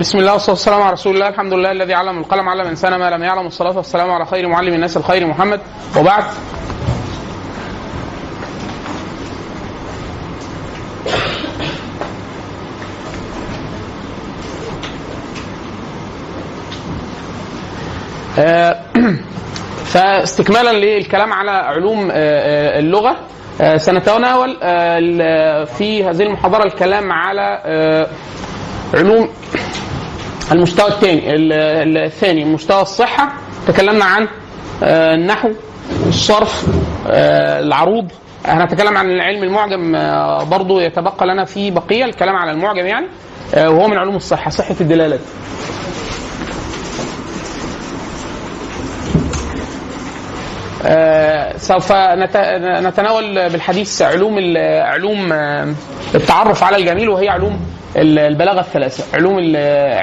بسم الله والصلاة والسلام على رسول الله. الحمد لله الذي علم القلم علم الإنسان ما لم يعلم. والصلاة والسلام على خير معلم الناس الخير محمد. وبعد. آه، فاستكمالا للكلام على علوم آه، آه، اللغة. سنتناول في هذه المحاضرة الكلام على علوم. المستوى الثاني ال- ال- الثاني مستوى الصحة. تكلمنا عن آه، النحو الصرف آه، العروض. هنتكلم عن علم المعجم آه، برضو يتبقى لنا في بقية الكلام على المعجم يعني. وهو من علوم الصحة صحة الدلالات سوف نت- نتناول بالحديث علوم علوم التعرف على الجميل وهي علوم البلاغة الثلاثة علوم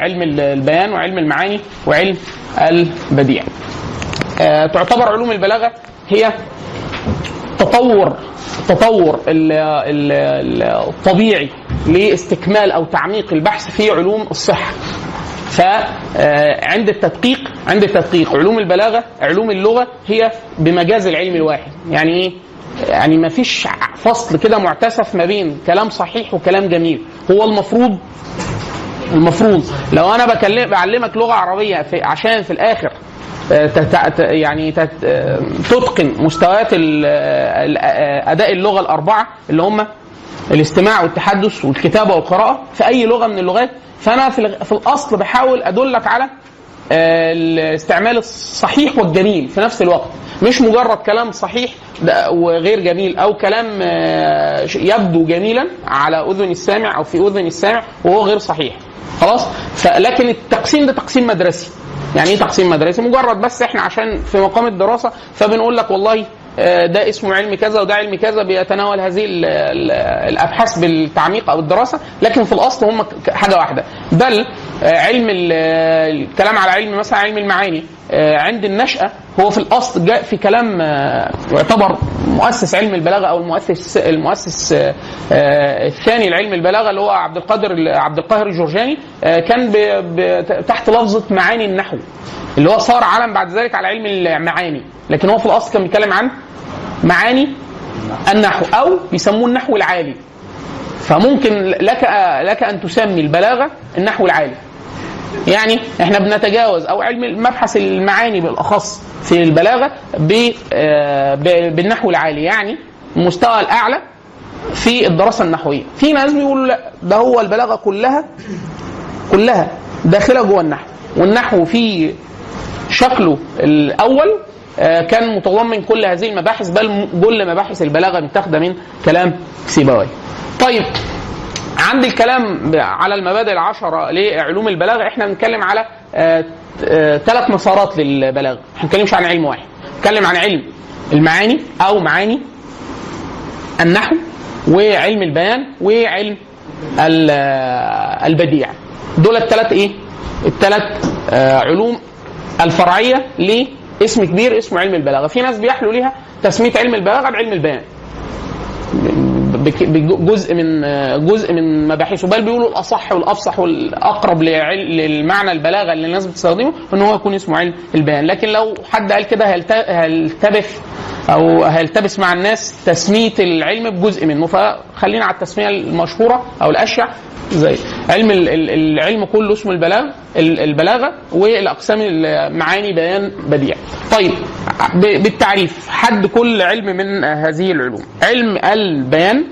علم ال- البيان وعلم المعاني وعلم البديع. آه، تعتبر علوم البلاغة هي تطور تطور ال- ال- ال- الطبيعي لاستكمال أو تعميق البحث في علوم الصحة. فعند التدقيق عند التدقيق علوم البلاغة علوم اللغة هي بمجاز العلم الواحد. يعني إيه؟ يعني ما فيش فصل كده معتسف ما بين كلام صحيح وكلام جميل. هو المفروض المفروض لو أنا بكلم بعلمك لغة عربية في عشان في الآخر آه، يعني آه، تتقن مستويات آه، أداء اللغة الأربعة اللي هم الاستماع والتحدث والكتابة والقراءة في أي لغة من اللغات. فأنا في الأصل بحاول أدلك على الاستعمال الصحيح والجميل في نفس الوقت. مش مجرد كلام صحيح وغير جميل أو كلام آه، يبدو جميلا على أذن السامع أو في أذن السامع وهو غير صحيح. خلاص؟ فلكن التقسيم ده تقسيم مدرسي. يعني إيه تقسيم مدرسي؟ مجرد بس إحنا عشان في مقام الدراسة فبنقول لك والله ده اسمه علم كذا وده علم كذا بيتناول هذه ال- ال- الأبحاث بالتعميق أو الدراسة لكن في الأصل هم حاجة واحدة. بل آه، علم ال- الكلام على علم مثلا علم المعاني آه، عند النشأة هو في الأصل جاء في كلام آه، يعتبر مؤسس علم البلاغة أو المؤسس المؤسس آه، آه، الثاني لعلم البلاغة اللي هو عبد القادر عبد القاهر الجرجاني آه، كان تحت لفظة معاني النحو. اللي هو صار علم بعد ذلك على علم المعاني. لكن هو في الأصل كان بيتكلم عن معاني النحو أو بيسموه النحو العالي. فممكن لك لك أن تسمي البلاغة النحو العالي. يعني إحنا بنتجاوز أو علم مبحث المعاني بالأخص في البلاغة بالنحو العالي. يعني المستوى الأعلى في الدراسة النحوية. في ناس بيقولوا لا ده هو البلاغة كلها كلها داخلة جوه النحو. والنحو في شكله الأول آه، كان متضمن كل هذه المباحث بل كل مباحث البلاغة متاخدة من كلام سيبويه. طيب عند الكلام على المبادئ العشرة لعلوم البلاغة إحنا بنتكلم على ثلاث مسارات للبلاغة، ما بنتكلمش عن علم واحد، بنتكلم عن علم المعاني أو معاني النحو وعلم البيان وعلم ال- آه، البديع. دول الثلاث إيه؟ الثلاث علوم الفرعية لاسم كبير اسمه علم البلاغة، في ناس بيحلوا ليها تسمية علم البلاغة بعلم البيان. بجزء من جزء من مباحثه. بل بيقولوا الأصح والأفصح والأقرب للمعنى البلاغة اللي الناس بتستخدمه إن هو يكون اسمه علم البيان. لكن لو حد قال كده هيلت- هيلتبس أو هيلتبس مع الناس تسمية العلم بجزء منه. فخلينا على التسمية المشهورة أو الأشيع. زي علم ال- ال- العلم كله اسمه البلاغ ال- البلاغة والأقسام المعاني بيان بديع. طيب بالتعريف حد كل علم من هذه العلوم. علم البيان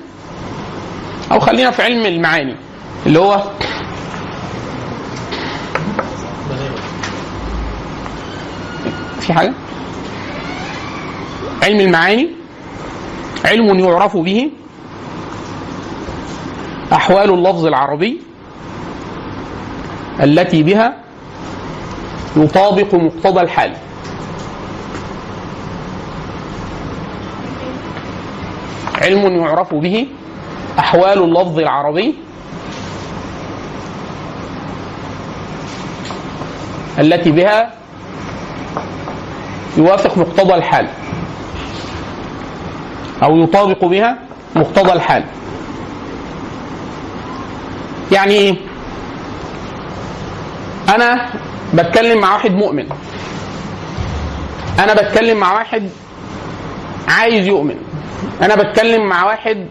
أو خلينا في علم المعاني اللي هو في حاجة؟ علم المعاني علم يعرف به أحوال اللفظ العربي التي بها يطابق مقتضى الحال. علم يعرف به أحوال اللفظ العربي التي بها يوافق مقتضى الحال أو يطابق بها مقتضى الحال. يعني إيه؟ أنا بتكلم مع واحد مؤمن. أنا بتكلم مع واحد عايز يؤمن. أنا بتكلم مع واحد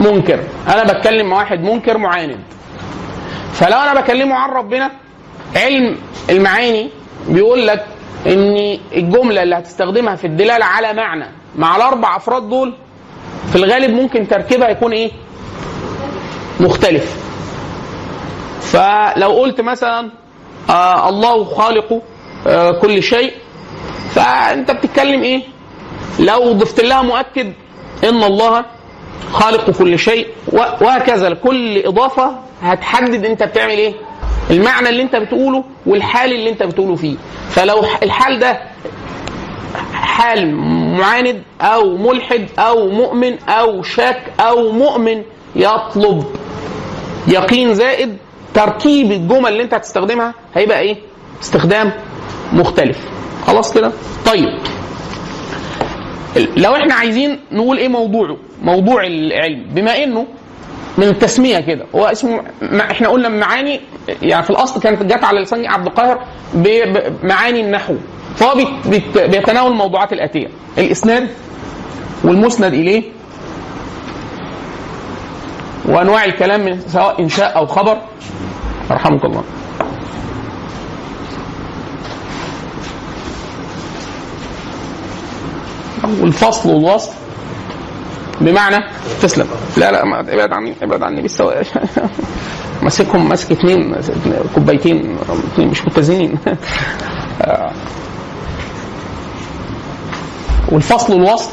منكر. أنا بتكلم مع واحد منكر معاند. فلو أنا بكلمه عن ربنا علم المعاني بيقول لك إن الجملة اللي هتستخدمها في الدلالة على معنى مع الأربع أفراد دول في الغالب ممكن تركيبها يكون إيه؟ مختلف. فلو قلت مثلا آه الله خالق آه كل شيء فأنت بتتكلم إيه؟ لو ضفت لها مؤكد إن الله خالق كل شيء وهكذا كل إضافة هتحدد أنت بتعمل إيه؟ المعنى اللي أنت بتقوله والحال اللي أنت بتقوله فيه. فلو الحال ده حال معاند أو ملحد أو مؤمن أو شاك أو مؤمن يطلب يقين زائد تركيب الجمل اللي انت هتستخدمها هيبقى إيه؟ استخدام مختلف. خلاص كده؟ طيب. لو إحنا عايزين نقول إيه موضوعه موضوع العلم؟ بما انه من التسمية كده هو اسمه إحنا قلنا معاني يعني في الأصل كانت جت على لسان عبد القاهر بمعاني النحو. فهو بيتناول الموضوعات الآتية. الإسناد والمسند إليه وانواع الكلام سواء إنشاء أو خبر. رحمك الله. والفصل والوصف بمعنى تسلم. لا لا ابعد عني ابعد عني بالسواء. ماسكهم ماسك اثنين كوبايتين اثنين مش متزنين. والفصل والوصف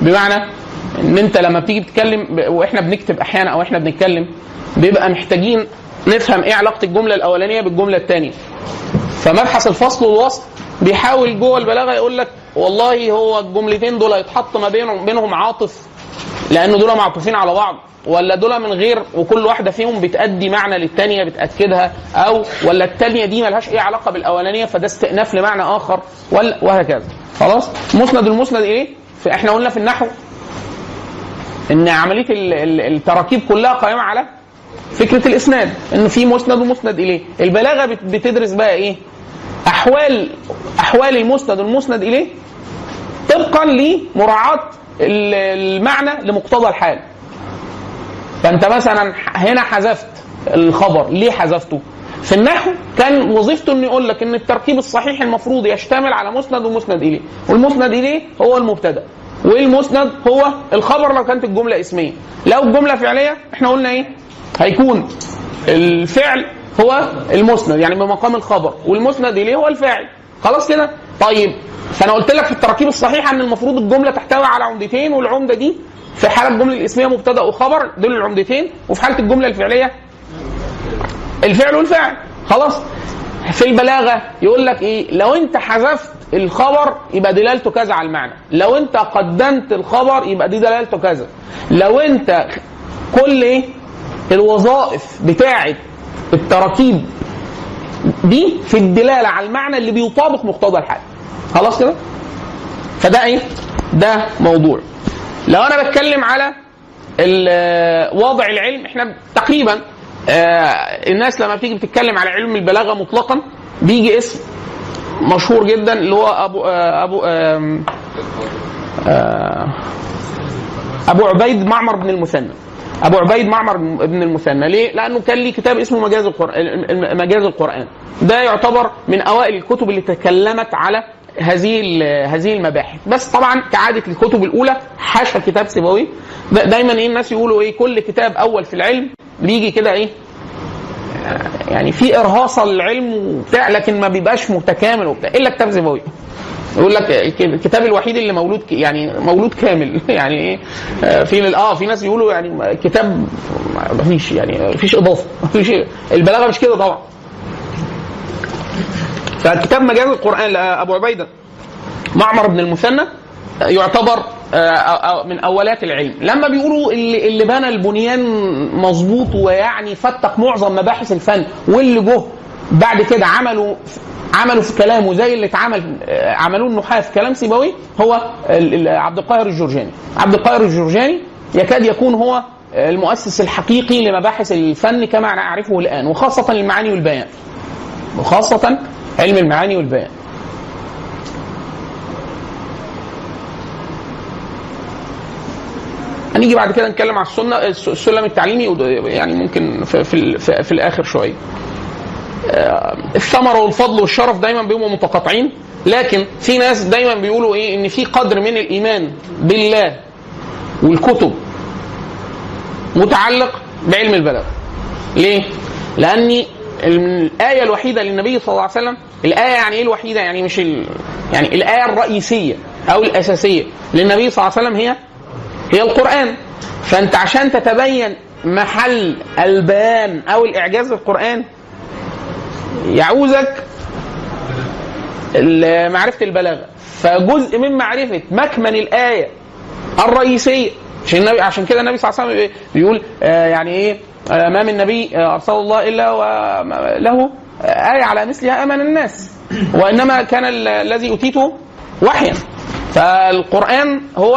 بمعنى ان انت لما بتيجي تتكلم وإحنا بنكتب أحيانا أو إحنا بنتكلم بيبقى محتاجين نفهم إيه علاقة الجملة الأولانية بالجملة الثانية فمبحث الفصل والوصف بيحاول جوه البلاغة يقول لك والله هو الجملتين دول هيتحط ما بينهم بينهم عاطف لأن دول معطوفين على بعض ولا دول من غير وكل واحدة فيهم بتأدي معنى للثانيه بتأكدها أو ولا الثانية دي ملهاش أي علاقة بالأولانية فده استئناف لمعنى آخر ولا وهكذا. خلاص؟ مسند المسند اليه إحنا قلنا في النحو إن عملية التراكيب كلها قائمة على فكرة الإسناد إن في مسند ومسند إليه. البلاغة بتدرس بقى إيه؟ أحوال أحوال المسند والمسند إليه طبقا لمراعاة المعنى لمقتضى الحال. فأنت مثلا هنا حذفت الخبر ليه حذفته؟ في النحو كان وظيفته إنه يقول لك إن التركيب الصحيح المفروض يشتمل على مسند ومسند إليه والمسند إليه هو المبتدأ. والمسند هو الخبر لو كانت الجملة اسمية. لو الجمله فعلية إحنا قلنا إيه؟ هيكون الفعل هو المسند يعني بمقام الخبر والمسند اليه هو الفاعل. خلاص كده؟ طيب فأنا قلت لك في التراكيب الصحيحه إن المفروض الجملة تحتوي على عمدتين والعمدة دي في حالة الجملة الاسمية مبتدأ وخبر دول العمدتين. وفي حالة الجملة الفعلية الفعل والفاعل. خلاص؟ في البلاغة يقول لك إيه؟ لو أنت حذفت الخبر يبقى دلالته كذا على المعنى. لو انت قدمت الخبر يبقى دي دلالته كذا. لو انت كل إيه الوظائف بتاعه التراكيب دي في الدلالة على المعنى اللي بيطابق مقتضى الحال خلاص كده؟ فده إيه؟ ده موضوع. لو أنا بتكلم على وضع العلم إحنا تقريبا آه الناس لما بتيجي بتتكلم على علم البلاغة مطلقا بيجي اسم مشهور جدا اللي هو أبو آه أبو آه أبو عبيد معمر بن المثنى. أبو عبيد معمر بن المثنى. ليه؟ لأنه كان ليه كتاب اسمه مجاز القرآن مجاز القرآن. ده يعتبر من أوائل الكتب اللي تكلمت على هذه هذه المباحث. بس طبعا كعادة الكتب الأولى حاشا كتاب سيبويه دايما إيه الناس يقولوا إيه كل كتاب أول في العلم بيجي كده إيه يعني في ارهاصه للعلم وبتاع لكن ما بيبقاش متكامل وبتاع. إلا كتاب سيبويه يقول لك الكتاب الوحيد اللي مولود يعني مولود كامل. يعني إيه؟ في آه في ناس يقولوا يعني كتاب ما فيش يعني ما فيش إضافة. ما فيش البلاغة مش كده طبعا. فكتاب مجاز القرآن لابو عبيدة. معمر بن المثنى يعتبر من اولات العلم. لما بيقولوا اللي, اللي بنى البنيان مظبوط ويعني فتق معظم مباحث الفن واللي جه بعد كده عملوا عملوا في كلامه زي اللي اتعمل عملوه النحاة في كلام سيبوي هو عبد القاهر الجرجاني. عبد القاهر الجرجاني يكاد يكون هو المؤسس الحقيقي لمباحث الفن كما نعرفه الآن وخاصة المعاني والبيان. وخاصة علم المعاني والبيان. هنيجي بعد كده نتكلم على السنة السلم التعليمي يعني ممكن في, في, في, في الآخر شوية. آه، الثمره والفضل والشرف دايما بيبقوا متقاطعين لكن في ناس دايما بيقولوا إيه؟ إن في قدر من الإيمان بالله والكتب متعلق بعلم البلاغه ليه؟ لأني الآية الوحيدة للنبي صلى الله عليه وسلم الآية يعني إيه الوحيدة؟ يعني مش ال... يعني الآية الرئيسية أو الأساسية للنبي صلى الله عليه وسلم هي هي القرآن. فأنت عشان تتبين محل البيان أو الإعجاز بالقرآن يعوزك معرفة البلاغة. فجزء من معرفة مكمن الآية الرئيسية. عشان النبي عشان كده النبي صلى الله عليه وسلم بيقول آه يعني إيه آه ما من نبي آه ارسله الله إلا وله آية على مثلها أمن الناس. وإنما كان ال- الذي أوتيته وحيا. فالقرآن هو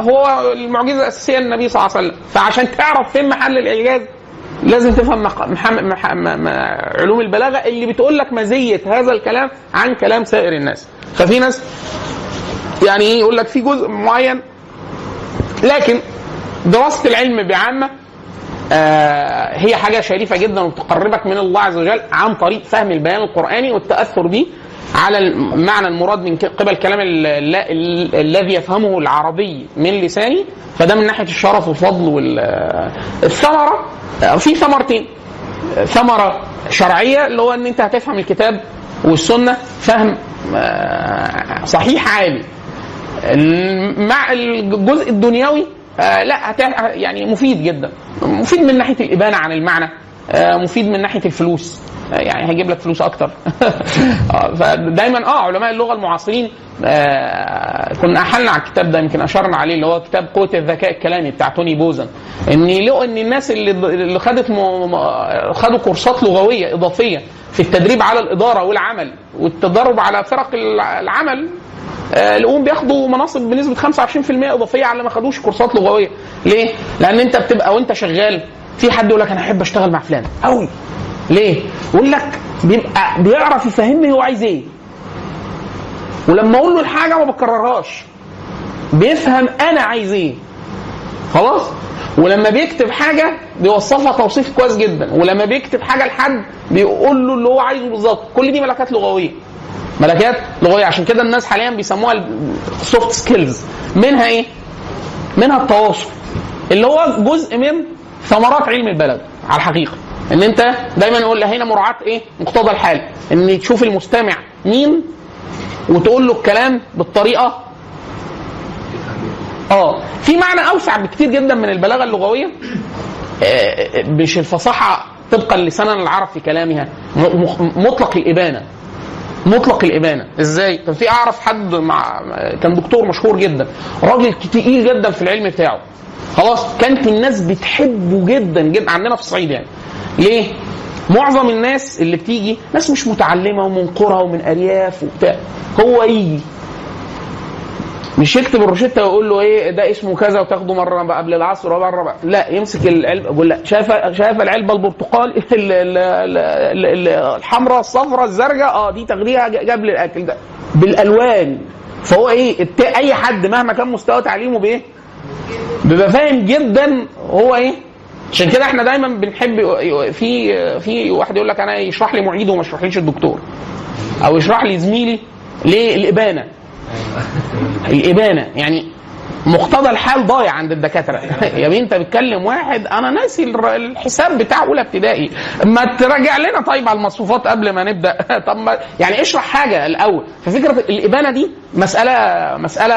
هو المعجزة الأساسية للنبي صلى الله عليه وسلم. فعشان تعرف فين محل الإعجاز لازم تفهم مح... مح... مح... م... م... علوم البلاغة اللي بتقول لك مزية هذا الكلام عن كلام سائر الناس. ففي ناس يعني يقول لك في جزء معين لكن دراسة العلم بعامة آه هي حاجة شريفة جدا وتقربك من الله عز وجل عن طريق فهم البيان القرآني والتأثر به على المعنى المراد من قبل كلام ال- ال- ال- الذي يفهمه العربي من لساني فده من ناحية الشرف والفضل والثمره في ثمرتين. ثمرة شرعية اللي هو إن أنت هتفهم الكتاب والسنة فهم آه، صحيح عالي. مع الجزء الدنيوي آه لا يعني مفيد جدا. مفيد من ناحية الإبانة عن المعنى آه مفيد من ناحية الفلوس. يعني هيجيب لك فلوس أكتر. آه فدايما آه علماء اللغة المعاصرين آه كنا أحلنا على الكتاب ده يمكن أشرنا عليه اللي هو كتاب قوة الذكاء الكلامي بتاع توني بوزن. إن لو إن الناس اللي اللي خدت خدوا كورسات لغوية إضافية في التدريب على الإدارة والعمل والتدرب على فرق الع- العمل آه، لقوهم بياخدوا مناصب بنسبة 25% إضافية على ما خدوش كورسات لغوية. ليه؟ لأن أنت بتبقى وأنت شغال في حد يقول لك أنا أحب أشتغل مع فلان. قوي ليه؟ يقول لك بيبقى بيعرف يفهمني هو عايز إيه. ولما أقول له الحاجة ما بكررهاش. بيفهم أنا عايز إيه. خلاص؟ ولما بيكتب حاجة بيوصفها توصيف كويس جدا. ولما بيكتب حاجة لحد بيقول له اللي هو عايزه بالظبط. كل دي ملكات لغوية. ملكات لغوية. عشان كده الناس حاليا بيسموها ال soft skills منها إيه؟ منها التواصل. اللي هو جزء من ثمرات علم البلاغة. على الحقيقة. ان انت دايما نقول هنا مراعاة إيه؟ مقتضى الحال. ان تشوف المستمع مين وتقول له الكلام بالطريقة آه. في معنى أوسع بكتير جدا من البلاغة اللغوية. آه، مش الفصاحة طبقا لسنن العرب في كلامها. مطلق الإبانة. مطلق الإبانة. إزاي؟ كان في أعرف حد مع كان دكتور مشهور جدا. راجل تقيل جدا في العلم بتاعه. خلاص؟ كانت الناس بتحبه جدا جدا. عندنا في الصعيد يعني. ليه؟ معظم الناس اللي بتيجي ناس مش متعلمة ومن قرى ومن أرياف وبتاع. هو يجي. مش يكتب الروشتة ويقول له إيه ده اسمه كذا وتاخده مرة قبل العصر ومره بقى. لا يمسك العلبة. يقول لا شايف شايف العلبة البرتقال؟ ال- ال- ال- ال- الحمراء الصفراء الزرقاء آه دي تاخديها قبل الأكل ده. بالألوان. فهو إيه أي حد مهما كان مستوى تعليمه بإيه؟ بيبقى فاهم جدا هو إيه؟ عشان كده إحنا دايما بنحب في في واحد يقول لك أنا يشرح لي معيد وما يشرحليش الدكتور. أو يشرح لي زميلي ليه؟ الإبانة. الإبانة. يعني مقتضى الحال ضايع عند الدكاترة. يا بنت بتكلم واحد أنا ناسي الحساب بتاع اولى ابتدائي. ما تراجع لنا طيب على المصفوفات قبل ما نبدأ. طب ما يعني اشرح حاجة الأول. ففكره الإبانة دي مسألة مسألة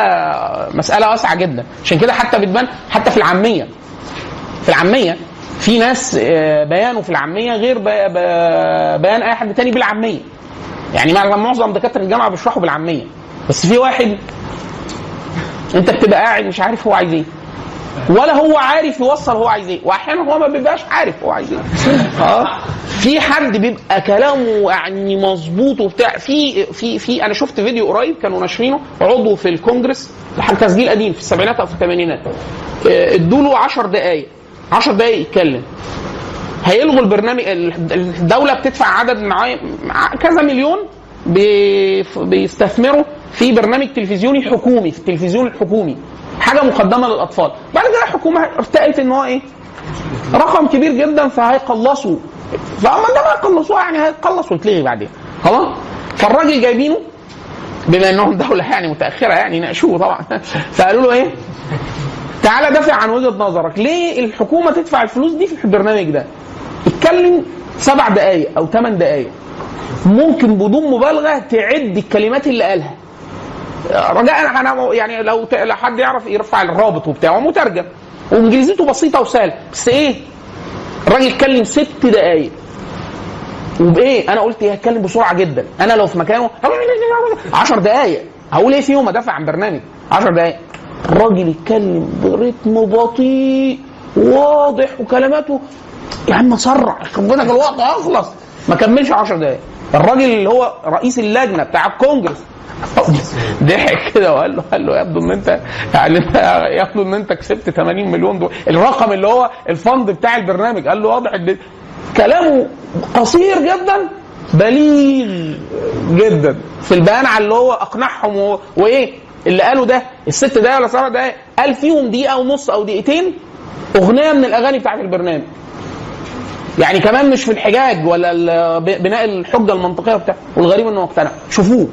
مسألة واسعة جدا. عشان كده حتى بتبان حتى في العامية. في العامية في ناس آه، بيانه في العامية غير بيان أي حد تاني بالعامية. يعني مع- معظم دكاترة الجامعة بيشرحوا بالعامية. بس في واحد انت بتبقى قاعد مش عارف هو عايز إيه. ولا هو عارف يوصل هو عايز إيه. واحيانا هو ما بيبقاش عارف هو عايز إيه. آه. في حد بيبقى كلامه يعني مظبوط وبتاع. في في في أنا شفت فيديو قريب كانوا ناشرينه عضو في الكونجرس لحد تسجيل قديم في السبعينات أو في الثمانينات. ادوا له 10 دقائق 10 دقائق يتكلم. هيلغوا البرنامج الدولة بتدفع عدد معين مع- كذا مليون بي- بيستثمروا في برنامج تلفزيوني حكومي في التلفزيون الحكومي. حاجة مقدمة للأطفال. بعد كده الحكومة ارتأت إن هو إيه؟ رقم كبير جدا فهيقلصوا. فأما ده ما يقلصوها يعني هيتقلص ويتلغي بعدين. خلاص فالراجل جايبينه بما إنهم دولة يعني متأخرة يعني ناقشوه طبعا. فقالوا له إيه؟ تعالى دافع عن وجهة نظرك. ليه الحكومة تدفع الفلوس دي في البرنامج ده؟ اتكلم سبع دقائق أو ثمان دقائق ممكن بدون مبالغة تعد الكلمات اللي قالها. رجاء أنا يعني لو لو حد يعرف يرفع الرابط وبتاعه مترجم. وإنجليزيته بسيطة وسهلة. بس إيه؟ الراجل اتكلم ست دقائق وبإيه؟ أنا قلت إيه؟ هتكلم بسرعة جدا. أنا لو في مكانه 10 دقائق هقول إيه فيهم ادافع عن برنامج. 10 دقائق الراجل يتكلم برتم بطيء واضح وكلماته يا عم سرع. خبطك الوقت هيخلص. ما كملش 10 دقائق الراجل اللي هو رئيس اللجنة بتاع الكونجرس. ضحك كده وقال له قال له يبدو ان انت يعني يبدو ان انت كسبت 80 مليون دولار الرقم اللي هو الفند بتاع البرنامج. قال له واضح إن كلامه قصير جدا بليغ جدا في البيان على اللي هو أقنعهم. وإيه اللي قالوا ده الست دقايق ولا سبع دقايق قال فيهم دقيقة ونص أو دقيقتين أغنية من الأغاني بتاعت البرنامج. يعني كمان مش في الحجاج ولا بناء الحجة المنطقية بتاع والغريب إنه اقتنع شوفوه.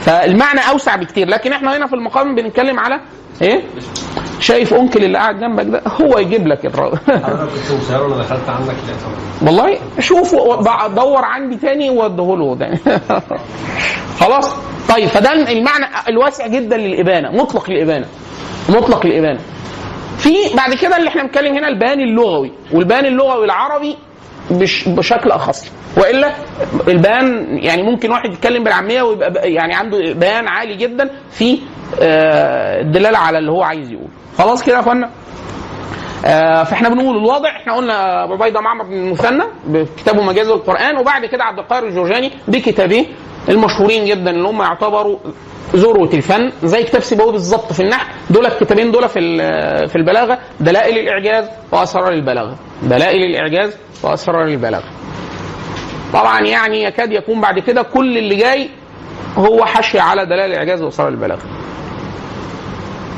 فالمعنى أوسع بكتير لكن إحنا هنا في المقام بنتكلم على إيه؟ شايف أنكل اللي قاعد جنبك ده هو يجيب لك الراجل أنا كنت مسير وأنا دخلت عندك والله شوف دور عندي تاني وأديه له خلاص؟ طيب فده المعنى الواسع جدا للإبانة مطلق الابانه مطلق الابانه في بعد كده اللي إحنا بنتكلم هنا البيان اللغوي والبيان اللغوي العربي بشكل أخص. وإلا البيان يعني ممكن واحد يتكلم بالعامية ويبقى يعني عنده بيان عالي جدا في آه، الدلاله على اللي هو عايز يقول خلاص كده يا أخوانا؟ آه، فإحنا بنقول الواضح. إحنا قلنا بيضه معمر بن المثنى بكتابه مجاز القرآن وبعد كده عبد القاهر الجرجاني بكتابيه المشهورين جدا اللي هم يعتبروا ذروه الفن زي كتاب سيبوي بالظبط في النحو دول الكتابين دول في في البلاغة دلائل الإعجاز وأسرار البلاغة. دلائل الإعجاز وأسرار البلاغة. طبعا يعني يكاد يكون بعد كده كل اللي جاي هو حشي على دلائل الإعجاز وأسرار البلاغة.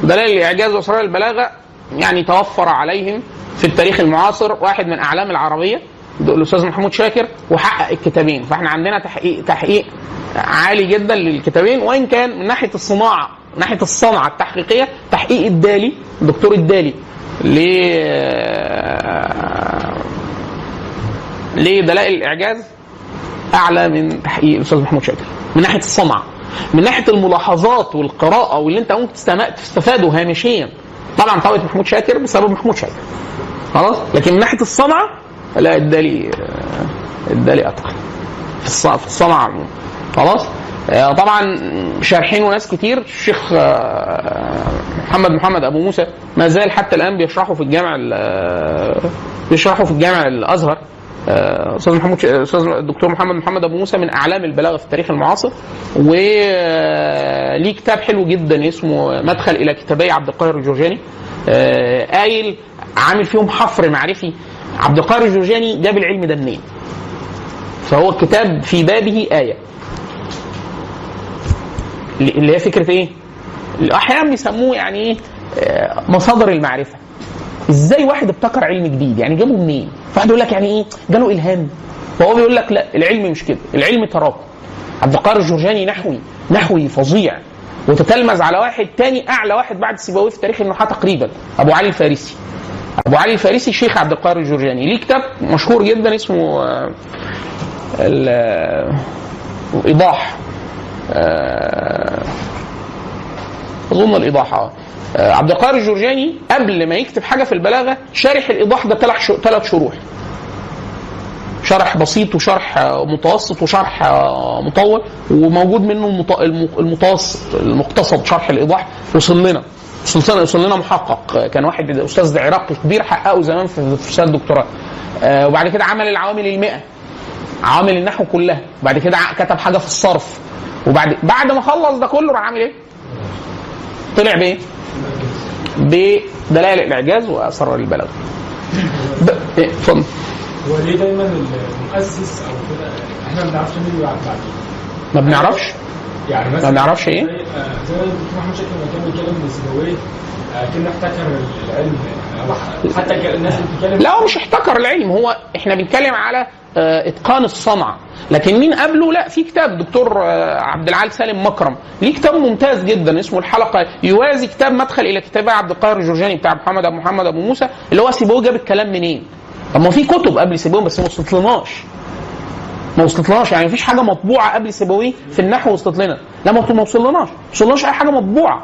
دلائل الإعجاز وأسرار البلاغة يعني توفر عليهم في التاريخ المعاصر واحد من أعلام العربية. الأستاذ محمود شاكر وحقق الكتابين. فإحنا عندنا تحقيق تحقيق عالي جدا للكتابين وإن كان من ناحية الصناعة من ناحية الصنعة التحقيقية تحقيق الدالي الدكتور الدالي ل لدلائل الإعجاز أعلى من تحقيق الأستاذ محمود شاكر. من ناحية الصنعة من ناحية الملاحظات والقراءة واللي أنت ممكن تستفاده هامشيا. طبعا طاوله محمود شاكر بسبب محمود شاكر. خلاص؟ لكن من ناحية الصنعة لا الدالي الدالي أتقن. في الص- في الصنعه عموما. خلاص؟ آه، طبعا شارحين وناس كتير. الشيخ آه، محمد محمد أبو موسى ما زال حتى الآن بيشرحوا في الجامع ال- بيشرحوا في الجامع الأزهر. آه، أستاذ محمود أستاذ الدكتور محمد محمد أبو موسى من أعلام البلاغة في التاريخ المعاصر. وليه كتاب حلو جدا اسمه مدخل إلى كتابي عبد القاهر الجرجاني. آه، قايل عامل فيهم حفر معرفي. عبد القاهر الجرجاني جاب العلم ده منين؟ فهو الكتاب في بابه آية. اللي هي فكرة إيه؟ أحيانا بيسموه يعني إيه؟ آه، مصادر المعرفة. إزاي واحد ابتكر علم جديد؟ يعني جابه منين؟ واحد يقول لك يعني إيه؟ جاله إلهام. فهو بيقول لك لا العلم مش كده. العلم تراكم. عبد القاهر الجرجاني نحوي نحوي فظيع. وتتلمذ على واحد تاني أعلى واحد بعد سيبويه في تاريخ النحاة تقريبا أبو علي الفارسي. أبو علي الفارسي شيخ عبد القاهر الجرجاني. ليه كتاب مشهور جدا اسمه آه، ال- آه، الايضاح آه، أظن الإيضاح آه. عبد القاهر الجرجاني قبل ما يكتب حاجة في البلاغة شارح الإيضاح ده ثلاث ثلاث شروح. شرح بسيط وشرح متوسط وشرح مطول وموجود منه المتوسط المقتصد شرح الإيضاح وصل لنا وصل لنا محقق. كان واحد أستاذ عراقي كبير حققه زمان في رساله دكتوراه. آه، وبعد كده عمل العوامل المئة. عوامل النحو كلها. وبعد كده كتب حاجة في الصرف. وبعد بعد ما خلص ده كله راح عامل إيه؟ طلع بإيه؟ بدلائل الإعجاز واسرار البلاغه. اتفضل. هو ليه دايما المؤسس أو كده؟ إحنا ما بنعرفش مين اللي بعد بعدين ما بنعرفش؟ يعني مثلا ما بنعرفش إيه؟ زي آه، الدكتور محمد شاكر لما كان بيتكلم من سيبويه كنا احتكر العلم أو حتى الناس اللي بتتكلم لا هو مش احتكر العلم هو إحنا بنتكلم على آه، إتقان الصنعة. لكن مين قبله؟ لا في كتاب دكتور آه، عبد العال سالم مكرم. ليه كتاب ممتاز جدا اسمه الحلقة يوازي كتاب مدخل إلى كتاب عبد القاهر الجرجاني بتاع محمد ابو محمد أبو موسى اللي هو سيبويه جاب الكلام منين؟ طب ما في كتب قبل سيبويه بس ما وصلتلناش. ما وصلتلناش يعني مفيش حاجة مطبوعة قبل سيبويه في النحو وصلت لنا. لا ما وصلناش ما وصلناش أي حاجة مطبوعة.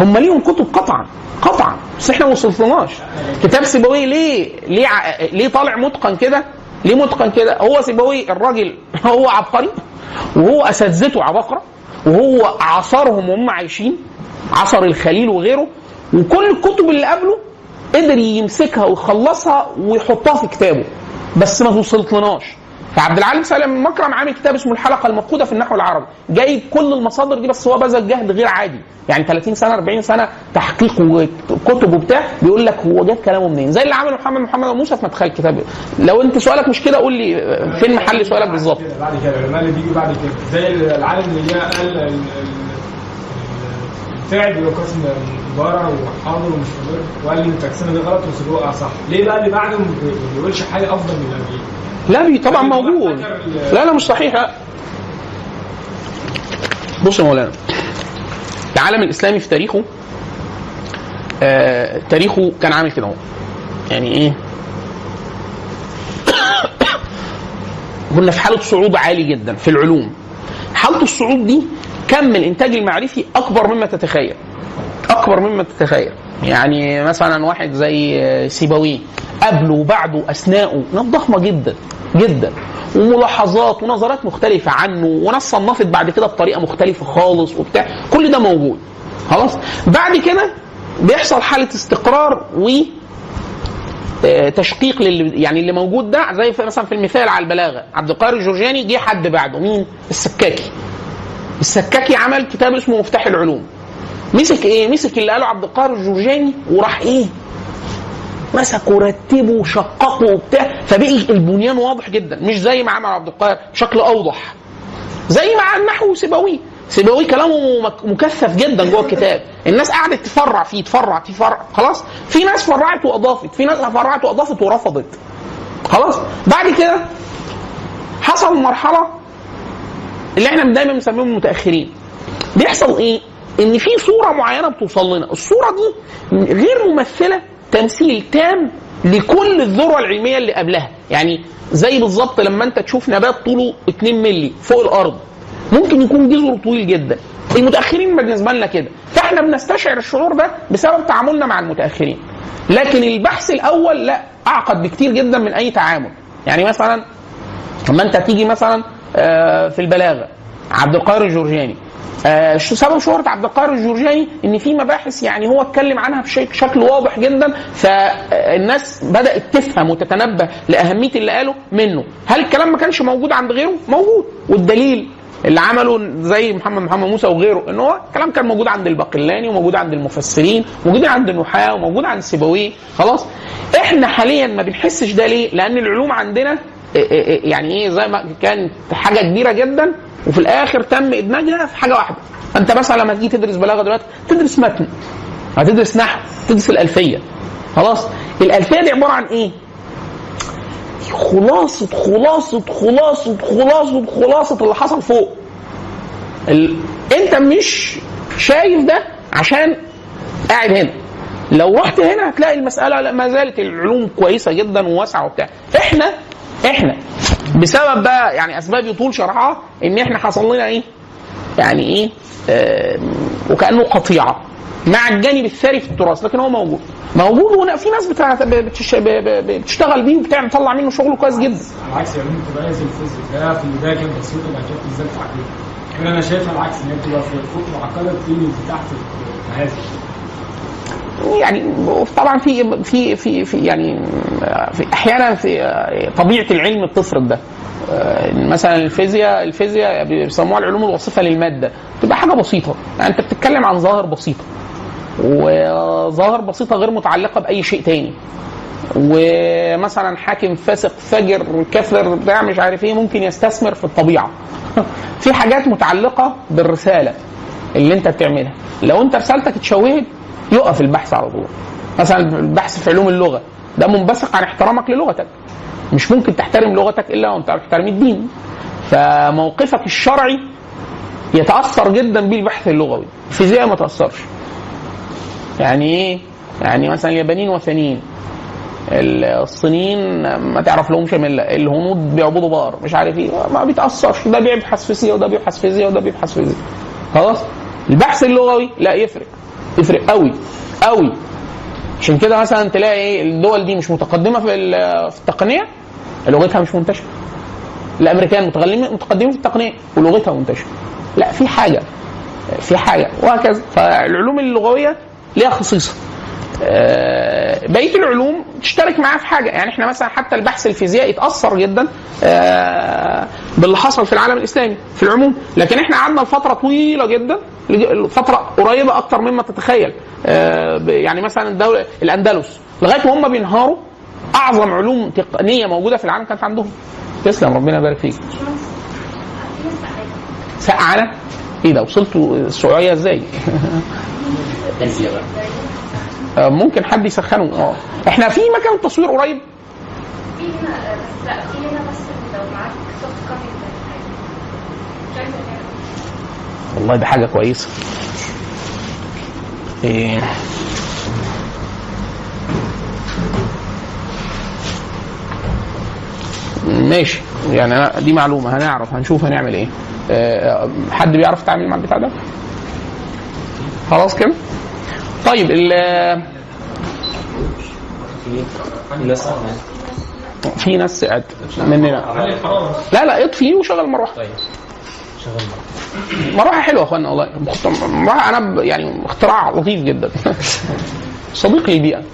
هم ليهم كتب قطعا. قطعا. بس إحنا ما وصلتلناش. كتاب سيبويه ليه؟ ليه. ليه طالع متقن كده؟ ليه متقن كده؟ هو سيبويه الراجل هو عبقري. وهو أساتذته عباقرة. وهو عصرهم وهم عايشين. عصر الخليل وغيره. وكل الكتب اللي قبله قدر يمسكها ويخلصها ويحطها في كتابه. بس ما وصلتلناش فعبد العالم سالم مكرم عامل كتاب اسمه الحلقة المفقوده في النحو العربي جايب كل المصادر دي بس هو بذل جهد غير عادي يعني 30 سنه 40 سنه تحقيق وكتب وبتاع بيقول لك هو جاب كلامه منين زي اللي عمله محمد محمد موسى في مدخل الكتاب لو انت سؤالك مش كده قول لي فين محل سؤالك بالظبط بعد كده العلماء اللي بيجوا بعد كده زي العالم اللي جه قال ال- ال- الفعل بيقسم مضارع وحاضر ومش حاضر وقال ان التقسيمه دي غلط وسلوكها صح ليه بقى اللي بعده ما بيقولش حاجة أفضل من اللي قبليه؟ لا بي طبعا موجود. لا لا مش صحيح. لا بص يا مولانا العالم الإسلامي في تاريخه آه تاريخه كان عامل كده اهو. يعني إيه؟ كنا في حالة صعود عالي جدا في العلوم. حالة الصعود دي كم الانتاج المعرفي أكبر مما تتخيل. أكبر مما تتخيل. يعني مثلا واحد زي سيبويه قبله وبعده أثناءه ناس ضخمة جدا جدا. وملاحظات ونظرات مختلفة عنه وناس صنفت بعد كده بطريقة مختلفة خالص وبتاع. كل ده موجود. خلاص؟ بعد كده بيحصل حالة استقرار و آه، تشقيق للي يعني اللي موجود ده زي مثلا في المثال على البلاغة. عبد القاهر الجرجاني جه حد بعده. مين؟ السكاكي. السكاكي عمل كتاب اسمه مفتاح العلوم. مسك إيه؟ مسك اللي قاله عبد القاهر الجرجاني وراح إيه؟ مسكه ورتبه وشققه وبتاع. فبقي البنيان واضح جدا مش زي ما عمل عبد القاهر بشكل أوضح. زي مع النحو سيبويه. سيبويه كلامه مك- مكثف جدا جوه الكتاب. الناس قعدت تفرع فيه تفرع تفرع خلاص؟ في ناس فرعت وأضافت في ناس فرعت وأضافت ورفضت. خلاص؟ بعد كده حصل مرحلة اللي إحنا دايما بنسميهم المتاخرين بيحصل إيه؟ إن في صورة معينة بتوصل لنا الصورة دي غير ممثلة تمثيل تام لكل الذروه العلمية اللي قبلها. يعني زي بالظبط لما أنت تشوف نبات طوله 2 مللي فوق الأرض. ممكن يكون جذره طويل جدا. المتأخرين بالنسبة لنا كده. فإحنا بنستشعر الشعور ده بسبب تعاملنا مع المتأخرين. لكن البحث الأول لا أعقد بكتير جدا من أي تعامل. يعني مثلا لما أنت تيجي مثلا آه، في البلاغة عبد القاهر الجرجاني آه، سبب شهرة عبد القاهر الجرجاني إن في مباحث يعني هو اتكلم عنها بشكل واضح جدا فالناس بدأت تفهم وتتنبه لأهمية اللي قاله منه. هل الكلام ما كانش موجود عند غيره؟ موجود. والدليل اللي عمله زي محمد محمد موسى وغيره إن هو الكلام كان موجود عند الباقلاني وموجود عند المفسرين موجود عند النحاة وموجود عند سيبويه. خلاص. إحنا حاليا ما بنحسش ده ليه؟ لأن العلوم عندنا إيه إيه إيه يعني إيه زي ما كانت حاجة كبيرة جدا وفي الآخر تم إدماجها في حاجة واحدة. أنت مثلا لما تيجي تدرس بلاغة دلوقتي تدرس متن. هتدرس نحو تدرس الألفية. خلاص؟ الألفية دي عبارة عن إيه؟ خلاصة خلاصة خلاصة خلاصة خلاصة اللي حصل فوق. ال... أنت مش شايف ده عشان قاعد هنا. لو رحت هنا هتلاقي المسألة لا ما زالت العلوم كويسة جدا وواسعة وبتاع. إحنا إحنا بسبب بقى يعني أسباب يطول شرحها إن إحنا حصل لنا إيه؟ يعني إيه؟ آه وكأنه قطيعة مع الجانب الثري في التراث لكن هو موجود. موجود وهنا في ناس بتشتغل بيه وبتعمل تطلع منه شغل كويس جدا. العكس يعني بتبقى زي الفيزياء. ده في البداية كانت بسيطه بعد كده بتنزل تعقيد أنا أنا شايفها العكس إن هي بتبقى في فوق معقدة بتيجي تحت يعني طبعا في في في في يعني في أحيانا في طبيعة العلم بتفرض ده. مثلا الفيزياء الفيزياء بيسموها العلوم الوصفه للمادة. بتبقى حاجة بسيطة. يعني أنت بتتكلم عن ظاهر بسيطة. وظاهر بسيطة غير متعلقة بأي شيء تاني. ومثلا حاكم فاسق فجر كافر بتاع مش عارف إيه ممكن يستثمر في الطبيعة. في حاجات متعلقة بالرسالة اللي أنت بتعملها. لو أنت رسالتك اتشوهت يقف البحث على طول. مثلا البحث في علوم اللغة ده منبثق عن احترامك للغتك. مش ممكن تحترم لغتك إلا وأنت تحترم الدين. فموقفك الشرعي يتأثر جدا بالبحث اللغوي. الفيزياء ما تأثرش. يعني إيه؟ يعني مثلا اليابانيين وثنيين الصينيين ما تعرف لهمش مله الهنود بيعبدوا بقر مش عارف إيه. ما بيتأثرش. ده بيبحث فيزياء وده بيبحث فيزياء وده بيبحث فيزياء خلاص؟ البحث اللغوي لا يفرق. يفرق قوي قوي. عشان كده مثلا تلاقي إيه الدول دي مش متقدمة في ال- في التقنية لغتها مش منتشرة. الأمريكان متقدمين في التقنية ولغتها منتشرة. لا في حاجة في حاجة وهكذا. فالعلوم اللغوية ليها خصيصة. آه، بقية العلوم تشترك معاه في حاجة. يعني إحنا مثلا حتى البحث الفيزيائي اتأثر جدا آه، باللي حصل في العالم الإسلامي في العموم. لكن إحنا قعدنا لفترة طويلة جدا فتره قريبة أكتر مما تتخيل. آه، يعني مثلا الدولة الأندلس. لغاية ما هم بينهاروا أعظم علوم تقنية موجودة في العالم كانت عندهم. تسلم ربنا يبارك فيك. سقعنا؟ إيه ده؟ وصلتوا السعوديه إزاي؟ آه، ممكن حد يسخنه. آه. إحنا في مكان تصوير قريب؟ في هنا بس لا في هنا بس لو معاك soft copy والله ده حاجة كويسة. إيه. ماشي. يعني أنا دي معلومة هنعرف هنشوف هنعمل إيه. آه، حد بيعرف يتعامل مع البتاع ده؟ خلاص كده؟ طيب ال- في ناس قاعد مننا. لا لا اطفي وشغل المروحه طيب شغل مروحه حلوة يا أخوانا والله. مروحه أنا يعني اختراع لطيف جدا. صديق للبيئه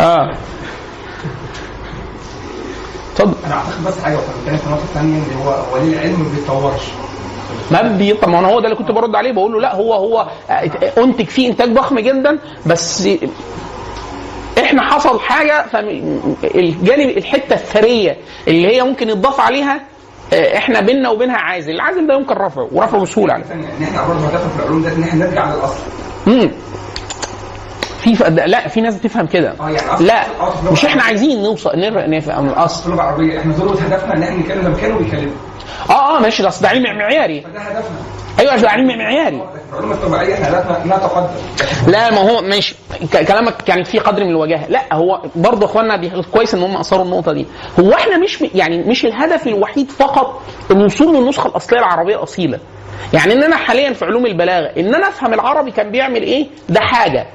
آه. اتفضل أنا أعتقد بس حاجة في النقطه الثانية ان هو هو ليه العلم ما بيتطورش؟ ما بي طب ما هو ده اللي كنت برد عليه بقول له لا هو هو أنتج فيه إنتاج ضخم جدا بس إحنا حصل حاجة فالجانب الحتة الثرية اللي هي ممكن يتضاف عليها إحنا بيننا وبينها عازل، العازل ده يمكن رفعه ورفعه بسهولة على برضه هدفنا في العلوم ده إن إحنا نرجع للأصل. امم في ف... لا في ناس بتفهم كده. آه يعني لا مش إحنا عايزين نوصل نر- نفهم الاصل اللغة العربية إحنا ذروه هدفنا إن إحنا نتكلم زي ما كانوا بيتكلموا. آه آه ماشي ده ده علم معياري فده هدفنا. أيوه ده علم معياري العلوم الطبيعيه تقدم لا ما هو ماشي. كلامك كان في قدر من الوجاهة. لا هو برضه إخواننا كويس إن هم أثروا النقطة دي. هو إحنا مش يعني مش الهدف الوحيد فقط الوصول للنسخه الأصلية العربية الاصيله يعني ان أنا حاليا في علوم البلاغة ان أنا افهم العربي كان بيعمل إيه؟ ده حاجة.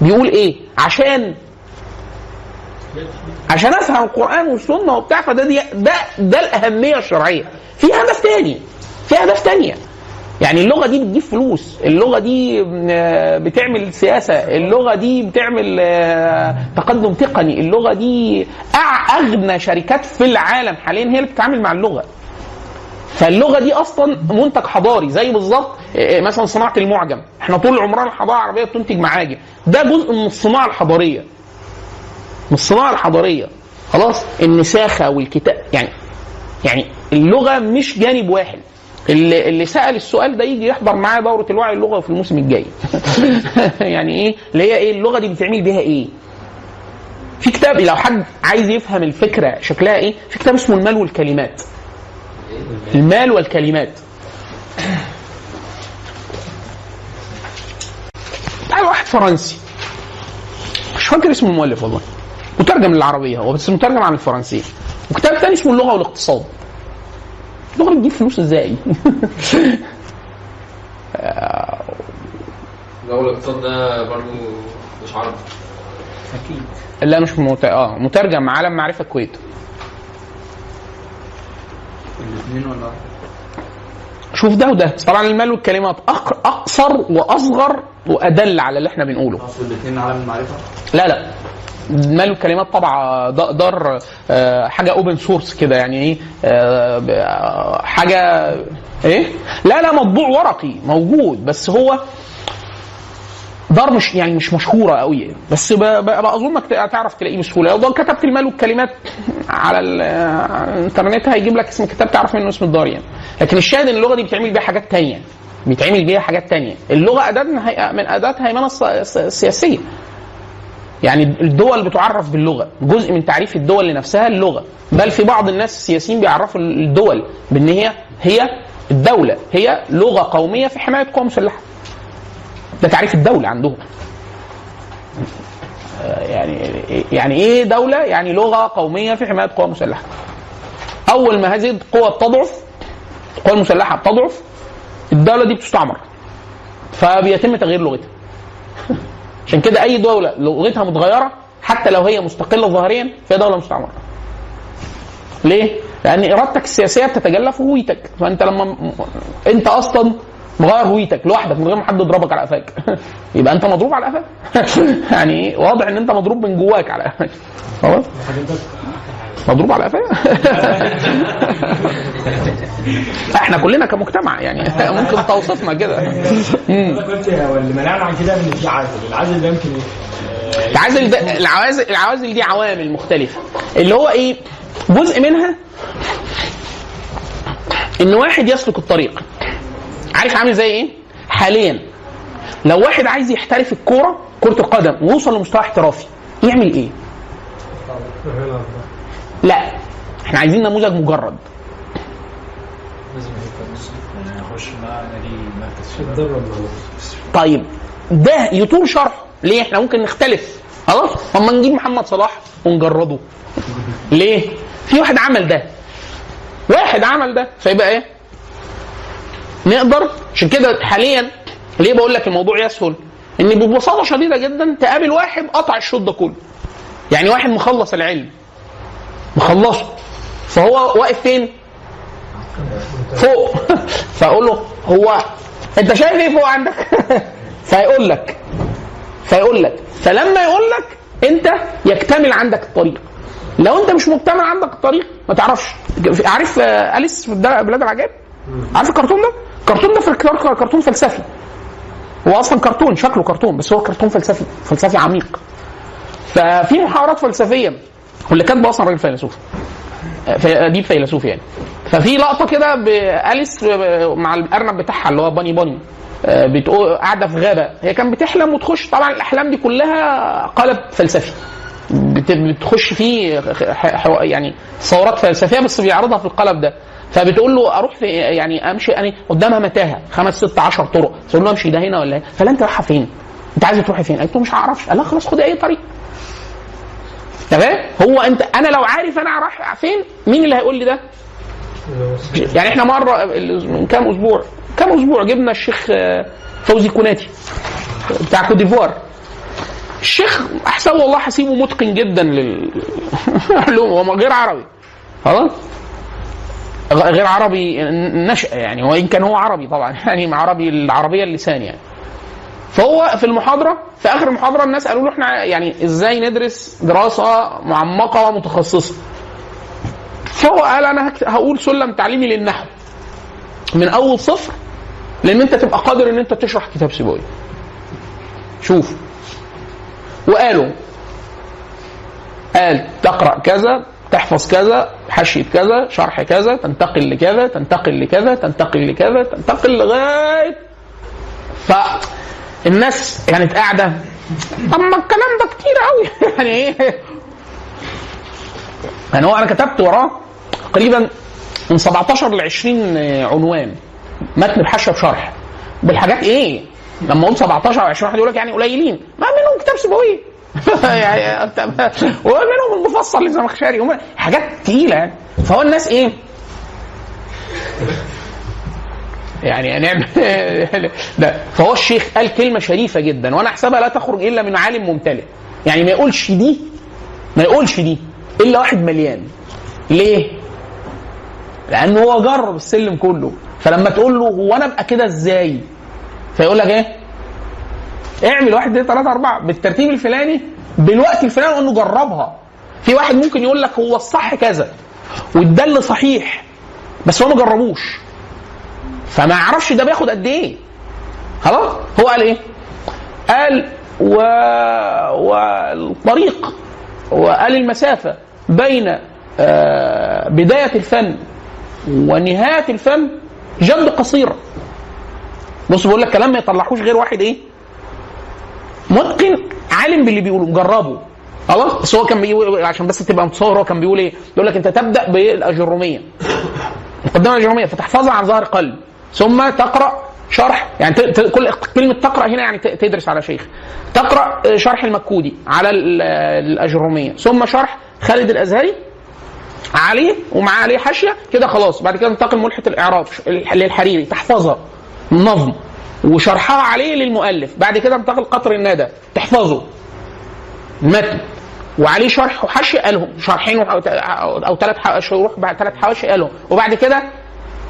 بيقول إيه؟ عشان عشان أفهم القرآن والسنة وبتاع فده دي ده ده الأهمية الشرعية. في هدف تاني. في اهداف تانية. يعني اللغة دي بتجيب فلوس اللغة دي آه، بتعمل سياسة اللغة دي بتعمل آه، تقدم تقني اللغة دي أغنى شركات في العالم حاليا هي اللي بتتعامل مع اللغة. فاللغة دي أصلا منتج حضاري زي بالظبط آه، مثلا صناعة المعجم. إحنا طول عمرنا الحضارة العربية بتنتج معاجم. ده جزء من الصناعة الحضارية. من الصناعة الحضارية. خلاص النساخة والكتاب يعني يعني اللغة مش جانب واحد. اللي, اللي سأل السؤال ده يجي يحضر معاه دورة الوعي اللغوي في الموسم الجاي. يعني إيه؟ اللي هي إيه؟ اللغة دي بتعمل بيها إيه؟ في كتاب لو حد عايز يفهم الفكرة شكلها إيه؟ في كتاب اسمه المال والكلمات. المال والكلمات. تعال واحد فرنسي. مش فاكر اسم المؤلف والله. مترجم للعربية هو بس مترجم عن الفرنسية. وكتاب تاني اسمه اللغة والاقتصاد. اللغة بتجيب فلوس إزاي جو الاقتصاد ده برضه مش عربي أكيد لا مش مت... آه مترجم عالم معرفة الكويت الاثنين ولا؟ واحد؟ شوف ده وده. طبعا المال والكلمات أق... أقصر وأصغر وأدل على اللي إحنا بنقوله. اصل الاثنين عالم المعرفه لا لا. المال والكلمات طبعا دا- دار آه، حاجة open source كده يعني إيه آه، آه، حاجة إيه؟ لا لا مطبوع ورقي موجود بس هو دار مش يعني مش مشهورة قوي بس بظنك تعرف تلاقيه بسهولة. لو كتبت المال والكلمات على ال- على الإنترنت هيجيب لك اسم الكتاب تعرف منه اسم الدار يعني. لكن الشاهد إن اللغة دي بيتعمل بيها حاجات تانية بيتعمل بيها حاجات تانية. اللغة اداه من اداه هيمنة الس- الس- السياسيه يعني الدول بتعرف باللغة جزء من تعريف الدول لنفسها اللغة. بل في بعض الناس السياسيين بيعرفوا الدول بأن هي هي الدولة هي لغة قومية في حماية قوى مسلحه ده تعريف الدولة عندهم. آه، يعني يعني إيه دولة؟ يعني لغة قومية في حماية قوى مسلحه أول ما هذه القوى بتضعف القوى المسلحه بتضعف الدولة دي بتستعمر. فبيتم تغيير لغتها. عشان كده أي دولة لغتها متغيرة حتى لو هي مستقلة ظاهريا فهي دولة مستعمرة. ليه؟ لأن إرادتك السياسية بتتجلى في هويتك. فأنت لما أنت أصلا مغير هويتك لوحدك من غير ما حد يضربك على قفاك. يبقى أنت مضروب على قفاك. يعني واضح إن أنت مضروب من جواك على قفاك. خلاص؟ مضروب على قفاك إحنا كلنا كمجتمع يعني. ممكن توصفنا كده. مم. أنا كنت واللي منعنا عن كده إن في عازل. العازل ده يمكن؟ العوازل ده العوازل العوازل دي عوامل مختلفة. اللي هو إيه؟ جزء منها إن واحد يسلك الطريق. عارف عامل زي إيه؟ حاليا. لو واحد عايز يحترف الكورة كرة القدم ويوصل لمستوى احترافي يعمل إيه؟ لا. إحنا عايزين نموذج مجرد. طيب ده يطول شرحه ليه؟ إحنا ممكن نختلف. خلاص؟ اما نجيب محمد صلاح ونجرده. ليه؟ في واحد عمل ده. واحد عمل ده فيبقى إيه؟ نقدر؟ عشان كده حاليا ليه بقول لك الموضوع يسهل؟ إن ببساطة شديدة جدا تقابل واحد قطع الشوط ده كله. يعني واحد مخلص العلم. مخلصه. فهو واقف فين؟ فوق. فأقول له هو أنت شايف إيه فوق عندك؟ فيقول لك فيقول لك فلما يقول لك أنت يكتمل عندك الطريق. لو أنت مش مكتمل عندك الطريق ما تعرفش. عارف آه، أليس في بلاد العجائب؟ عارف الكرتون ده؟ الكرتون ده في كرتون فلسفي. هو أصلا كرتون شكله كرتون بس هو كرتون فلسفي فلسفي عميق. ففي محاورات فلسفية. واللي كاتبه أصلا راجل فيلسوف. في- اديب فيلسوف يعني. ففي لقطة كده باليس مع الأرنب بتاعها اللي هو باني باني آه، بتقول قاعدة في غابة. هي كانت بتحلم وتخش طبعا الأحلام دي كلها قالب فلسفي. بت- بتخش فيه يعني ثورات فلسفية بس بيعرضها في القالب ده. فبتقول له أروح في يعني أمشي يعني قدامها متاهة خمس ست عشر طرق. تقول له أمشي ده هنا ولا هنا؟ فلا أنت رايحة فين؟ أنت عايزه تروحي فين؟ قالت له مش هعرفش. قال لها خلاص خدي أي طريق. تمام؟ هو انت أنا لو عارف أنا رايح فين مين اللي هيقول لي ده؟ يعني إحنا مرة من كام أسبوع كام أسبوع جبنا الشيخ آه، فوزي كوناتي بتاع كوت ديفوار. الشيخ أحسن والله حسيبه متقن جدا للعلوم هو غير عربي. خلاص؟ غير عربي نشأ يعني وإن كان هو عربي طبعا يعني عربي العربية اللسان يعني. فهو في المحاضرة في آخر المحاضرة الناس قالوا له إحنا يعني إزاي ندرس دراسة معمقة ومتخصصه فهو قال أنا هقول سلم تعليمي للنحو. من أول صفر لأن أنت تبقى قادر إن أنت تشرح كتاب سيبويه شوف. وقالوا قال تقرأ كذا تحفظ كذا حشية كذا شرح كذا تنتقل لكذا تنتقل لكذا تنتقل لكذا تنتقل لغاية فالناس كانت قاعدة طب ما الكلام ده كتير قوي يعني إيه؟ يعني هو أنا كتبت وراه تقريبا من 17 ل 20 عنوان متن بحشيه بشرح. بالحاجات إيه؟ لما أقول 17 أو 20 واحد يقول لك يعني قليلين. ما منهم كتاب سيبويه يعني ومنهم المفصل للزمخشري حاجات تقيلة. يعني فهو الناس إيه؟ يعني هنعمل ده فهو الشيخ قال كلمة شريفة جدا وأنا أحسبها لا تخرج إلا من عالم ممتلئ يعني ما يقولش دي ما يقولش دي إلا واحد مليان ليه؟ لأنه هو جرب السلم كله فلما تقول له هو أنا أبقى كده إزاي؟ فيقول لك إيه؟ اعمل واحد اثنين ثلاثة أربعة بالترتيب الفلاني بالوقت الفلاني انه جربها. في واحد ممكن يقول لك هو الصح كذا والدل صحيح بس هو ما جربوش. فما يعرفش ده بياخد قد إيه. خلاص؟ هو قال إيه؟ قال و... والطريق وقال المسافة بين آه، بداية الفن ونهاية الفن جد قصيرة بص بقول لك كلام ما يطلعوش غير واحد إيه؟ متقن عالم باللي بيقوله جربه. خلاص؟ بس هو كان بيقول عشان بس تبقى متصور هو كان بيقول إيه؟ يقول لك أنت تبدأ بالأجرومية. مقدمة الاجروميه فتحفظها عن ظهر قلب. ثم تقرأ شرح. يعني كل كلمة تقرأ هنا يعني تدرس على شيخ. تقرأ شرح المكودي على ال- الاجروميه ثم شرح خالد الأزهري عليه ومعاه عليه حاشيه كده خلاص. بعد كده تنتقل ملحة الإعراب للحريري. تحفظها. نظم. وشرحها عليه للمؤلف. بعد كده انتقل قطر الندى. تحفظه. المتن وعليه شرح وحاشيه قالهم. شرحين أو ثلاث شروح ثلاث حواشي قالهم. وبعد كده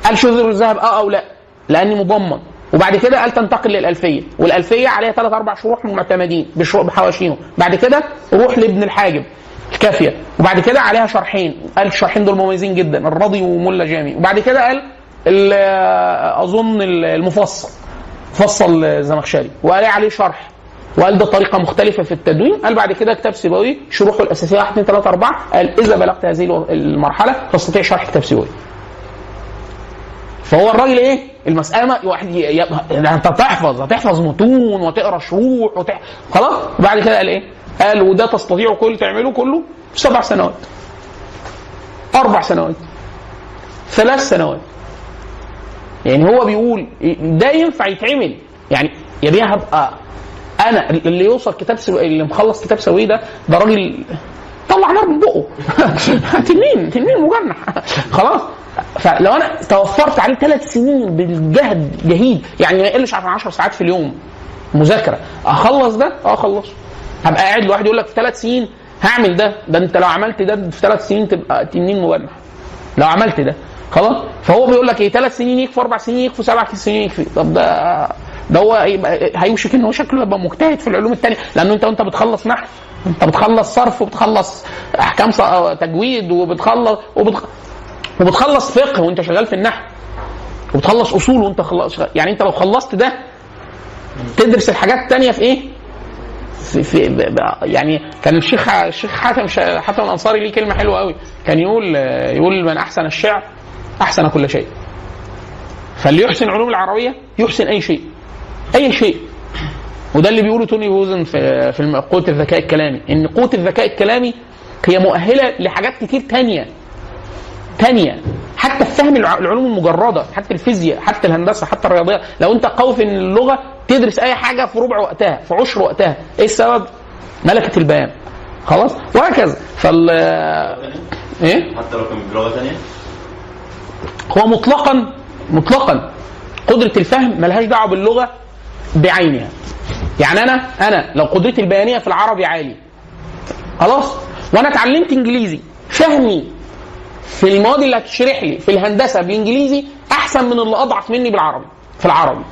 قال شذر الذهب آه أو لا. لاني مضمن. وبعد كده قال تنتقل للألفية. والألفية عليها ثلاث أربع شروح معتمدين بحواشيهم بعد كده روح لابن الحاجب الكافية. وبعد كده عليها شرحين. قال الشرحين دول مميزين جدا الرضي وملا جامي. وبعد كده قال ال- أظن المفصل فصل الزمخشري وقال عليه شرح. وقال ده طريقة مختلفة في التدوين. قال بعد كده كتاب سيبوي شروحه الأساسية 1 2 3 4 قال إذا بلغت هذه المرحلة تستطيع شرح كتاب سيبوي. فهو الراجل إيه المسألة واحد ي- ي- ده انت تحفظ هتحفظ متون وتقرأ شروح وتح... خلاص؟ وبعد كده قال إيه؟ قال وده تستطيع كل تعمله كله سبع سنوات. أربع سنوات. ثلاث سنوات. يعني هو بيقول ده ينفع يتعمل. يعني يا بيه هبقى أنا اللي يوصل كتاب سو... اللي مخلص كتاب سوي ده ده راجل طلع نار من بقه. تنين تنين مجنح. خلاص؟ فلو أنا توفرت عليه ثلاث سنين بالجهد جهيد يعني ما يقلش عن 10 ساعات في اليوم مذاكرة. أخلص ده؟ آه أخلصه. هبقى قاعد لوحدي يقول لك في ثلاث سنين هعمل ده؟ ده أنت لو عملت ده في ثلاث سنين تبقى تنين مجنح لو عملت ده خلاص؟ فهو بيقول لك إيه؟ ثلاث سنين يكفي أربع سنين يكفي سبع سنين يكفي. طب ده ده هو هيوشك إن هو شكله يبقى مجتهد في العلوم الثانية لأنه أنت وأنت بتخلص نحو أنت بتخلص صرف وبتخلص أحكام ص- تجويد وبتخلص وبتخ... وبتخلص فقه وانت شغال في النحو وبتخلص اصول وانت خلص يعني انت لو خلصت ده تدرس الحاجات الثانية في إيه؟ في, في يعني كان الشيخ الشيخ حاتم حاتم الأنصاري ليه كلمة حلوة قوي. كان يقول يقول من أحسن الشعر أحسن كل شيء. فاللي يحسن علوم العربية يحسن أي شيء. أي شيء. وده اللي بيقوله توني بوزن في في قوة الذكاء الكلامي. إن قوة الذكاء الكلامي هي مؤهلة لحاجات كتير تانية. تانية حتى في فهم الع- العلوم المجردة حتى الفيزياء حتى الهندسة حتى الرياضيات لو انت قوي في اللغة تدرس أي حاجة في ربع وقتها في عشر وقتها إيه السبب؟ ملكة البيان. خلاص؟ وهكذا. فال إيه؟ حتى لو كان بلغة ثانية هو مطلقا مطلقا قدرة الفهم ملهاش دعوة باللغة بعينها. يعني أنا أنا لو قدرتي البيانية في العربي عاليه خلاص؟ وأنا اتعلمت إنجليزي فهمي في المواد اللي هتشرح لي في الهندسة بالانجليزي أحسن من اللي أضعف مني بالعربي في العربي.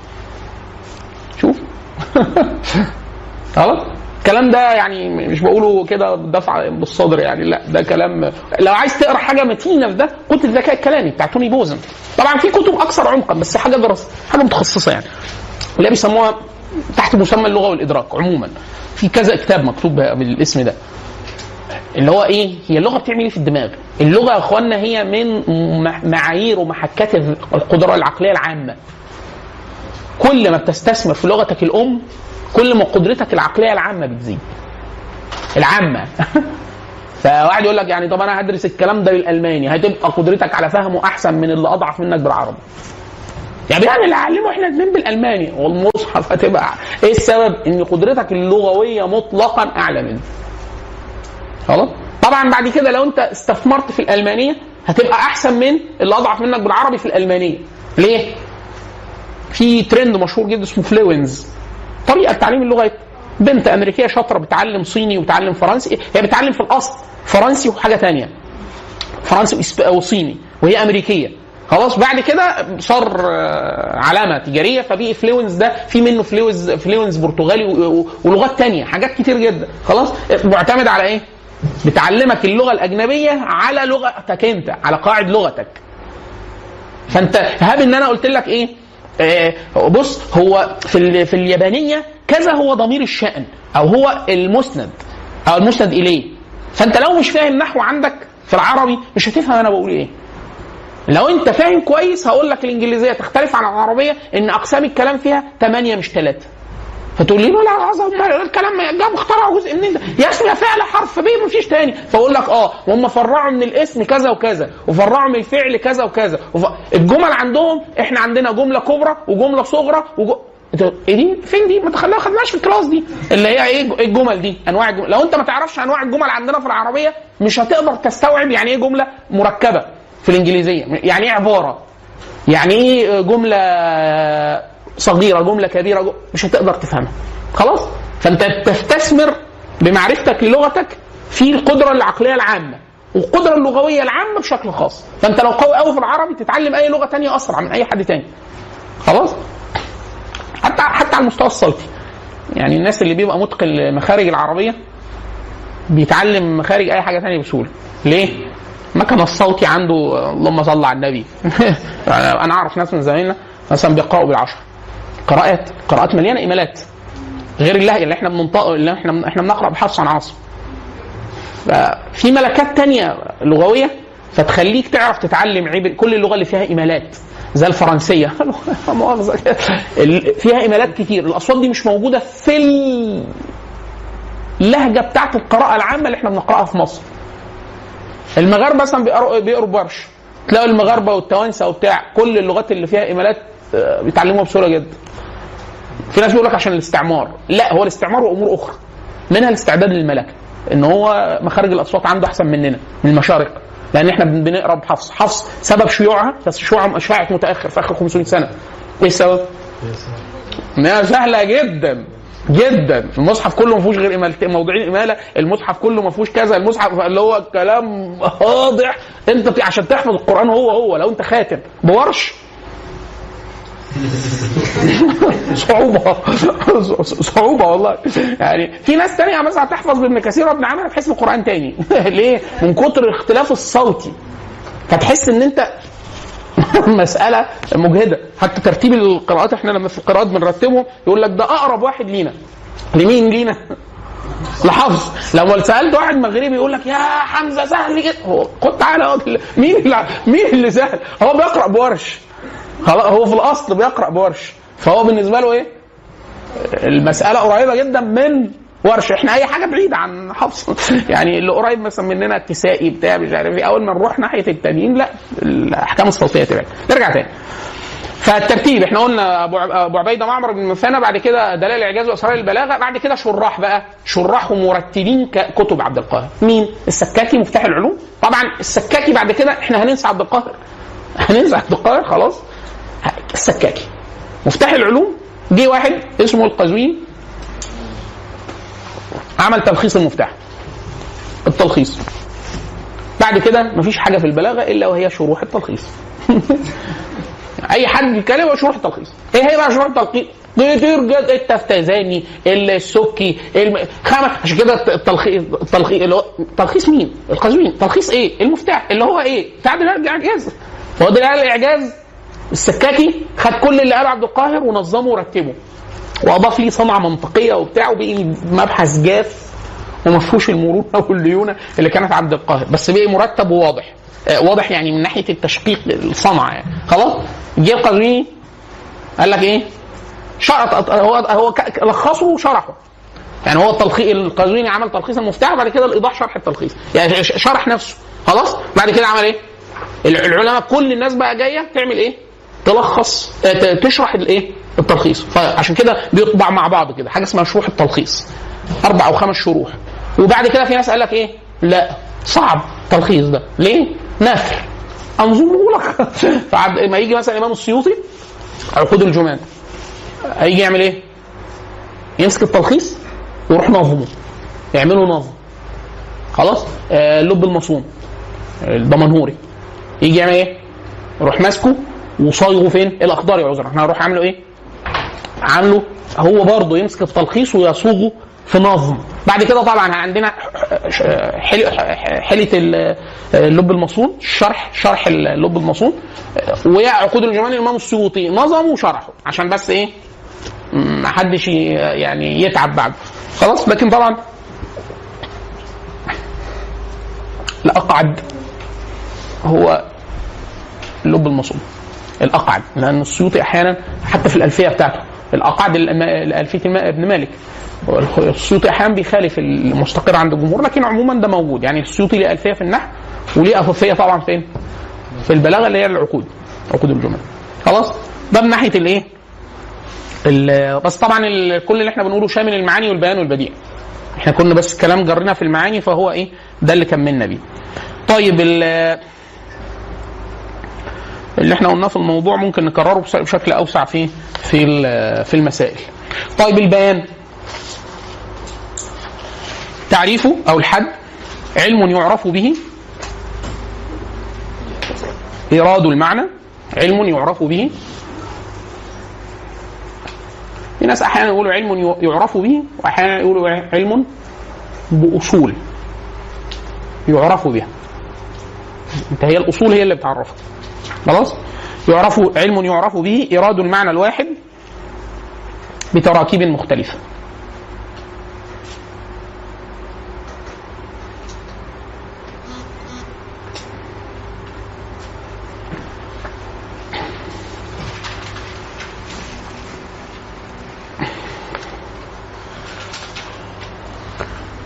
شوف. خلاص الكلام ده يعني مش بقوله كده دفع بالصدر يعني لا ده كلام لو عايز تقرأ حاجة متينة في ده كتب الذكاء الكلامي بتاع توني بوزن. طبعا في كتب أكثر عمقا بس حاجة درس حاجة متخصصة يعني. اللي بيسموها تحت مسمى اللغة والإدراك عموما. في كذا كتاب مكتوب بالاسم ده. اللي هو إيه؟ هي اللغة بتعمل إيه في الدماغ؟ اللغة يا إخوانا هي من معايير ومحكات القدرة العقلية العامة. كل ما بتستثمر في لغتك الأم كل ما قدرتك العقلية العامة بتزيد. العامة. فواحد يقول لك يعني طب أنا هدرس الكلام ده بالالماني هتبقى قدرتك على فهمه أحسن من اللي أضعف منك بالعربي. يعني يعني اللي علمه إحنا الاثنين بالألماني والمصحف هتبقى إيه السبب؟ إن قدرتك اللغوية مطلقا أعلى منه. خلاص؟ طبعا بعد كده لو أنت استثمرت في الألمانية هتبقى أحسن من اللي أضعف منك بالعربي في الألمانية. ليه؟ في ترند مشهور جدا اسمه فلوينز طريقة تعليم اللغة بنت أمريكية شاطرة بتعلم صيني وبتعلم فرنسي. هي بتعلم في الأصل فرنسي وحاجة تانية. فرنسي وصيني وهي أمريكية. خلاص بعد كده صار آه، علامة تجارية فبقي Fluenz ده في منه Fluenz Fluenz برتغالي ولغات تانية حاجات كتير جدا. خلاص معتمد على إيه؟ بتعلمك اللغة الأجنبية على لغتك أنت على قواعد لغتك. فأنت هاب إن أنا قلت لك إيه؟ آه بص هو في في اليابانية كذا هو ضمير الشأن أو هو المسند أو المسند إليه. فأنت لو مش فاهم نحو عندك في العربي مش هتفهم أنا بقول إيه. لو أنت فاهم كويس هقول لك الإنجليزية تختلف عن العربية إن أقسام الكلام فيها 8 مش 3 فتقول لي لا عظم الكلام جاب اخترعوا جزء منين ده؟ يا يا فعل حرف ب مفيش تاني. فأقول لك آه وهم فرعوا من الاسم كذا وكذا وفرعوا من الفعل كذا وكذا وف... الجمل عندهم إحنا عندنا جملة كبرى وجملة صغرى وج... إيه دي؟ فين دي؟ ما تخليها خدناش في الكلاس دي. اللي هي إيه إيه الجمل دي؟ أنواع الجمل. لو أنت ما تعرفش أنواع الجمل عندنا في العربية مش هتقدر تستوعب يعني إيه جملة مركبة في الإنجليزية. يعني إيه عبارة؟ يعني إيه جملة صغيرة جملة كبيرة جملة مش هتقدر تفهمها. خلاص؟ فأنت تستثمر بمعرفتك للغتك في القدرة العقلية العامة والقدرة اللغوية العامة بشكل خاص. فأنت لو قوي قوي في العربي تتعلم أي لغة تانية أسرع من أي حد تاني. خلاص؟ حتى حتى على المستوى الصوتي. يعني الناس اللي بيبقى متقن مخارج العربية بيتعلم مخارج أي حاجة تانية بسهولة. ليه؟ المكن الصوتي عنده اللهم صل على النبي. أنا أعرف ناس من زمايلنا مثلا بيقرأوا بالعشر قراءات قراءات مليانة إيميلات. غير اللهجه اللي إحنا بننطق اللي إحنا إحنا بنقرأ بحفص عن عاصم ففي ملكات تانية لغوية فتخليك تعرف تتعلم عبر كل اللغة اللي فيها إيميلات. زي الفرنسية. لا مؤاخذة. كده. ال- فيها إيميلات كتير. الأصوات دي مش موجودة في اللهجة بتاعت القراءة العامة اللي إحنا بنقرأها في مصر. المغاربة مثلا بيقروا بيقروا برش تلاقوا المغاربة والتوانسة وبتاع كل اللغات اللي فيها إيميلات آه، بيتعلموها بسهوله جدا. في ناس بيقول لك عشان الاستعمار. لا هو الاستعمار وأمور أخرى. منها الاستعداد للملكه إن هو مخارج الأصوات عنده أحسن مننا من المشارق. لأن إحنا بن- بنقرأ بحفص. حفص سبب شيوعها بس شيوعها شاعت متأخر في آخر 500 سنة. إيه السبب؟ انها سهلة جدا جدا. المصحف كله ما فيهوش غير إمالتين موضوعين إمالة. المصحف كله ما فيهوش كذا. المصحف اللي هو الكلام واضح. أنت عشان تحفظ القرآن هو هو. لو أنت خاتم بورش صعوبة. صعوبة والله. يعني في ناس تانية مثلا تحفظ بابن كثير وابن عامر تحس القرآن تاني. ليه؟ من كتر الاختلاف الصوتي. فتحس إن أنت مسألة مجهدة. حتى ترتيب القراءات إحنا لما في القراءات بنرتبهم يقول لك ده أقرب واحد لينا. لمين؟ لينا؟ لحفظ. لما سألت واحد مغربي يقول لك يا حمزة سهل جدا. خد تعالى. مين اللي مين اللي سهل؟ هو بيقرأ بورش. خلاص هو في الأصل بيقرأ بورش. فهو بالنسبة له إيه؟ المسألة قريبة جدا من ورش. إحنا أي حاجة بعيدة عن حفص. يعني اللي قريب مثلا مننا الكسائي بتاع مش عارف إيه. أول ما نروح ناحية التانيين لا الأحكام الصوتية تبعد نرجع تاني. فالترتيب إحنا قلنا أبو عب- أبو عبيدة معمر بن مثنى بعد كده دلائل الاعجاز وأسرار البلاغة بعد كده شراح بقى. شراح ومرتبين كتب عبد القاهر. مين؟ السكاكي مفتاح العلوم. طبعا السكاكي بعد كده إحنا هننسى عبد القاهر. هننسى عبد القاهر خلاص. السكاكي مفتاح العلوم جه واحد اسمه القزوين. عمل تلخيص المفتاح. التلخيص. بعد كده مفيش حاجة في البلاغة إلا وهي شروح التلخيص. أي حد بيتكلم هو شروح التلخيص. إيه هي بقى شروح التلخيص؟ جدا التفتزاني السكي الم... خمس. عشان كده التلخيص التلخيص اللي هو تلخيص مين؟ القزوين. تلخيص إيه؟ المفتاح اللي هو إيه؟ بتاع دلال الإعجاز. هو دلال الإعجاز السكاكي خد كل اللي قاله عبد القاهر ونظمه ورتبه. وأضاف ليه صنعة منطقية وبتاع وبقي مبحث جاف وما فيهوش المرونة والليونة اللي كانت عند القاهر. بس بقي مرتب وواضح آه، واضح يعني من ناحية التشقيق الصنعه يعني. خلاص؟ جه القزويني قال لك إيه؟ شرط هو هو لخصه وشرحه. يعني هو التلخيص القزويني عمل تلخيص المفتاح بعد كده الإيضاح شرح التلخيص. يعني شرح نفسه. خلاص؟ بعد كده عمل إيه؟ الع- العلماء كل الناس بقى جاية تعمل إيه؟ تلخص آه، تشرح الايه؟ التلخيص. فعشان كده بيطبع مع بعض كده. حاجة اسمها شروح التلخيص. أربع أو خمس شروح. وبعد كده في ناس قال لك إيه؟ لا صعب التلخيص ده. ليه؟ نثر انظمه لك ما يجي مثلا الامام السيوطي عقود الجمال. هيجي يعمل إيه؟ يمسك التلخيص ويروح نظمه. يعمله نظم. خلاص؟ آه اللب المصون. الدمنهوري يجي يعمل إيه؟ يروح ماسكه وصايغه فين؟ الاخضر عذرا. إحنا هنروح عامله إيه؟ عامله هو برضه يمسك التلخيص ويصوغه في نظم. بعد كده طبعا عندنا حل- حلة ال- اللب المصون شرح شرح اللب المصون وعقود الجمال الإمام السيوطي نظمه وشرحه عشان بس إيه؟ ما حدش يعني يتعب بعده. خلاص؟ لكن طبعا الأقعد هو اللب المصون الأقعد لأن السيوطي أحيانا حتى في الألفية بتاعته الأقعد الألفية ابن مالك. السيوطي أحيانا بيخالف المستقر عند الجمهور لكن عموما ده موجود. يعني السيوطي ليه ألفية في النحو وليه الفيه طبعا فين؟ في البلاغة اللي هي العقود عقود الجمل. خلاص؟ ده من ناحية الإيه؟ ال- بس طبعا كل اللي إحنا بنقوله شامل المعاني والبيان والبديع. إحنا كنا بس كلام جرينا في المعاني فهو إيه؟ ده اللي كملنا بيه. طيب اللي إحنا قلناه في الموضوع ممكن نكرره بش- بشكل أوسع في في في المسائل. طيب البيان. تعريفه أو الحد علم يعرف به. إيراد المعنى علم يعرف به. في ناس أحيانا يقولوا علم يعرف به وأحيانا يقولوا علم بأصول يعرف بها. انت هي الأصول هي اللي بتعرفها خلاص؟ يعرف علم يعرف به إيراد المعنى الواحد بتراكيب مختلفة.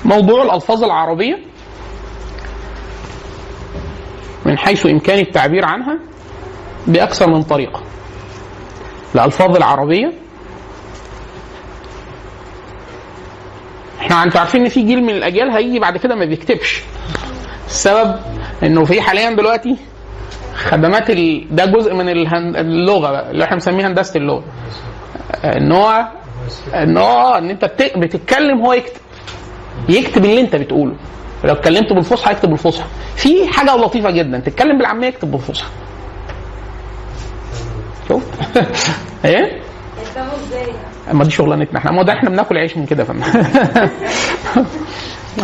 موضوع الألفاظ العربية من حيث إمكان التعبير عنها بأكثر من طريقة الألفاظ العربية. إحنا أنتوا عارفين إن في جيل من الأجيال هيجي بعد كده ما بيكتبش. السبب إنه في حاليا دلوقتي خدمات ال... ده جزء من الهن... اللغة بقى اللي إحنا بنسميها هندسة اللغة. إن هو إن هو إن أنت بت... بتتكلم هو يكتب. يكتب اللي أنت بتقوله. لو اتكلمت بالفصحى يكتب بالفصحى. في حاجة لطيفة جدا. تتكلم بالعامية يكتب بالفصحى. شوف. إيه؟ ما دي شغلانتنا إحنا. ما ده إحنا بناكل عيش من كده فن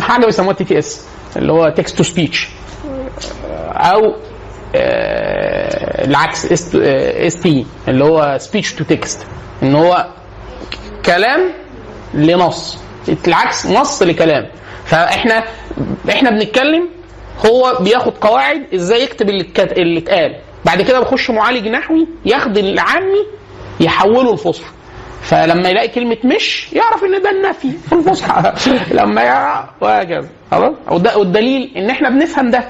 حاجة بيسموها TTS اللي هو text to speech أو آه، العكس ST اللي هو speech to text إن هو كلام لنص. العكس نص لكلام. فإحنا إحنا بنتكلم هو بياخد قواعد إزاي يكتب اللي اتقال. بعد كده بيخش معالج نحوي ياخد العامي يحوله لفصحى فلما يلاقي كلمة مش يعرف إن ده النفي في الفصحى لما يعرف وهكذا. خلاص؟ والدليل إن إحنا بنفهم ده.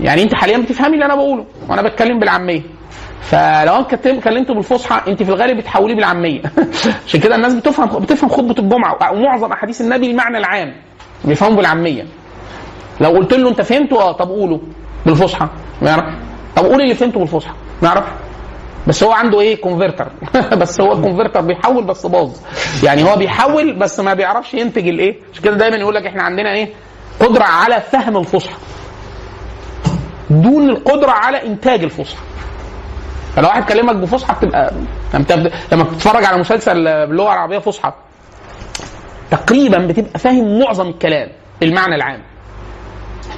يعني أنت حاليا بتفهمي اللي أنا بقوله وأنا بتكلم بالعامية. فلو أنا كتم- كلمت بالفصحى أنت في الغالب بتحوليه بالعامية. عشان كده الناس بتفهم بتفهم خطبة الجمعة ومعظم أحاديث النبي المعنى العام. بيفهموا بالعامية. لو قلت له أنت فهمته؟ آه طب قوله. بالفصحى. يعرف طب قول اللي فهمته بالفصحى ما يعرف بس هو عنده إيه؟ converter بس هو ال converter بيحول بس باظ. يعني هو بيحول بس ما بيعرفش ينتج الإيه؟ عشان كده دايما يقول لك إحنا عندنا إيه؟ قدرة على فهم الفصحى. دون القدرة على إنتاج الفصحى. فلو واحد كلمك بفصحى بتبقى لما بت- لما بتتفرج على مسلسل باللغة العربية فصحى تقريبا بتبقى فاهم معظم الكلام المعنى العام.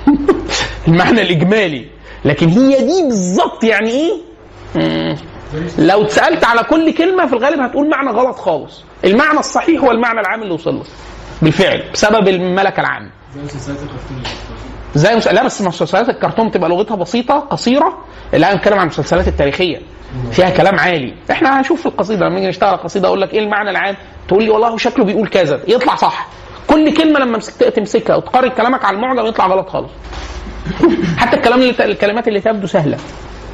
المعنى الإجمالي. لكن هي دي بالظبط يعني إيه. لو اتسألت على كل كلمة في الغالب هتقول معنى غلط خالص. المعنى الصحيح هو المعنى العام اللي وصل لك بالفعل بسبب الملكه العامه زي مسلسلات. لا بس مسلسلات الكرتون بتبقى لغتها بسيطة قصيرة. اللي أنا بتكلم عن المسلسلات التاريخية. فيها كلام عالي. إحنا هنشوف في القصيدة لما نيجي نشتغل قصيده أقول لك إيه المعنى العام؟ تقول لي والله شكله بيقول كذا. يطلع صح. كل كلمة لما تمسكها وتقارن كلامك على المعجم يطلع غلط خالص. حتى الكلام اللي الكلمات اللي تبدو سهلة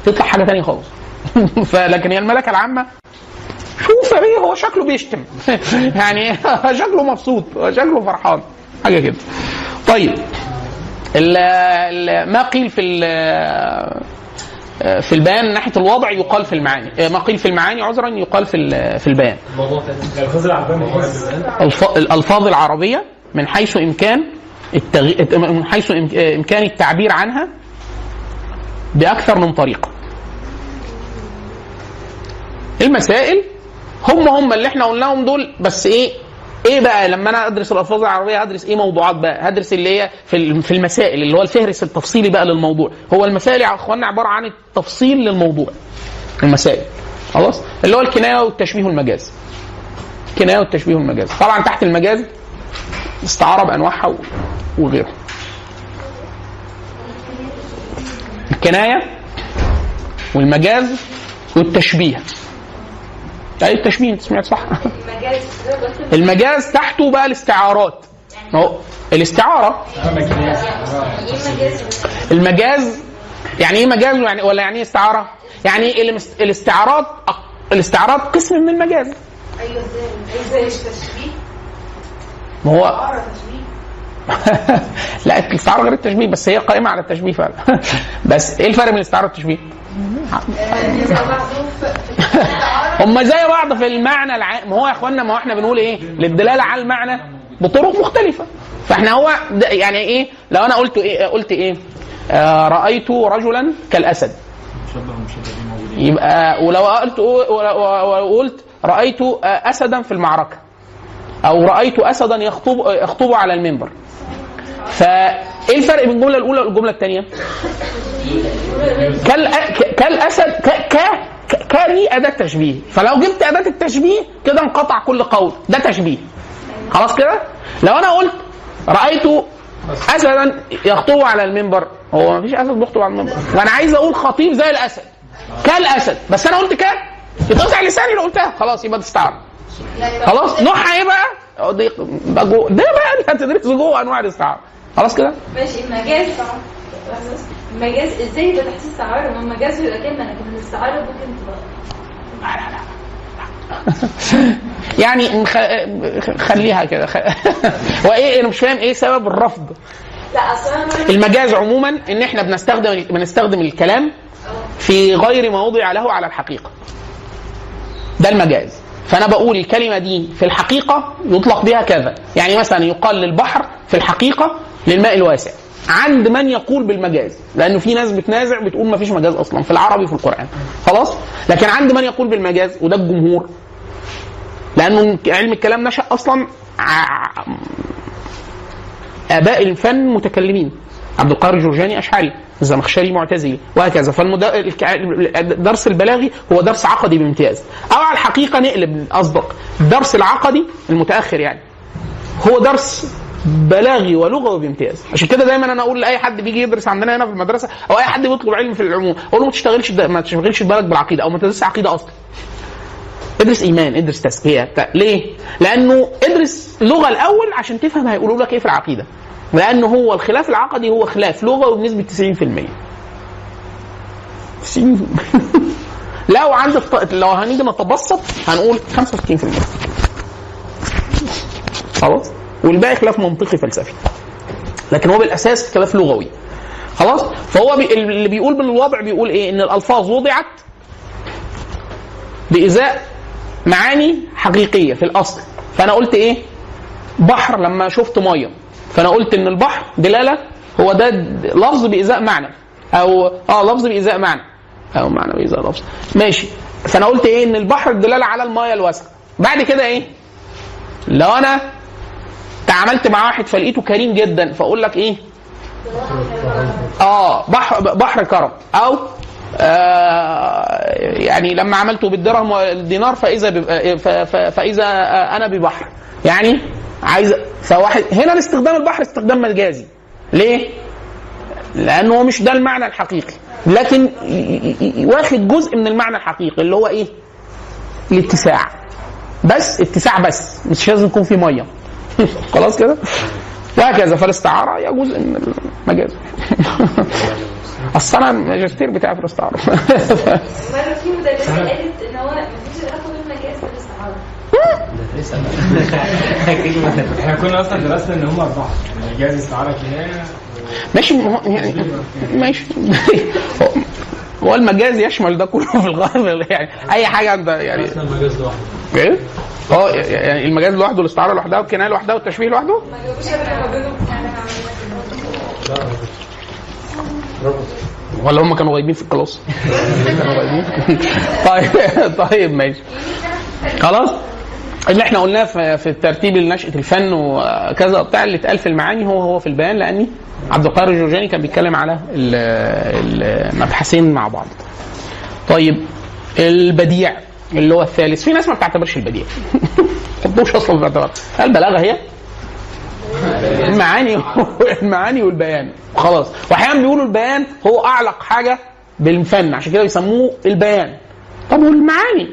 تطلع حاجة تانية خالص. فلكن هي الملكة العامة شوف يا بيه هو شكله بيشتم. يعني شكله مبسوط شكله فرحان حاجة كده. طيب ال ال ما قيل في في البيان من ناحية الوضع يقال في المعاني. ما قيل في المعاني عذرا يقال في في البيان. الألفاظ العربية من حيث امكان التغي... من حيث إم- إمكان التعبير عنها بأكثر من طريقة. المسائل هم هم اللي إحنا قلناهم دول بس إيه؟ إيه بقى؟ لما أنا أدرس الألفاظ العربية هدرس إيه موضوعات بقى؟ هدرس اللي هي في في المسائل اللي هو الفهرس التفصيلي بقى للموضوع. هو المسائل يا اخوانا عبارة عن التفصيل للموضوع المسائل. خلاص؟ اللي هو الكناية والتشبيه والمجاز الكنايه والتشبيه والمجاز طبعا تحت المجاز استعاره بانواعها و- وغيرها الكناية والمجاز والتشبيه. أي التشبيه أنت سمعت صح؟ المجاز تحته بقى الاستعارات. ما هو الاستعارة. إيه مجاز المجاز يعني إيه مجاز يعني ولا يعني إيه استعارة؟ يعني المس- الاستعارات الاستعارات قسم من المجاز. أيوه إزاي؟ إزاي التشبيه؟ ما هو لا الاستعاره غير التشبيه بس هي قائمة على التشبيه فعلا بس إيه الفرق بين الاستعاره والتشبيه؟ هم زي بعض في المعنى العام هو يا إخوانا ما هو إحنا بنقول إيه؟ للدلاله على المعنى بطرق مختلفة فإحنا هو يعني إيه لو أنا قلت إيه قلت إيه؟ آه رأيت رجلا كالأسد يبقى ولو قلت وقلت رأيت اسدا في المعركة أو رأيت اسدا يخطب يخطب على المنبر فايه الفرق بين الجملة الأولى والجملة الثانية كال كالأسد ك ك دي أداة تشبيه. فلو جبت أداة التشبيه كده انقطع كل قول. ده تشبيه. خلاص كده؟ لو أنا قلت رأيت اسدا يخطب على المنبر. هو ما فيش أسد بيخطب على المنبر. وأنا عايز أقول خطيب زي الأسد. كالأسد. بس أنا قلت ك يتقطع لساني لو قلتها. خلاص يبقى تستعرض. خلاص؟ نوعها إيه بقى؟ دي ده ده بقى اللي هتدرسه جوه أنواع الاستعاره خلاص كده؟ ماشي المجاز المجاز إزاي يبقى تحت استعارة؟ ما المجاز بيبقى كلمه لكن الاستعاره ممكن تبقى. يعني نخ- خليها كده. خ... وإيه أنا مش فاهم إيه سبب الرفض. لا المجاز عموما إن إحنا بنستخدم بنستخدم الكلام في غير ما وضع له على الحقيقة. ده المجاز. فأنا بقول الكلمة دي في الحقيقة يطلق بها كذا. يعني مثلا يقال للبحر في الحقيقة للماء الواسع. عند من يقول بالمجاز؟ لأنه في ناس بتنازع بتقول ما فيش مجاز أصلا في العربي وفي القرآن. خلاص؟ لكن عند من يقول بالمجاز وده الجمهور. لأنه علم الكلام نشأ أصلا آباء الفن متكلمين. عبد القاهر الجرجاني أشعري الزمخشري معتزلي وهكذا. فالدرس البلاغي هو درس عقدي بامتياز. أو على الحقيقة نقلب اصدق الدرس العقدي المتأخر يعني. هو درس بلاغي ولغوي بامتياز. عشان كده دايما أنا أقول لأي حد بيجي يدرس عندنا هنا في المدرسة أو أي حد بيطلب علم في العموم أقول له ما تشتغلش ما تشغلش بالك بالعقيدة أو ما تدرسش عقيدة أصلا. ادرس إيمان ادرس تزكية. ليه؟ لأنه ادرس لغة الأول عشان تفهم هيقولوا لك إيه في العقيدة. لأنه هو الخلاف العقدي هو خلاف لغوي بنسبه 90% 90 لو عندك ط- لو هنيجي نتبسط هنقول 65% خلاص؟ والباقي خلاف منطقي فلسفي. لكن هو بالأساس خلاف لغوي. خلاص؟ فهو بي اللي بيقول بالوضع بيقول إيه؟ إن الألفاظ وضعت بإزاء معاني حقيقية في الأصل. فأنا قلت إيه؟ بحر لما شفت مية. فأنا قلت إن البحر دلالة هو ده لفظ بإزاء معنى أو آه لفظ بإزاء معنى. أو معنى بإزاء لفظ. ماشي. فأنا قلت إيه؟ إن البحر دلالة على المية الواسعة. بعد كده إيه؟ لو أنا تعاملت مع واحد فلقيته كريم جدا فأقول لك إيه؟ آه بحر بحر كرم. أو آه يعني لما عملته بالدرهم والدينار فإذا فإذا أنا ببحر. يعني عايز فواحد هنا الاستخدام البحر استخدام مجازي. ليه؟ لأنه هو مش ده المعنى الحقيقي. لكن واخد جزء من المعنى الحقيقي اللي هو إيه؟ الاتساع. بس اتساع بس. مش لازم يكون في مية. خلاص كده؟ وهكذا. فالاستعارة هي جزء من المجاز. اصل أنا الماجستير بتاعي في الاستعارة. مره في مدرسه قالت ان هو مفيش علاقه بين المجاز والاستعاره إحنا كنا أصلا درسنا إن هم أربعة. يعني جاز استعاره كنايه ماشي ما هو- يعني ماشي. هو- المجاز يشمل ده كله في الغالب يعني أي حاجة أنت يعني المجاز لوحده. إيه؟ آه يعني المجاز لوحده والاستعاره لوحدها والكناية لوحدها والتشبيه لوحده؟ ما جابوش ابدا ما بينهم ولا هم كانوا غايبين في الكلاس؟ كانوا غايبين طيب طيب ماشي. خلاص؟ اللي إحنا قلناه في الترتيب لنشأة الفن وكذا بتاع اللي اتقال في المعاني هو هو في البيان لأني عبد القاهر الجرجاني كان بيتكلم على ال- المبحثين مع بعض. طيب البديع اللي هو الثالث في ناس ما بتعتبرش البديع. ما تحطوش أصلا في الاعتبار. البلاغه هي؟ المعاني المعاني والبيان. خلاص. واحيانا بيقولوا البيان هو أعلق حاجة بالفن عشان كده بيسموه البيان. طب والمعاني؟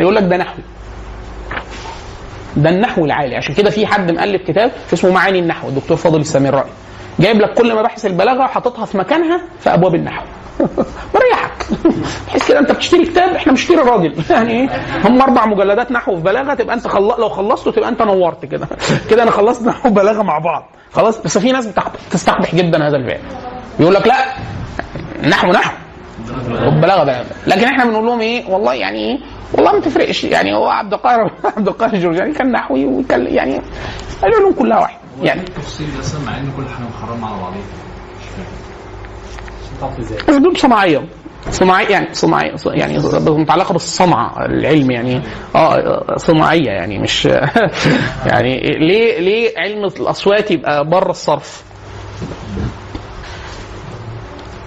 يقول لك ده نحو ده النحو العالي. عشان كده في حد مؤلف كتاب اسمه معاني النحو الدكتور فاضل السميرائي جايب لك كل مباحث البلاغة وحاططها في مكانها في أبواب النحو. مريحك. تحس كده أنت بتشتري كتاب إحنا بنشتري الراجل يعني إيه؟ هم أربع مجلدات نحو في بلاغة تبقى أنت خل... لو خلصته تبقى أنت نورت كده. كده أنا خلصت نحو وبلاغة مع بعض. خلاص؟ بس في ناس بتستقبح جدا هذا الفعل. يقول لك لا نحو نحو. والبلاغه بلاغة. لكن إحنا بنقول لهم إيه؟ والله يعني إيه؟ والله ما تفرقش. يعني هو عبد القاهر عبد القاهر الجرجاني كان نحوي وكان يعني العلوم كلها واحد. يعني التفصيل ده مع إن كل حاجة محرمة على بعضيها. مش فاهم. صناعية. صناعية يعني صناعيه يعني متعلقة بالصنعة العلم يعني. آه صناعية يعني مش يعني ليه ليه علم الأصوات يبقى بره الصرف؟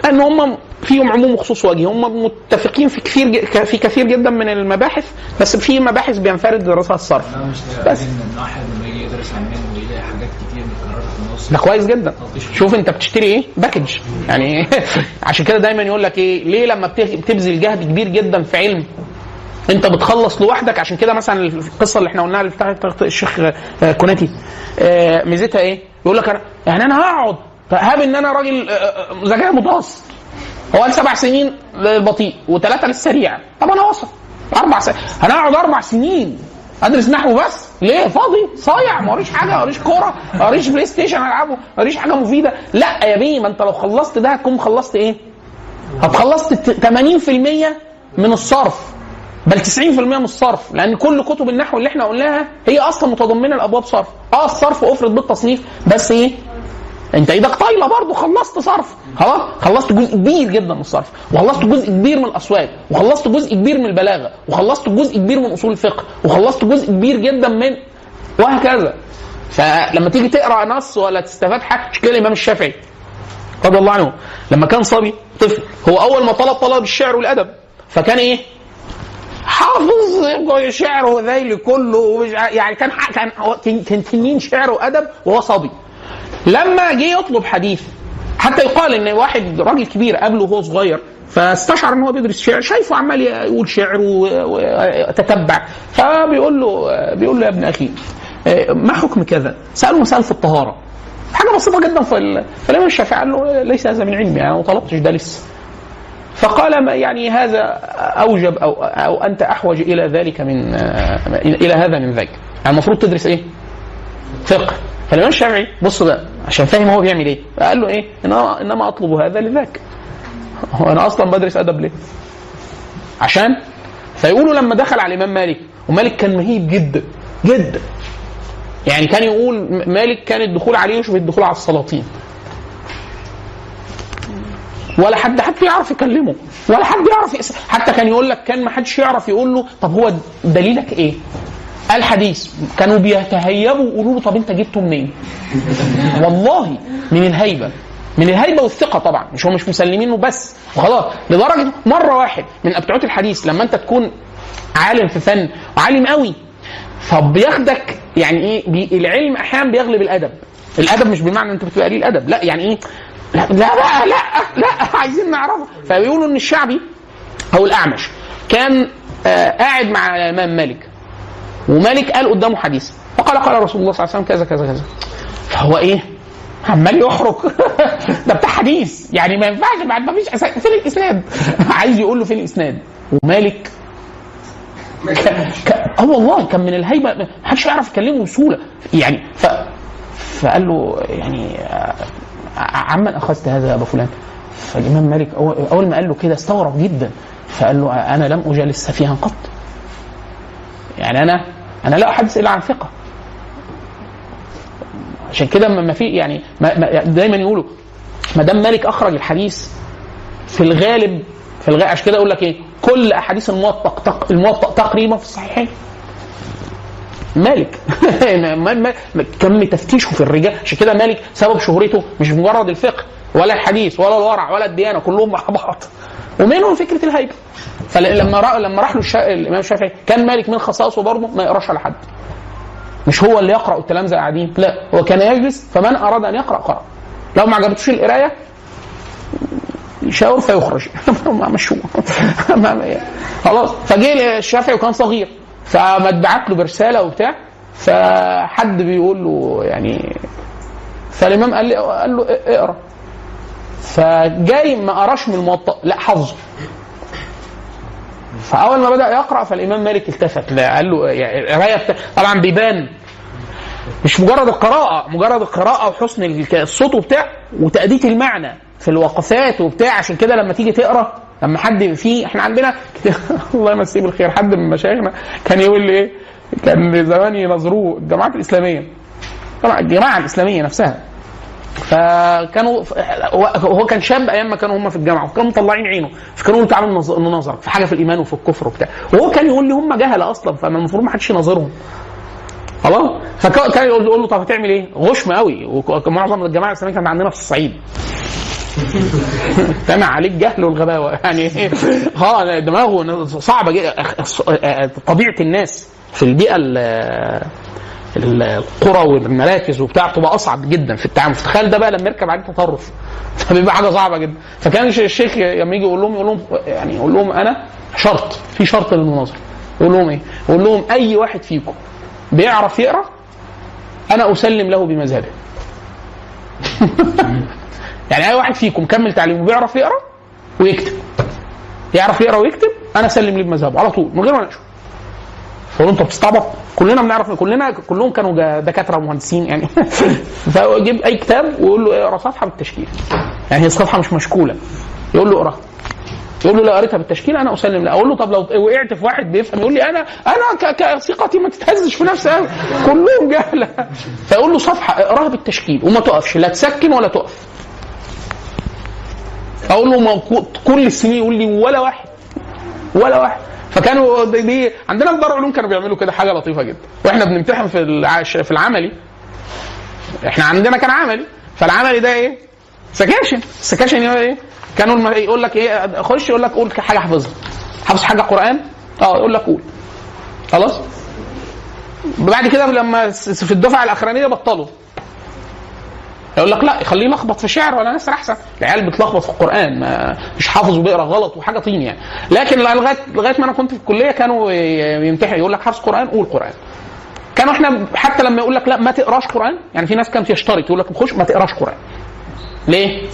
لأن هم فيهم عموم وخصوص وجه هم متفقين في كثير في كثير جدا من المباحث بس في مباحث بينفرد دراسها الصرف. لا مش بس. بس إن الواحد لما يجي يدرس علمين ويلاقي حاجات كتير متكرره في النص. ده كويس جدا. شوف انت بتشتري إيه؟ باكج يعني عشان كده دايما يقول لك إيه ليه لما بت- بتبذل جهد كبير جدا في علم انت بتخلص لوحدك؟ عشان كده مثلا القصة اللي إحنا قلناها اللي بتاعت الشيخ آه، كوناتي آه، ميزتها إيه؟ يقول لك أنا يعني أنا هقعد. هاب إن أنا راجل آه، ذكاء متوسط. هو قال سبع سنين للبطيء وثلاثه للسريع. طب أنا وسط أربع سنين هنقعد أربع سنين أدرس نحو بس. ليه؟ فاضي. صايع. ما وريش حاجة ما وريش كورة ما وريش PlayStation ألعبه ما وريش حاجة مفيدة. لا يا بيه ما أنت لو خلصت ده هتكون خلصت إيه؟ هتخلصت 80% من الصرف. بل 90% من الصرف. لأن كل كتب النحو اللي إحنا قلناها هي أصلا متضمنة الابواب صرف. آه الصرف أفرض بالتصنيف بس إيه؟ انت إيدك طايله برضه خلصت صرف. خلاص خلصت جزء كبير جدا من الصرف. وخلصت جزء كبير من الاصوات وخلصت جزء كبير من البلاغة. وخلصت جزء كبير من أصول الفقه. وخلصت جزء كبير جدا من وهكذا. فلما تيجي تقرأ نص ولا تستفاد حاجة كده الإمام الشافعي؟ رضي الله عنه. لما كان صبي طفل هو أول ما طلب طلب الشعر والأدب فكان إيه؟ حافظ شعر وذيل كله يعني كان كان كان تنين شعر وأدب وهو صبي. لما جه يطلب حديث حتى يقال إن واحد راجل كبير قابله وهو صغير فاستشعر إن هو بيدرس شعر شايفه عمال يقول شعر و- ويتتبع فبيقول له بيقول له يا ابن أخي ما حكم كذا؟ ساله مسألة في الطهارة حاجة بسيطة جدا في ال- فالإمام الشافعي قال له ليس هذا من علمي أنا ما طلبتش ده لسه فقال ما يعني هذا أوجب أو أو أنت أحوج إلى ذلك من آه، إلى هذا من ذاك يعني المفروض تدرس إيه؟ فقه فالإمام الشافعي بص بقى عشان فاهم هو بيعمل إيه. قال له إيه؟ انما إنما أطلب هذا لذاك. هو أنا أصلا بدرس أدب ليه؟ عشان؟ فيقولوا لما دخل على الإمام مالك ومالك كان مهيب جدا جدا. يعني كان يقول مالك كان الدخول عليه يشبه الدخول على السلاطين. ولا حد حتى يعرف يكلمه ولا حد يعرف. حتى كان يقول لك كان ما حدش يعرف يقول له طب هو دليلك إيه؟ الحديث كانوا بيتهيبوا ويقولوا له طب أنت جبته منين؟ والله من الهيبة من الهيبة والثقة طبعا مش هو مش مسلمينه بس وخلاص. لدرجة مرة واحد من ابتعوت الحديث لما أنت تكون عالم في فن وعالم قوي فبياخدك يعني إيه العلم أحيانا بيغلب الأدب. الأدب مش بمعنى أنت بتبقى قليل الأدب لا يعني إيه لا لا بقى لا لا عايزين نعرفه. فبيقولوا إن الشعبي أو الأعمش كان آه قاعد مع الإمام مالك. ومالك قال قدامه حديث فقال قال رسول الله صلى الله عليه وسلم كذا كذا كذا. فهو إيه؟ عمال يحرك ده بتاع حديث. يعني ما ينفعش بعد ما فيش فين الإسناد؟ عايز يقول له فين الإسناد. ومالك ك... آه والله كان من الهيبة ما حدش يعرف يكلمه بسهولة. يعني ف... فقال له يعني آه، عمن أخذت هذا يا أبا فلان. فالإمام مالك أول ما قال له كده استغرب جدا. فقال له أنا لم أجالس سفيها قط. يعني أنا أنا لا أحدث إلا عن ثقة. عشان كده ما في يعني ما دايما يقولوا ما دام مالك أخرج الحديث في الغالب في الغالب عشان كده أقول لك إيه كل أحاديث الموطأ تق- الموطأ تقريبا في الصحيحين. مالك ما- ما- ما- كم تفتيشه في الرجال. عشان كده مالك سبب شهرته مش مجرد الفقه ولا الحديث ولا الورع ولا الديانة كلهم مع بعض. ومنهم فكرة الهيبة. فلما را... لما راح له. الإمام الشافعي كان مالك من خصائصه برضه ما يقراش على حد. مش هو اللي يقرأ والتلامذه قاعدين. لا هو كان يجلس فمن أراد أن يقرأ قرأ. لو ما عجبتوش القراية يشاور فيخرج. مشوه ما- خلاص. فجه الشافعي وكان صغير. فما اتبعت له برسالة وبتاع فحد بيقول له يعني فالإمام قال لي قال له اقرأ. فجاي ما قراش من الموطأ. لا حفظه فأول ما بدأ يقرأ فالإمام مالك التفت. قال له يعني القرايه طبعا بيبان. مش مجرد القراءة مجرد القراءة وحسن الصوت وبتاع وتأدية المعنى في الوقفات وبتاع. عشان كده لما تيجي تقرأ لما حد فيه إحنا عندنا الله يمسيه بالخير حد من مشايخنا كان يقول لي إيه؟ كان زمان ينظروه الجماعات الإسلامية. طبعا الجماعة الإسلامية نفسها. فكانوا هو كان شاب أيام ما كانوا هم في الجامعة وكانوا مطلعين عينه فكانوا يقولوا تعالوا ننظ- ننظر في حاجة في الإيمان وفي الكفر وبتاع. وهو كان يقول لي هم جهله أصلا فالمفروض ما حدش يناظرهم خلاص؟ فكان يقول له طب هتعمل إيه؟ غشم قوي. ومعظم الجماعة الإسلامية كانت عندنا في الصعيد. سامع عليك جهل والغباوة. يعني آه دماغه صعبة جدا. طبيعة الناس في البيئة ال- القرى والمراكز وبتاع تبقى أصعب جدا في التعامل. تخيل ده بقى لما يركب عليه تطرف. فبيبقى حاجة صعبة جدا. فكان الشيخ لما يجي يقول لهم يقول لهم يعني يقول لهم أنا شرط. في شرط للمناظرة. يقول لهم إيه؟ يقول لهم أي واحد فيكم بيعرف يقرأ أنا أسلم له بمذهبه. يعني أي واحد فيكم كمل تعليمه بيعرف يقرأ ويكتب. يعرف يقرأ ويكتب أنا أسلم ليه بمذهبه على طول من غير ما اناقشه فقول انت بتستعبط. كلنا بنعرف كلنا كلهم كانوا دكاترة ومهندسين يعني. فيجيب أي كتاب ويقول له اقرأ صفحة بالتشكيل. يعني هي الصفحة مش مشكولة. يقول له اقرأ. يقول له لو قريتها بالتشكيل أنا أسلم لا. أقول له طب لو وقعت في واحد بيفهم يقول لي أنا أنا كثقتي ما تتهزش في نفسي أوي. كلهم جهلة. فيقول له صفحة اقراها بالتشكيل وما تقفش. لا تسكن ولا تقف. أقول له كل السنين يقول لي ولا واحد. ولا واحد. فكانوا دي, عندنا في دار العلوم كانوا بيعملوا كده حاجة لطيفة جدا. وإحنا بنمتحن في العش في العملي. إحنا عندنا كان عملي. فالعملي ده إيه؟ سكاشن. السكاشن إيه؟ كانوا يقول لك إيه؟ خش يقول لك قول حاجة حافظها حافظ حاجة قرآن؟ آه يقول لك قول. خلاص؟ بعد كده لما في الدفعة الأخرانية بطلوا. يقول لك لا خليه يلخبط في شعر ولا نثر أحسن. العيال بتلخبط في القرآن ما مش حافظ وبيقرأ غلط وحاجة طين يعني. لكن لغايه لغاية ما أنا كنت في الكلية كانوا يمتحن يقول لك حافظ قرآن قول قرآن. كانوا إحنا حتى لما يقول لك لا ما تقراش قرآن يعني في ناس كانت يشترط يقول لك خش ما تقراش قرآن. ليه؟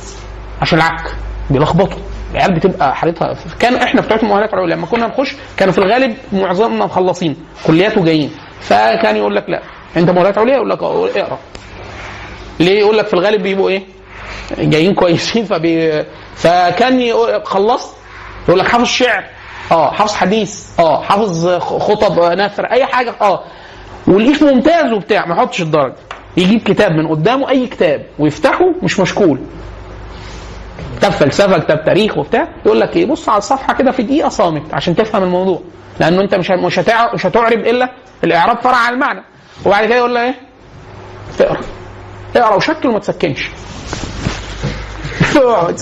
عشان العك. بيلخبطوا. العيال بتبقى حالتها كان إحنا بتوع المؤهلات العليا لما كنا نخش كانوا في الغالب معظمنا مخلصين كليات وجايين فكان يقول لك لا. انت مؤهلات عليا يقول لك اقرأ. ليه يقول لك في الغالب بيبقوا إيه؟ جايين كويسين فبي فكان خلصت. يقول لك حافظ شعر آه حافظ حديث آه حافظ خطب آه، نثر أي حاجة آه. ولقيت ممتاز وبتاع ما يحطش الدرجة. يجيب كتاب من قدامه أي كتاب ويفتحه مش مشكول. كتاب فلسفة كتاب تاريخ وبتاع. يقول لك إيه؟ بص على الصفحة كده في دقيقة صامت عشان تفهم الموضوع. لأنه أنت مش مش هتعرب إلا الإعراب فرع عن المعنى. وبعد كده يقول لك إيه؟ تقرأ. اقرأ وشكل وما تسكنش.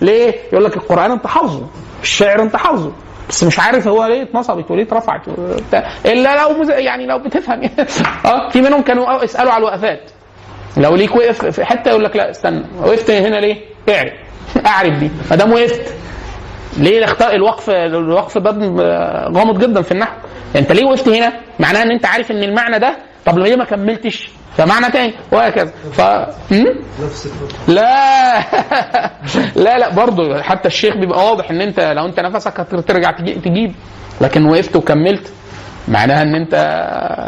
ليه؟ يقول لك القرآن انت حافظه الشعر انت حافظه بس مش عارف هو ليه اتنصبت وليه اترفعت. إلا لو. يعني لو بتفهم آه في منهم كانوا يسالوا على الوقفات لو ليك وقف في حتة يقول لك لا استنى وقفت هنا ليه؟ اعرف اعرف دي ما دام وقفت ليه اختار الوقف الوقف باب غامض جدا في النحو انت ليه وقفت هنا معناه ان انت عارف ان المعنى ده طب ليه ما كملتش فمعنى تاني وهكذا. ف? لا. لا لا برضه حتى الشيخ بيبقى واضح إن أنت لو أنت نفسك هترجع تجي- تجيب لكن وقفت وكملت معناها إن أنت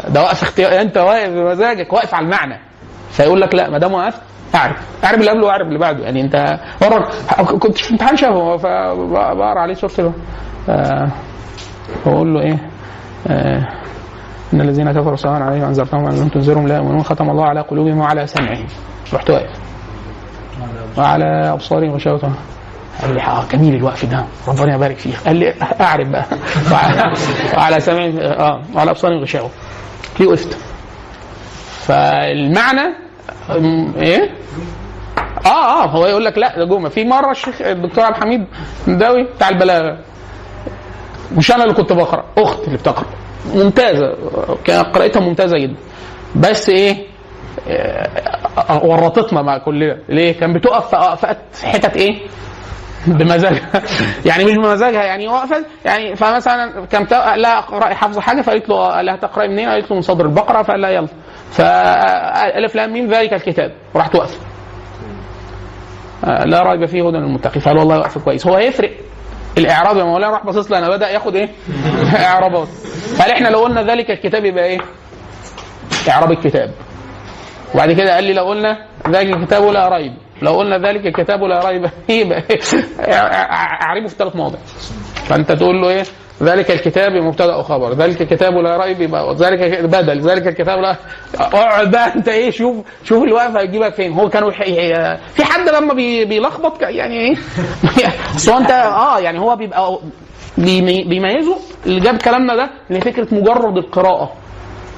ده واقف اختيار أنت واقف بمزاجك واقف على المعنى. فيقول لك لا ما دام وقفت أعرف. أعرف اللي قبله وأعرف اللي بعده. يعني أنت مره كنت في امتحان شافه فبقرا عليه سوره ال- آه، بقول له إيه آه، إن الذين كفروا سواء عليهم أنذرتهم أم لم تنذرهم لا يؤمنون ختم الله على قلوبهم وعلى سمعهم. رحت واقف وعلى أبصارهم غشاوة. قال لي جميل الوقف ده. ربنا يبارك فيه قال لي أعرف بقى. وعلى, سمعهم آه وعلى أبصارهم غشاوة. ليه وقفت. فالمعنى إيه؟ آه آه هو يقول لك لا ده جملة. في مرة الشيخ الدكتور عبد الحميد مداوي بتاع البلاغة. مش أنا اللي كنت بقرأ أختي اللي بتقرأ. ممتازة قراءتها ممتازة جدا. بس إيه آه، ورطتنا مع كلنا. ليه؟ كان بتقف في حتت إيه؟ بمزاجها. يعني مش بمزاجها يعني وقفت يعني فمثلا كان لا اقراي حافظة حاجة فقالت له قال لها منين؟ قالت له من صدر البقرة فقال لها يلا. فالف لام ميم ذلك الكتاب. وراحت واقفة. آه، لا ريب فيه هدى للمتقين. فقال والله واقف كويس. هو هيفرق الإعراب يا مولانا راح باصص لنا بدأ ياخد إيه؟ اعرابات قال إحنا لو قلنا ذلك الكتاب يبقى إيه؟ إعراب الكتاب وبعد كده قال لي لو قلنا ذلك الكتاب لا ريب لو قلنا ذلك الكتاب لا ريب يبقى إيه؟ اعربه في ثلاث مواضع فأنت تقول له إيه ذلك الكتاب مبتدا وخبر ذلك الكتاب لا ريب ذلك بدل ذلك الكتاب لا اقعد بقى انت إيه شوف شوف الوقفة هتجيبك فين. هو كانوا يح- ي- في حد لما بي- بيلخبط يعني إيه؟ هو انت آه يعني هو بيبقى بيمي- بيميزه اللي جاب كلامنا ده إن فكرة مجرد القراءة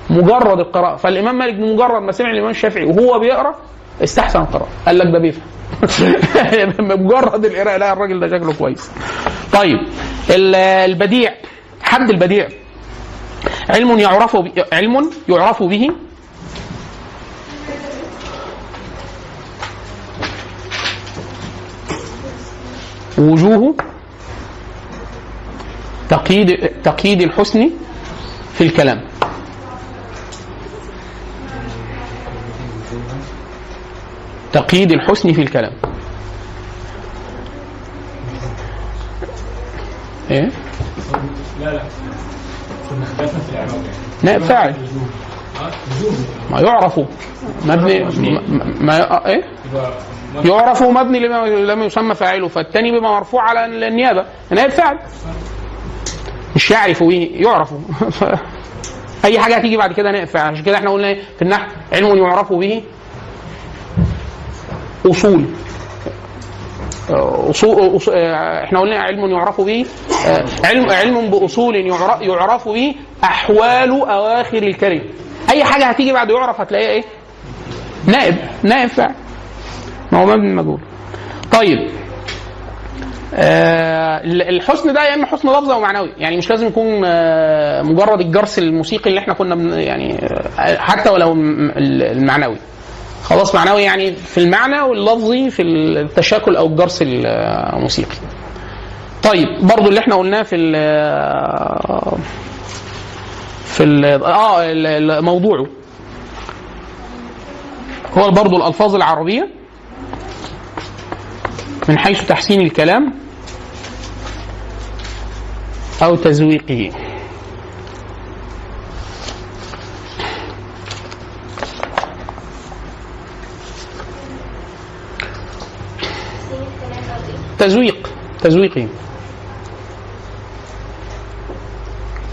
مجرد القراءة. فالإمام مالك بمجرد ما سمع الإمام الشافعي وهو بيقرأ استحسن القراءة قال لك ده بيفهم. بمجرد القراءة. لا الراجل ده شكله كويس. طيب ال- البديع حد البديع. علم يعرف. علم يعرف به. وجوه تقييد تقييد الحسن في الكلام. تقييد الحسن في الكلام. إيه؟ لا لا. في الاعراب نائب فاعل ما يعرف مبني ما, إيه؟ يعرف مبني لما لم يسمى فاعله. فالتاني بما مرفوع على النيابة. نائب فاعل مش يعرف به يعرف. أي حاجة هتيجي بعد كده نائب فاعل عشان كده إحنا قلنا إيه؟ في النحو علم يعرف به. أصول. اصول أص- آه، إحنا قلنا علم يعرف به علم علم بأصول يعر- يعرف به أحوال أواخر الكلم. أي حاجة هتيجي بعد يعرف هتلاقيها إيه؟ نائب. نائب فاعل ما هو مبني مجهول. طيب. آه الحسن ده يا إما حسن لفظي أو معنوي. يعني مش لازم يكون آه مجرد الجرس الموسيقي اللي إحنا كنا يعني آه حتى ولو المعنوي. خلاص معنوي يعني في المعنى واللفظي في التشاكل أو الجرس الموسيقي. طيب برضو اللي إحنا قلناه في ال في ال آه موضوعه. هو برضو الألفاظ العربية من حيث تحسين الكلام أو تزويقه. تزويق. تزويقي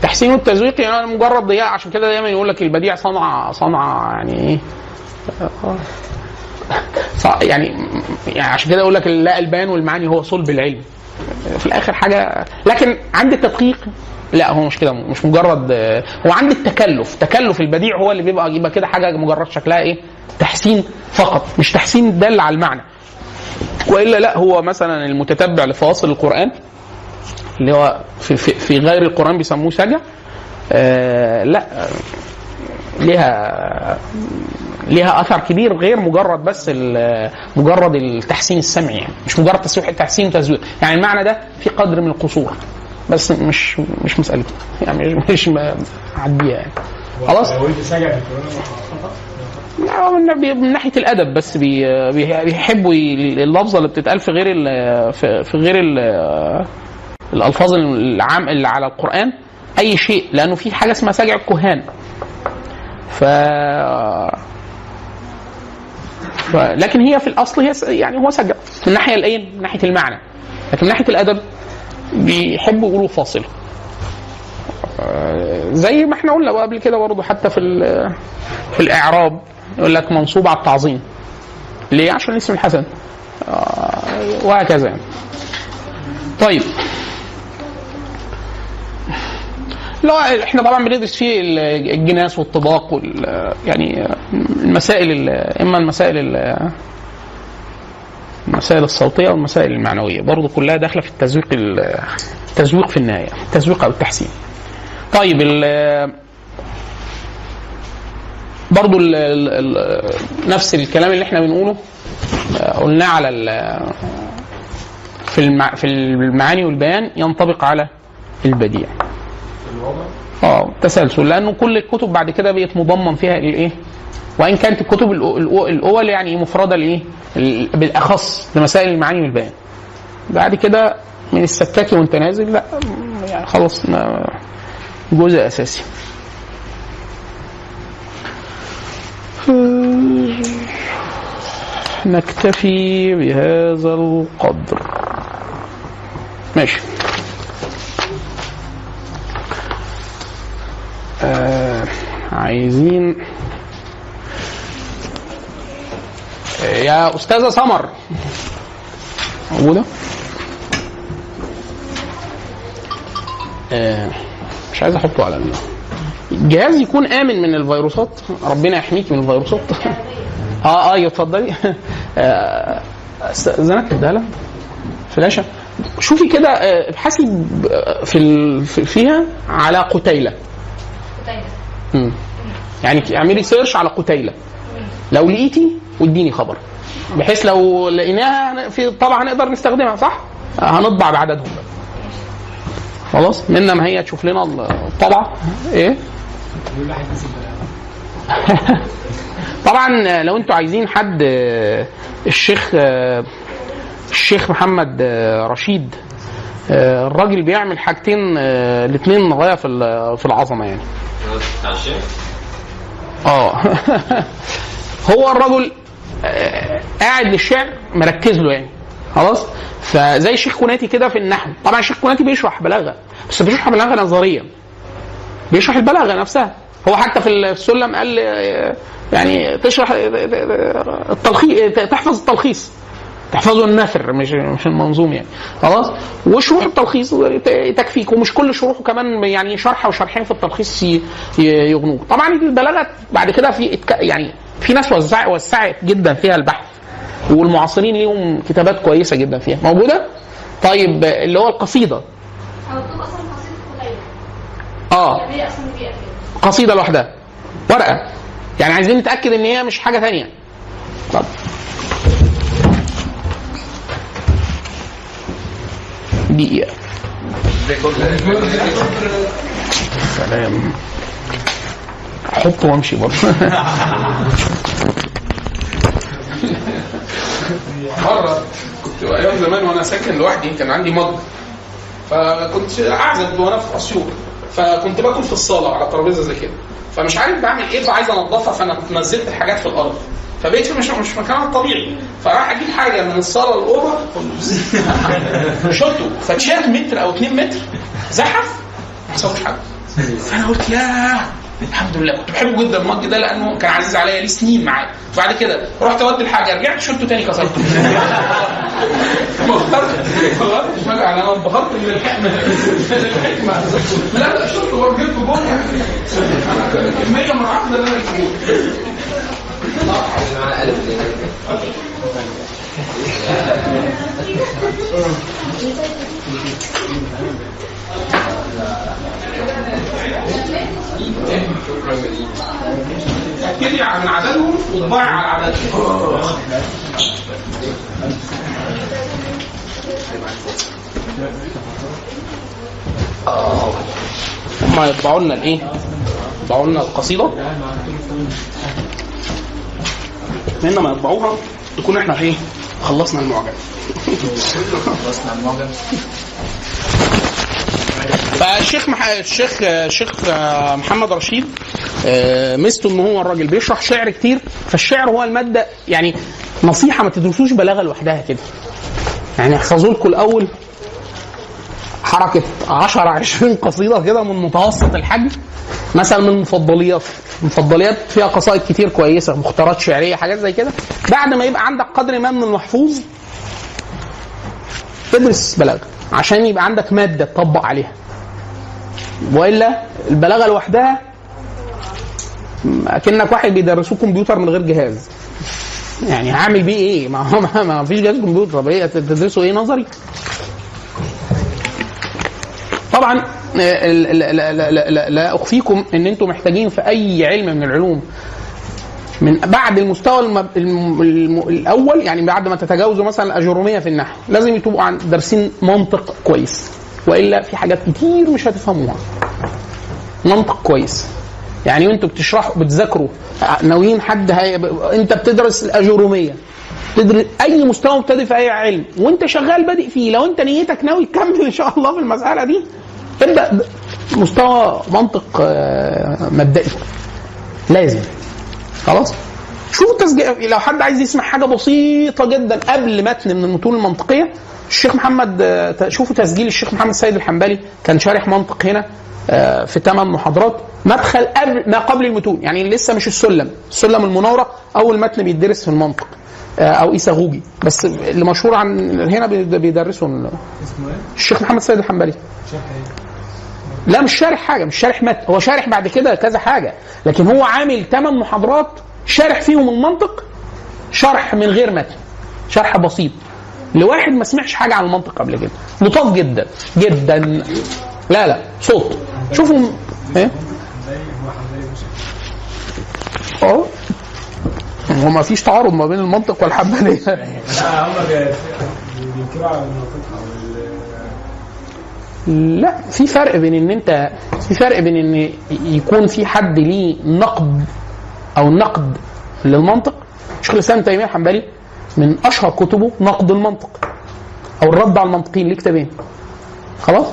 تحسين التزويق يعني مجرد ضياع عشان كده دايما يقول لك البديع صنع صنع يعني إيه؟ يعني يعني عشان كده يقول لك لا البيان والمعاني هو صلب العلم. في الآخر حاجة لكن عند التدقيق؟ لا هو مش كده مش مجرد هو عند التكلف. تكلف البديع هو اللي بيبقى يبقى كده حاجة مجرد شكلها إيه؟ تحسين فقط مش تحسين دل على المعنى. وإلا لا هو مثلا المتتبع لفواصل القرآن اللي هو في, في, في غير القرآن بيسموه سجع آه لا ليها ليها أثر كبير غير مجرد بس مجرد التحسين السمعي يعني مش مجرد تسويح تحسين وتزويق يعني المعنى ده في قدر من القصور بس مش مش مسألته يعني مش عديها يعني. خلاص؟ بي- من ناحيه الأدب بس بي بي- بيحبوا اللفظة اللي بتتقال في غير في, غير ال- الألفاظ العام اللي على القرآن. أي شيء لأنه في حاجة اسمها سجع الكهان. ف ف- لكن هي في الأصل هي يعني هو سجع. من الناحيه الإيه؟ من ناحية المعنى. لكن من ناحية الأدب بيحبوا يقولوا فاصله آه، زي ما إحنا قلنا قبل كده برضه حتى في في الإعراب. يقول لك منصوب على التعظيم. ليه؟ عشان الاسم الحسن. آه، وهكذا. يعني طيب. لا إحنا طبعا بندرس فيه ال- الجناس والطباق وال يعني المسائل ال- إما المسائل ال- المسائل الصوتية والمسائل المعنوية. برضه كلها داخلة في التزويق ال- التزويق في النهاية التزويق أو التحسين. طيب برضه ال- ال- نفس الكلام اللي إحنا بنقوله آه، قلناه على ال- في المع... في المعاني والبيان ينطبق على البديع. آه تسلسل لأنه كل الكتب بعد كده بقت مضمن فيها الإيه؟ وإن كانت الكتب الأول يعني مفردة لإيه؟ ال- بالأخص لمسائل المعاني والبيان. بعد كده من السكاكي وانت نازل لا يعني خلاص جزء أساسي. نكتفي بهذا القدر. ماشي. آه عايزين. يا أستاذة سمر. موجودة؟ آه مش عايز أحطه على ال- الجهاز يكون آمن من الفيروسات. ربنا يحميك من الفيروسات. آه آه اتفضلي. آه، استاذنك اديها فلاشه شوفي كده آه، ابحثي في فيها على قتيلة. مم. يعني اعملي سيرش على قتيلة. لو لقيتي واديني خبر. بحيث لو لقيناها في طبعا نقدر نستخدمها صح؟ هنطبع بعددهم. خلاص منا ما هي تشوف لنا الطبعه إيه؟ طبعا لو أنتوا عايزين حد آه، الشيخ آه، الشيخ محمد آه، رشيد آه، الراجل بيعمل حاجتين الاثنين غايه في في العظمة يعني. آه. هو الرجل آه، قاعد للشعر مركز له يعني. خلاص؟ فزي الشيخ كوناتي كده في النحو. طبعا الشيخ كوناتي بيشرح بلاغه بس بيشرح بلاغه نظرية. بيشرح البلاغة نفسها. هو حتى في السلم قال يعني تشرح التلخيص تحفظ التلخيص. تحفظوا النثر مش مش المنظوم يعني. خلاص؟ وشروح التلخيص تكفيك ومش كل شروحه كمان يعني شرحه وشرحين في التلخيص يغنوك طبعا البلاغة بعد كده في يعني في ناس وسعت جدا فيها البحث والمعاصرين ليهم كتابات كويسة جدا فيها. موجودة؟ طيب اللي هو القصيدة هو مكتوب أصلا قصيده قليله آه. قصيدة لوحدها. ورقة. يعني عايزين نتأكد إن هي مش حاجة ثانية. طب. دقيقة. سلام. أحط وأمشي برضه. مرة كنت أيام زمان وأنا ساكن لوحدي كان عندي مج. فكنت أعزب وأنا في أسيوط. فكنت باكل في الصالة على ترابيزة زي كده. فمش عارف بعمل إيه فعايز أنضفها فأنا نزلت الحاجات في الأرض. فبقيت في مش مش مكانها الطبيعي فراح أجيب حاجة من الصالة للاوضه شطه. فاتشال متر أو 2 متر. زحف. ما حصلش حاجة. فأنا قلت ياه. الحمد لله. كنت بحبه جدا المج ده لأنه كان عزيز عليا ليه سنين معايا. بعد كده رحت أودي الحاجة رجعت شفته تاني كسرته. ما فجاه أنا انبهرت من الحكمة. من الحكمة. لا لا شفته هو جبته جوه كمية من اللي أنا جبته تأكدي من عددهم وطبعي على عددهم هم يطبعوا لنا الإيه؟ يطبعوا لنا القصيدة من ما يطبعوها نكون إحنا إيه؟ خلصنا المعجم خلصنا المعجم فالشيخ مح... الشيخ الشيخ محمد رشيد آه، ميزته إن هو الراجل بيشرح شعر كتير فالشعر هو الماده يعني نصيحة ما تدرسوش بلاغة لوحدها كده. يعني احفظوا لكم الأول حركة 10 20 قصيدة كده من متوسط الحجم مثلا من المفضليات المفضليات فيها قصائد كتير كويسة مختارات شعرية حاجات زي كده. بعد ما يبقى عندك قدر ما من المحفوظ ادرس بلاغة عشان يبقى عندك مادة تطبق عليها. وإلا البلاغة لوحدها أكنك واحد بيدرسوه كمبيوتر من غير جهاز. يعني هعمل بيه إيه؟ ما هو ما, فيش جهاز كمبيوتر. طب إيه؟ تدرسوا إيه نظري؟ طبعا آه، لا, لا, لا, لا, أخفيكم إن أنتم محتاجين في أي علم من العلوم. من بعد المستوى الم... الم... الم... الأول يعني بعد ما تتجاوزوا مثلا الاجروميه في النحو لازم تبقوا دارسين منطق كويس. وإلا في حاجات كتير مش هتفهموها. منطق كويس. يعني وأنتوا بتشرحوا بتذاكروا. ناويين حد هي... أنت بتدرس الأجرومية. تدرس أي مستوى مبتدئ في أي علم. وأنت شغال بادئ فيه. لو أنت نيتك ناوي تكمل إن شاء الله في المسألة دي ابدأ مستوى منطق آه، مبدئي. لازم. خلاص؟ شوفوا التسجيل لو حد عايز يسمع حاجة بسيطة جدا قبل متن من المتون المنطقية الشيخ محمد آه، شوفوا تسجيل الشيخ محمد سيد الحنبلي كان شارح منطق هنا آه، في ثمان محاضرات. مدخل قبل ما قبل المتون يعني لسه مش السلم السلم المناورة أول متن بيدرس في المنطق آه، أو ايساغوجي بس اللي مشهور عن هنا بيد- بيدرسوا إيه؟ الشيخ محمد سيد الحنبلي. إيه؟ لا مش شارح حاجة مش شارح متن. هو شارح بعد كده كذا حاجة. لكن هو عامل ثمان محاضرات شارح فيهم المنطق شرح من غير متن شرح بسيط. لواحد ما سمعش حاجة عن المنطق قبل كده. لطاف جدا. جدا. لا لا. صوت. شوفوا. إيه؟ آه هو ما فيش تعارض ما بين المنطق والحنبليه لا هم بينكروا على المنطقة لا في فرق بين إن أنت في فرق بين إن يكون في حد ليه نقد أو نقد للمنطق. شيخ الإسلام تيمية الحنبلي من أشهر كتبه نقد المنطق أو الرد على المنطقيين. ليه كتابين؟ خلاص؟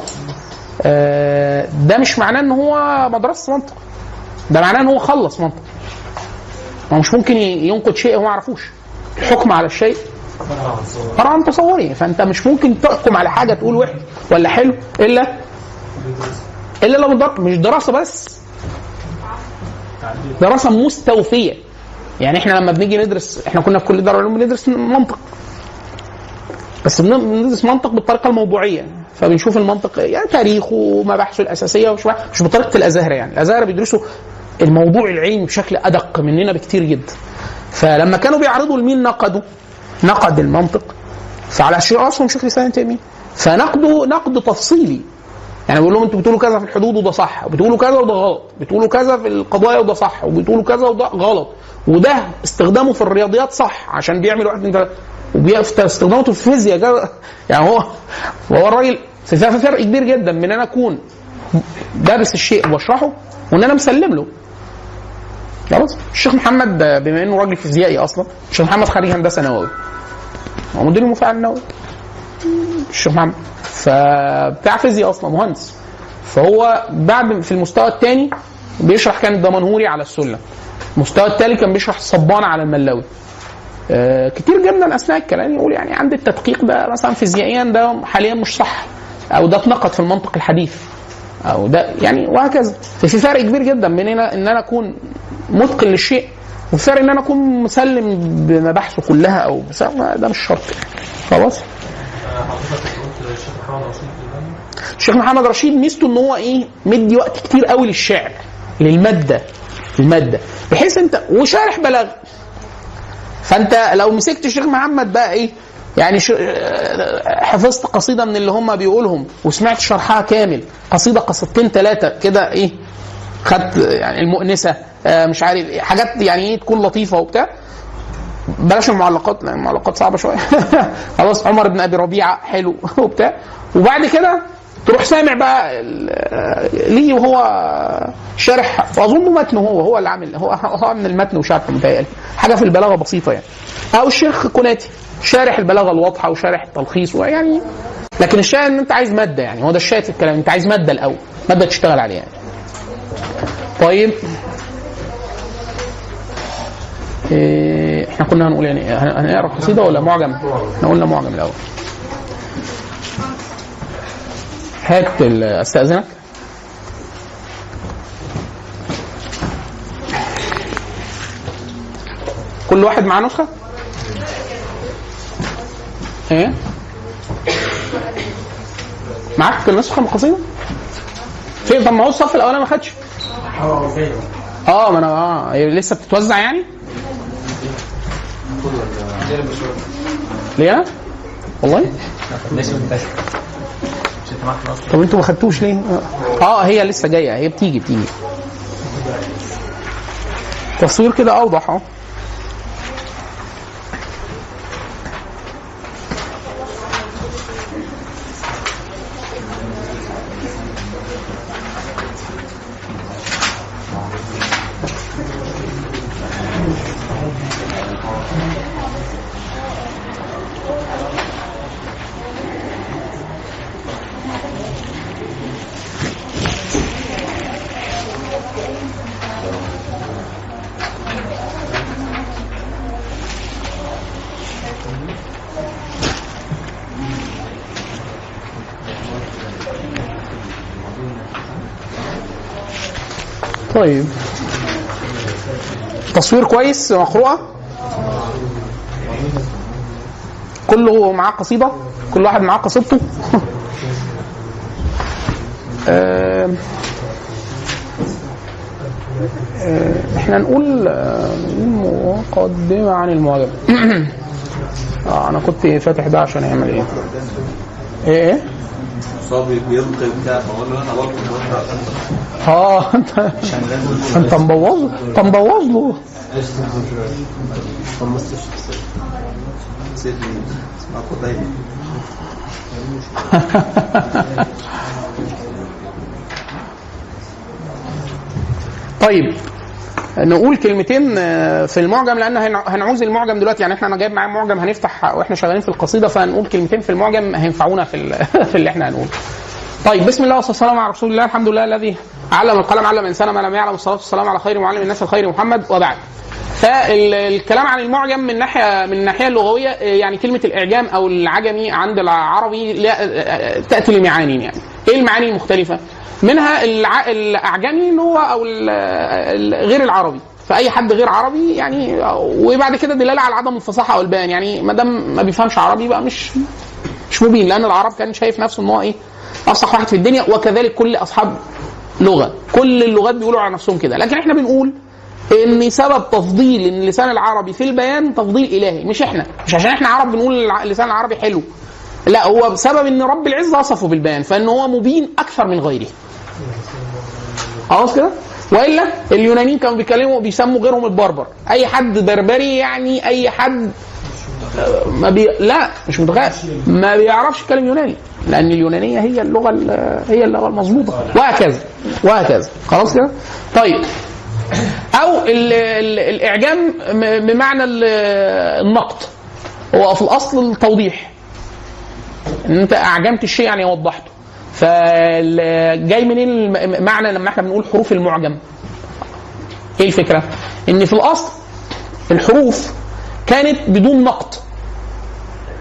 آه ده مش معناه إن هو مدرسة منطق. ده معناه إن هو خلص منطق. ما مش ممكن ينقد شيء هو ما يعرفوش الحكم على الشيء فرع عن تصوري فأنت مش ممكن تحكم على حاجة تقول وحش ولا حلو إلا إلا لو مش دراسة بس. دراسة مستوفية. يعني إحنا لما بنيجي ندرس إحنا كنا في كلية دار العلوم بندرس منطق. بس بن- بندرس منطق بالطريقة الموضوعية. فبنشوف المنطق يعني تاريخه ومباحثه الأساسية ومش مش بطريقة الأزهر يعني. الأزهر بيدرسوا الموضوع العلمي بشكل أدق مننا بكتير جدا. فلما كانوا بيعرضوا لمين نقدوا؟ نقد المنطق. فعلى راسهم شيخ الإسلام تيمية. فنقده نقد تفصيلي. يعني بيقول لهم أنتوا بتقولوا كذا في الحدود وده صح وبتقولوا كذا وده غلط بتقولوا كذا في القضايا وده صح وبتقولوا كذا وده غلط. وده استخدامه في الرياضيات صح عشان بيعمل واحد اتنين تلاته واستخدامه في الفيزياء كذا. يعني هو وهو الراجل في فرق كبير جدا من ان أنا أكون دارس الشيء وبشرحه وإن أنا مسلم له. خلاص؟ الشيخ محمد بما إنه راجل فيزيائي أصلا الشيخ محمد خريج هندسة نووي. هو مدير المفاعل النووي. الشيخ محمد فبتاع فيزياء أصلا مهندس. فهو بعد في المستوى الثاني بيشرح كان الدمنهوري على السلم المستوى الثالث كان بيشرح الصبانه على الملاوي. آه كتير جدا اثناء الكلام يقول يعني عند التدقيق ده مثلا فيزيائيا ده حاليا مش صح أو ده اتنقد في المنطق الحديث أو ده يعني وهكذا. ففي فرق كبير جدا بين إن أنا أكون متقن للشيء وفي فرق إن أنا أكون مسلم بمباحثه كلها أو ده مش شرط. خلاص؟ قلت الشيخ محمد رشيد. الشيخ محمد رشيد ميزته إن هو إيه مدي وقت كتير قوي للشعر للمادة المادة بحيث أنت وشارح بلاغ فأنت لو مسكت الشيخ محمد بقى إيه يعني. حفظت قصيدة من اللي هم بيقولهم وسمعت شرحها كامل قصيدة قصيدتين ثلاثة كده إيه خدت يعني المؤنسة آه مش عارف حاجات يعني إيه تكون لطيفة وبتاع بلاش المعلقات لأن المعلقات صعبة شوية. خلاص عمر بن أبي ربيعة حلو. وبتاع. وبعد كده تروح سامع بقى ليه وهو شارح واظن متنه هو هو اللي عامل هو هو من المتن وشرحه متهيألي. حاجة في البلاغة بسيطة يعني. أو الشيخ كوناتي شارح البلاغة الواضحة وشارح التلخيص ويعني لكن الشاهد إن أنت عايز مادة يعني. هو ده الشاهد في الكلام أنت عايز مادة الأول مادة تشتغل عليها يعني. طيب. إيه، إحنا كنا هنقول يعني هن- هنقرا قصيدة ولا معجم؟ إحنا قلنا معجم الأول. هات أستأذنك. كل واحد معاه نسخة؟ إيه؟ معاك نسخة من القصيدة؟ فين طب ما هو الصف الاولاني ما خدش آه آه ما أنا آه لسه بتتوزع يعني؟ ليه أنا؟ والله طب أنتوا ما خدتوش ليه؟ آه هي لسه جاية هي بتيجي بتيجي تصوير كده أوضح اهو طيب. تصوير كويس مقروءة؟ كله معاه قصيدة؟ كل واحد معاه قصيدته؟ آم، آه، إحنا نقول آه، مقدمة عن المعجم آه أنا كنت فاتح ده عشان يعمل إيه؟ إيه إيه؟ بيلقي وبتاع بقول له أنا وانت آه. انت أنت مبوظ أنت مبوظ له. قتيبة طيب. نقول كلمتين آه، في المعجم لأن هن- هنعوز المعجم دلوقتي يعني إحنا أنا جايب معايا معجم هنفتح وإحنا شغالين في القصيدة فهنقول كلمتين في المعجم هينفعونا في في اللي إحنا هنقوله. طيب بسم الله والصلاة والسلام على رسول الله الحمد لله الذي علم القلم علم الإنسان ما لم يعلم الصلاه والسلام على خير معلم الناس الخير محمد وبعد. فالكلام عن المعجم من ناحية من الناحية اللغوية آه، يعني كلمة الإعجام أو العجمي عند العربي آه، تأتي لمعاني يعني. إيه المعاني المختلفة؟ منها الع... الأعجمي اللي هو أو غير العربي. فأي حد غير عربي يعني وبعد كده دلالة على عدم الفصاحة أو البيان يعني ما دام ما بيفهمش عربي بقى مش مش مبين لأن العرب كان شايف نفسه إن هو إيه أفصح واحد في الدنيا. وكذلك كل أصحاب لغة كل اللغات بيقولوا على نفسهم كده. لكن إحنا بنقول إن سبب تفضيل اللسان العربي في البيان تفضيل إلهي مش إحنا. مش عشان إحنا عرب بنقول اللسان العربي حلو. لا هو بسبب إن رب العزة وصفه بالبيان فان هو مبين أكثر من غيره. خلاص كده؟ وإلا اليونانيين كانوا بيتكلموا بيسموا غيرهم البربر. أي حد بربري يعني أي حد ما بي... لا مش متخيل. ما بيعرفش يتكلم يوناني لأن اليونانية هي اللغة ال- هي اللغة المظبوطة. وهكذا وهكذا. خلاص كده؟ طيب. أو ال... ال... الإعجام بمعنى ال- النقد. هو في الأصل التوضيح. إن أنت أعجمت الشيء يعني وضحته فجاي منين معنى لما إحنا بنقول حروف المعجم؟ إيه الفكرة؟ إن في الأصل الحروف كانت بدون نقط.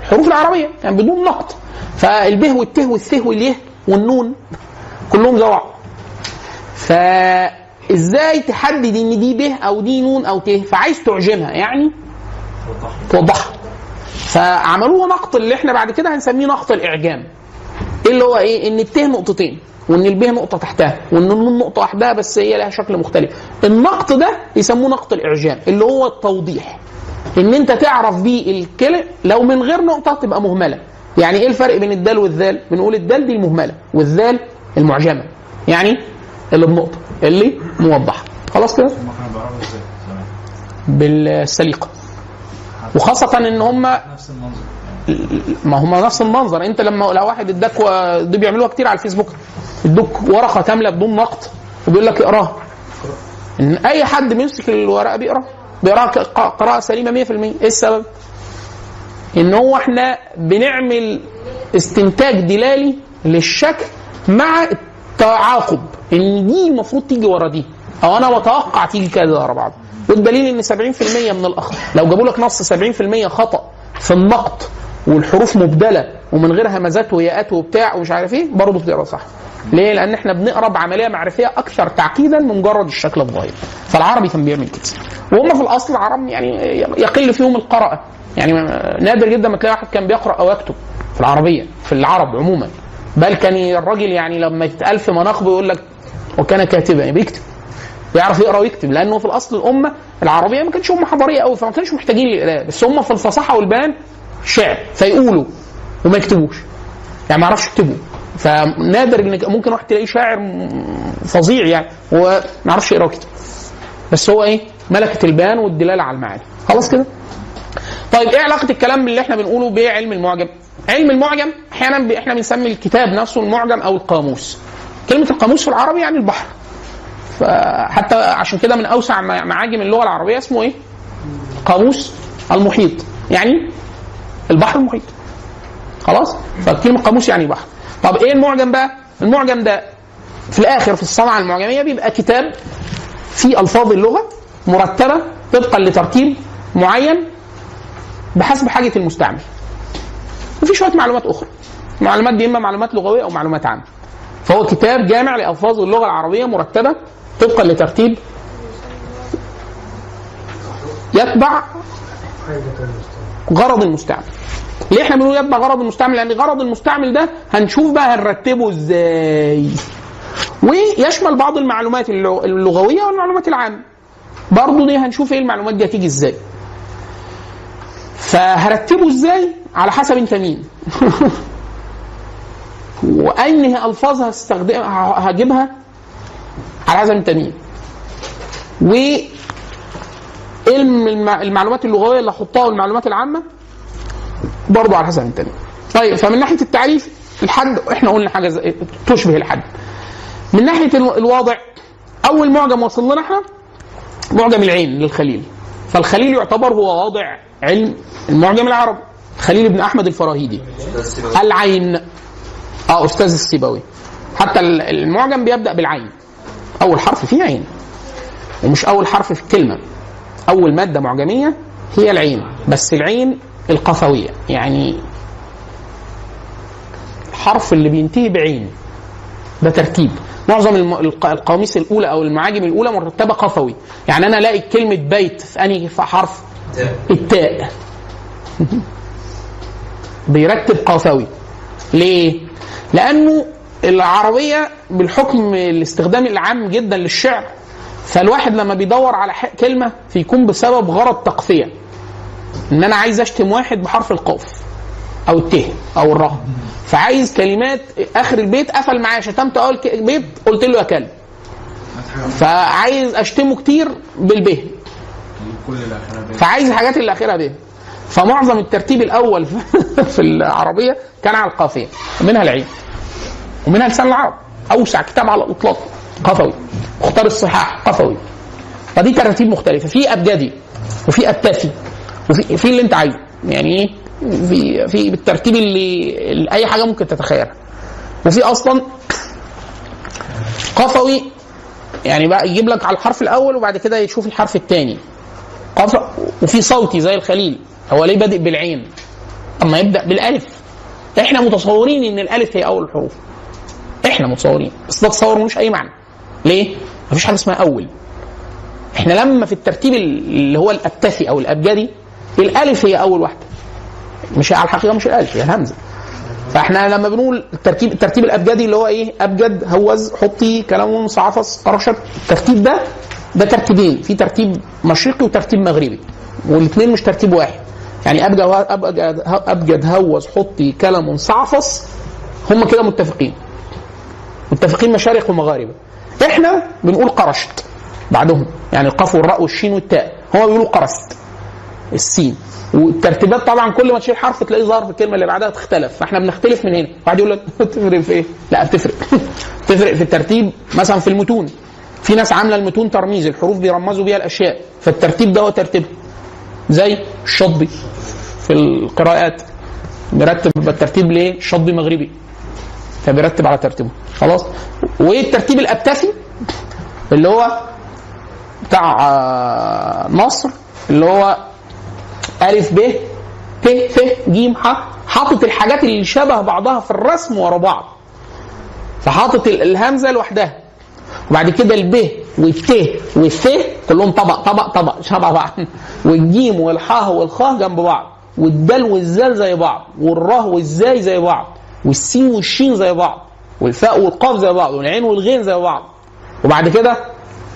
الحروف العربية كان بدون نقط. فالبه والته والثه واليه والنون كلهم زي بعض فإزاي تحدد إن دي به أو دي نون أو ته؟ فعايز تعجمها يعني توضحها. فعملوه نقط اللي إحنا بعد كده هنسميه نقط الإعجام. اللي هو إيه؟ إن الته نقطتين وإن البه نقطة تحتها وإن النون نقطة وحدها بس هي لها شكل مختلف. النقط ده يسموه نقط الإعجام اللي هو التوضيح. إن أنت تعرف بيه الكلمة لو من غير نقطة تبقى مهملة. يعني إيه الفرق بين الدال والذال؟ بنقول الدال دي المهملة والذال المعجمة. يعني اللي بنقطة اللي موضحة. خلاص كده؟ بالسليقة. وخاصة إن هم ما هم نفس المنظر. أنت لما لو واحد إداك دي بيعملوها كتير على الفيسبوك إدوك ورقة كاملة بدون نقط وبيقول لك اقراها. إن أي حد بيمسك الورقة بيقرا بيقراها ق- قراءة سليمة 100% إيه السبب؟ إن هو إحنا بنعمل استنتاج دلالي للشكل مع التعاقب. إن دي المفروض تيجي ورا دي. أو أنا بتوقع تيجي كذا ورا بعض. والدليل إن 70% من الأخطاء. لو جابوا لك نص 70% خطأ في النقط والحروف مبدلة ومن غير همزات وياءات وبتاع ومش عارف إيه برضه بتقرا صح ليه؟ لأن إحنا بنقرا بعمليه معرفية أكثر تعقيدا من مجرد الشكل الظاهري. فالعربي كان بيعمل كده. وهم في الأصل العرب يعني يقل فيهم القراءة. يعني نادر جدا ما تلاقي واحد كان بيقرأ أو يكتب في العربية في العرب عموما. بل كان الراجل يعني لما يتقال في مناقبه يقول لك وكان كاتبا. يعني بيكتب ويعرف يقرأ ويكتب لأنه في الأصل الأمة العربية ما كانتش أمة حضارية قوي فما كانش محتاجين للقراءه بس هم في الفصاحة والبيان شعر فيقولوا وما يكتبوش. يعني ما يعرفش يكتبوا. فنادر ان ممكن واحد تلاقيه شاعر فظيع يعني هو ما يعرفش يقرأ ويكتب. بس هو إيه؟ ملكة البيان والدلالة على المعاني. خلاص كده؟ طيب إيه علاقة الكلام اللي إحنا بنقوله بعلم المعجم؟ علم المعجم أحيانا إحنا بنسمي الكتاب نفسه المعجم أو القاموس. كلمة القاموس في العربي يعني البحر. فحتى عشان كده من أوسع مع- معاجم اللغة العربية اسمه إيه؟ قاموس المحيط. يعني البحر المحيط. خلاص؟ فكلمة قاموس يعني بحر. طب إيه المعجم بقى؟ المعجم ده في الآخر في الصنعة المعجمية بيبقى كتاب فيه ألفاظ اللغة مرتبة طبقا لترتيب معين بحسب حاجة المستعمل. وفي شوية معلومات أخرى. المعلومات دي اما معلومات لغوية أو معلومات عامة. فهو كتاب جامع لألفاظ اللغة العربية مرتبة طبقا لترتيب يتبع غرض المستعمل. ليه إحنا بنقول يتبع غرض المستعمل؟ لأن غرض المستعمل ده هنشوف بقى هنرتبه إزاي. ويشمل بعض المعلومات اللغ- اللغوية والمعلومات العامة. برضه دي هنشوف إيه المعلومات دي هتيجي إزاي. فهرتبه إزاي؟ على حسب أنت مين. وأنهي ألفاظ هستخدم ه- هجيبها؟ على حسب انت مين و المعلومات اللغوية اللي أحطها والمعلومات العامة برضه على حسب انت مين طيب فمن ناحية التعريف الحد إحنا قلنا حاجة زي تشبه الحد. من ناحية الو- الواضع أول معجم وصل لنا إحنا؟ معجم العين للخليل. فالخليل يعتبر هو واضع علم المعجم العربي. خليل بن أحمد الفراهيدي. العين. آه أستاذ السيبوي. حتى ال- المعجم بيبدأ بالعين. أول حرف فيه عين. ومش أول حرف في الكلمة أول مادة معجمية هي العين. بس العين القفوية. يعني الحرف اللي بينتهي بعين. ده ترتيب معظم القواميس الأولى أو المعاجم الأولى مرتبة قفوي. يعني أنا ألاقي كلمة بيت في أنهي حرف؟ التاء. بيرتب قفوي. ليه؟ لأنه العربية بالحكم الاستخدام العام جدا للشعر فالواحد لما بيدور على كلمة فيكون بسبب غرض تقفية. إن أنا عايز أشتم واحد بحرف القاف أو الت أو الراء. فعايز كلمات آخر البيت قفل معايا شتمت أول بيت قلت له يا كلب. فعايز أشتمه كتير بيه فعايز الحاجات اللي آخرها به فمعظم الترتيب الأول في العربية كان على القافية منها العين ومنها لسان العرب. أوسع كتاب على الإطلاق. قفوي. مختار الصحاح. قفوي. فدي تراتيب مختلفة. في أبجدي وفي اتافي وفي في اللي أنت عايزه. يعني إيه؟ في في بالترتيب اللي, اللي أي حاجة ممكن تتخيلها. وفي أصلا قفوي يعني بقى يجيب لك على الحرف الأول وبعد كده يشوف الحرف الثاني وفي صوتي زي الخليل. هو ليه بادئ بالعين؟ أما يبدأ بالألف. إحنا متصورين إن الألف هي أول الحروف إحنا متصورين. بس ده تصور ملوش أي معنى. ليه؟ مفيش حاجة اسمها أول. إحنا لما في الترتيب اللي هو الابتثي أو الأبجدي الألف هي أول واحدة. مش على الحقيقة مش الألف هي الهمزة. فاحنا لما بنقول الترتيب الترتيب الأبجدي اللي هو إيه؟ أبجد هوز حطي كلمن سعفص قرشت الترتيب ده ده ترتيبين. في ترتيب مشرقي وترتيب مغربي. والاثنين مش ترتيب واحد. يعني أبجد أبجد أبجد هوز حطي كلمن سعفص هم كده متفقين. متفقين مشارق ومغاربة. إحنا بنقول قرشت بعدهم. يعني القاف والراء والشين والتاء. هم بيقولوا قرست السين. والترتيبات طبعا كل ما تشيل حرف تلاقيه ظهر في الكلمة اللي بعدها تختلف. فإحنا بنختلف من هنا. واحد يقول لك تفرق في إيه؟ لا بتفرق. تفرق في الترتيب. مثلا في المتون. في ناس عاملة المتون ترميز. الحروف بيرمزوا بيها الأشياء. فالترتيب ده هو ترتيبها زي الشطبي في القراءات. بيرتب الترتيب ليه؟ الشطبي مغربي. فبيرتب على ترتيبه. خلاص؟ والترتيب الابتثي اللي هو بتاع آه، مصر اللي هو ألف ب ت ف ج ح. حاطط الحاجات اللي شبه بعضها في الرسم ورا بعض. فحاطط ال- الهمزة لوحدها. وبعد كده الب والت والث كلهم طبق طبق طبق شبه بعض. والجيم والحاء والخاء جنب بعض. والدال والزال زي بعض. والراء والزاي زي بعض. والسين والشين زي بعض والفاء والقاف زي بعض والعين والغين زي بعض. وبعد كده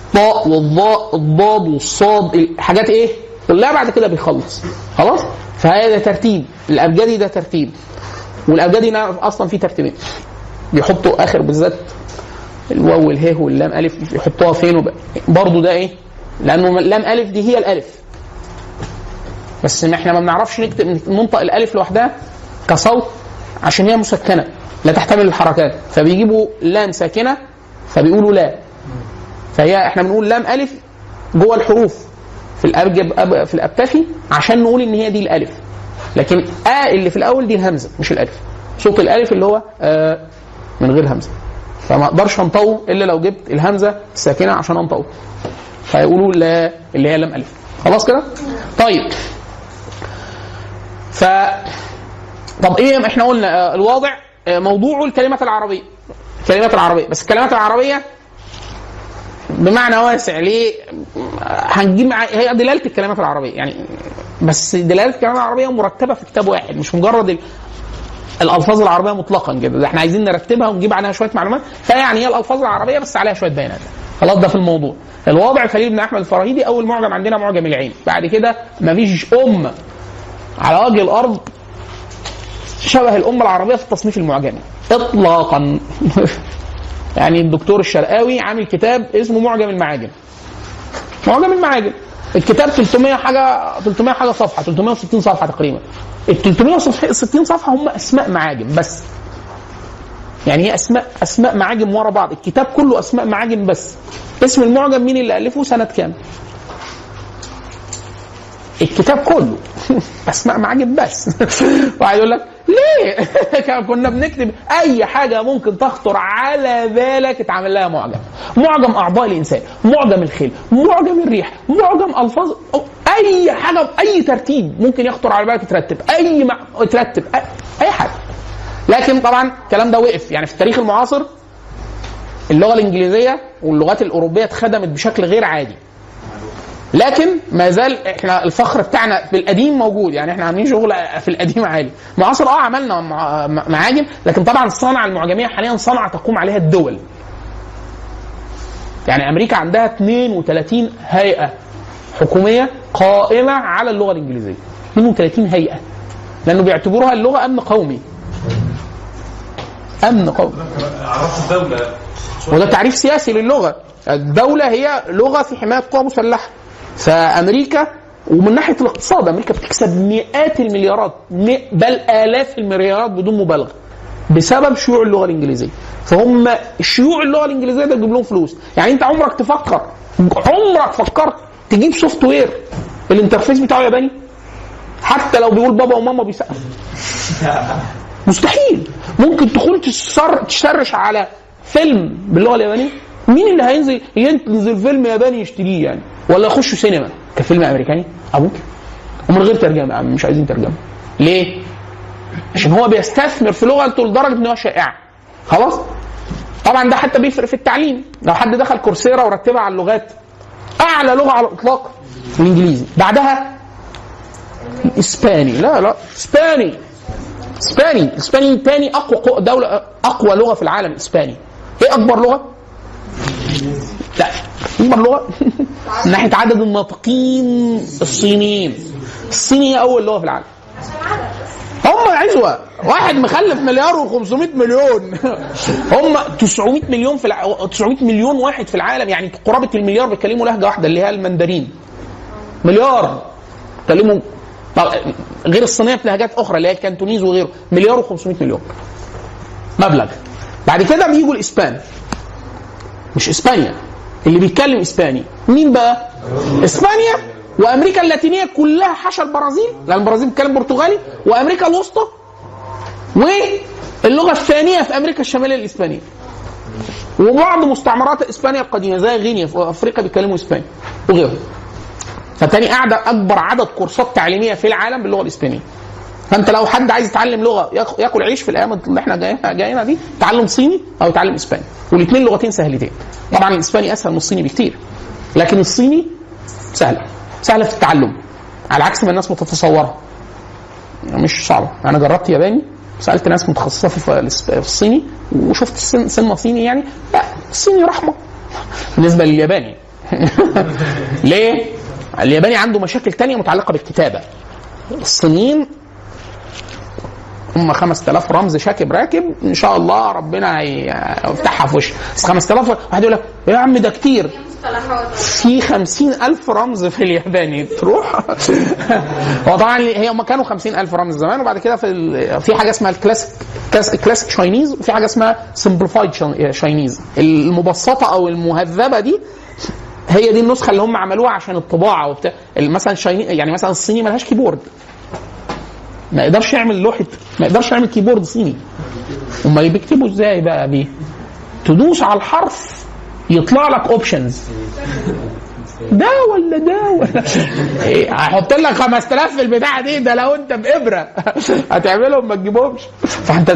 الطاء والظاء الضاد والصاد الحاجات إيه؟ كلها بعد كده بيخلص. خلاص؟ فهذا ترتيب. الأبجدي ده ترتيب. والأبجدي أصلا فيه ترتيبين. بيحطوا آخر بالذات الواو والهاء واللام ألف يحطوها فين. برضه ده إيه؟ لأنه لام ألف دي هي الألف. بس إحنا ما بنعرفش نكتب ننطق الألف لوحدها كصوت عشان هي مسكنة لا تحتمل الحركات. فبيجيبوا لام ساكنة فبيقولوا لا. فهي إحنا بنقول لام ألف جوه الحروف في الابجد أب- في الابتفي عشان نقول إن هي دي الألف. لكن آ اللي في الأول دي الهمزة مش الألف. صوت الألف اللي هو آه من غير همزة. فما أقدرش انطقه إلا لو جبت الهمزة الساكنة عشان انطقه فيقولوا لا اللي هي لام ألف. خلاص كده؟ طيب. ف طب إيه إحنا قلنا آه، الواضع آه، موضوعه الكلمات العربية. الكلمات العربية. بس الكلمات العربية بمعنى واسع ليه؟ هنجيب هي دلالة الكلمات العربية. يعني بس دلالة الكلمات العربية مرتبة في كتاب واحد مش مجرد ال- الألفاظ العربية مطلقا كده. ده إحنا عايزين نرتبها ونجيب عليها شوية معلومات. فيعني هي الألفاظ العربية بس عليها شوية بيانات. خلاص ده في الموضوع. الواضع خليل بن أحمد الفراهيدي أول معجم عندنا معجم العين. بعد كده مفيش امه على وجه الأرض شبه الأمة العربية في التصنيف المعجمي. اطلاقا. يعني الدكتور الشرقاوي عامل كتاب اسمه معجم المعاجم. معجم المعاجم. الكتاب 300 حاجة 300 حاجة صفحة 360 صفحة تقريبا. ال 360 صفحة هم أسماء معاجم بس. يعني هي أسماء أسماء معاجم ورا بعض. الكتاب كله أسماء معاجم بس. اسم المعجم مين اللي ألفه؟ سنة كام؟ الكتاب كله. أسماء معاجم بس. واحد يقول لك ليه؟ كنا بنكتب أي حاجة ممكن تخطر على بالك اتعمل لها معجم. معجم أعضاء الإنسان معجم الخيل معجم الريح معجم ألفاظ أي حاجة أي ترتيب ممكن يخطر على بالك ترتب أي مع... ترتب اي, أي حاجة. لكن طبعا الكلام ده وقف. يعني في التاريخ المعاصر اللغة الإنجليزية واللغات الأوروبية اتخدمت بشكل غير عادي. لكن ما زال إحنا الفخر بتاعنا بالقديم موجود. يعني إحنا عاملين شغل في القديم عالي معاصر آه عملنا مع- معاجم لكن طبعا الصنعه المعجمية حاليا صنعة تقوم عليها الدول. يعني أمريكا عندها 32 هيئة حكومية قائمة على اللغة الإنجليزية. 32 هيئة. لأنه بيعتبروها اللغة أمن قومي. أمن قومي. وده تعريف سياسي للغة. الدولة هي لغة في حماية قوى مسلحة. فأمريكا ومن ناحية الاقتصاد أمريكا بتكسب مئات المليارات بل آلاف المليارات بدون مبالغة بسبب شيوع اللغة الإنجليزية. فهم شيوع اللغة الإنجليزية ده يجيب لهم فلوس. يعني أنت عمرك تفكر عمرك فكرت تجيب software ال interface بتاعه ياباني؟ حتى لو بيقول بابا وماما بيسقف مستحيل. ممكن تكون ت search على فيلم باللغة اليابانية مين اللي هينزل ينزل فيلم ياباني يشتريه يعني؟ ولا يخش سينما. كفيلم أمريكاني؟ ممكن ومن غير ترجمة يا عم مش عايزين ترجمة. ليه؟ عشان هو بيستثمر في لغته لدرجة إن هو شائعه خلاص؟ طبعا ده حتى بيفرق في التعليم. لو حد دخل كورسيرا ورتبها على اللغات أعلى لغة على الإطلاق الإنجليزي. بعدها؟ الاسباني لا لا. إسباني. إسباني. الاسباني تاني أقوى قو- دولة أقوى لغة في العالم الاسباني إيه أكبر لغة؟ لا. اكبر لغه من ناحية عدد الناطقين الصينيين. الصيني هي أول لغة في العالم. هم عزوة. واحد مخلف مليار و500 مليون. هم 900 مليون في الع... 900 مليون واحد في العالم. يعني قرابة المليار بيتكلموا لهجة واحدة اللي هي المندرين. مليار. بيتكلموا غير الصينية في لهجات أخرى اللي هي الكانتونيز وغيره. مليار و500 مليون. مبلغ. بعد كده بيجوا الإسبان. مش إسبانيا. اللي بيتكلم إسباني. مين بقى؟ إسبانيا وأمريكا اللاتينية كلها حاشا البرازيل لأن البرازيل بتتكلم برتغالي وأمريكا الوسطى واللغة الثانية في أمريكا الشمالية الإسبانية. وبعض مستعمرات إسبانيا القديمة زي غينيا في أفريقيا بيتكلموا إسباني وغيرهم. فتاني قاعدة أكبر عدد كورسات تعليمية في العالم باللغة الإسبانية. فانت لو حد عايز يتعلم لغة ياك- ياكل عيش في الأيام اللي إحنا جايين- جايينها دي تعلم صيني أو يتعلم إسباني. والاثنين لغتين سهلتين. طبعا الإسباني أسهل من الصيني بكتير. لكن الصيني سهله سهله في التعلم. على عكس ما الناس متتصورها مش صعبة. أنا جربت ياباني سألت ناس متخصصة في الصيني وشفت سينما صيني يعني. لا الصيني رحمة. بالنسبة للياباني. ليه؟ الياباني عنده مشاكل تانية متعلقة بالكتابة. الصينيين هم 5000 رمز شاكب راكب إن شاء الله ربنا هيفتحها في وشك بس 5000 واحد يقول لك يا عم ده كتير. في خمسين ألف رمز في الياباني. تروح. هو طبعا هي هم كانوا خمسين ألف رمز زمان وبعد كده في. في حاجة اسمها ال classic class- classic Chinese وفي حاجة اسمها simplified Chinese المبسطة أو المهذبة دي هي دي النسخة اللي هم عملوها عشان الطباعة وبتاع. مثلا يعني مثلا الصيني ملهاش keyboard ما يقدرش يعمل لوحة ما يقدرش يعمل keyboard صيني. أمال بيكتبوا إزاي بقى بيه؟ تدوس على الحرف يطلع لك اوبشنز ده ولا ده ولا؟ إيه، هحط لك 5000 في البتاعة دي ده لو أنت بإبرة. هتعملهم ما تجيبهمش. فأنت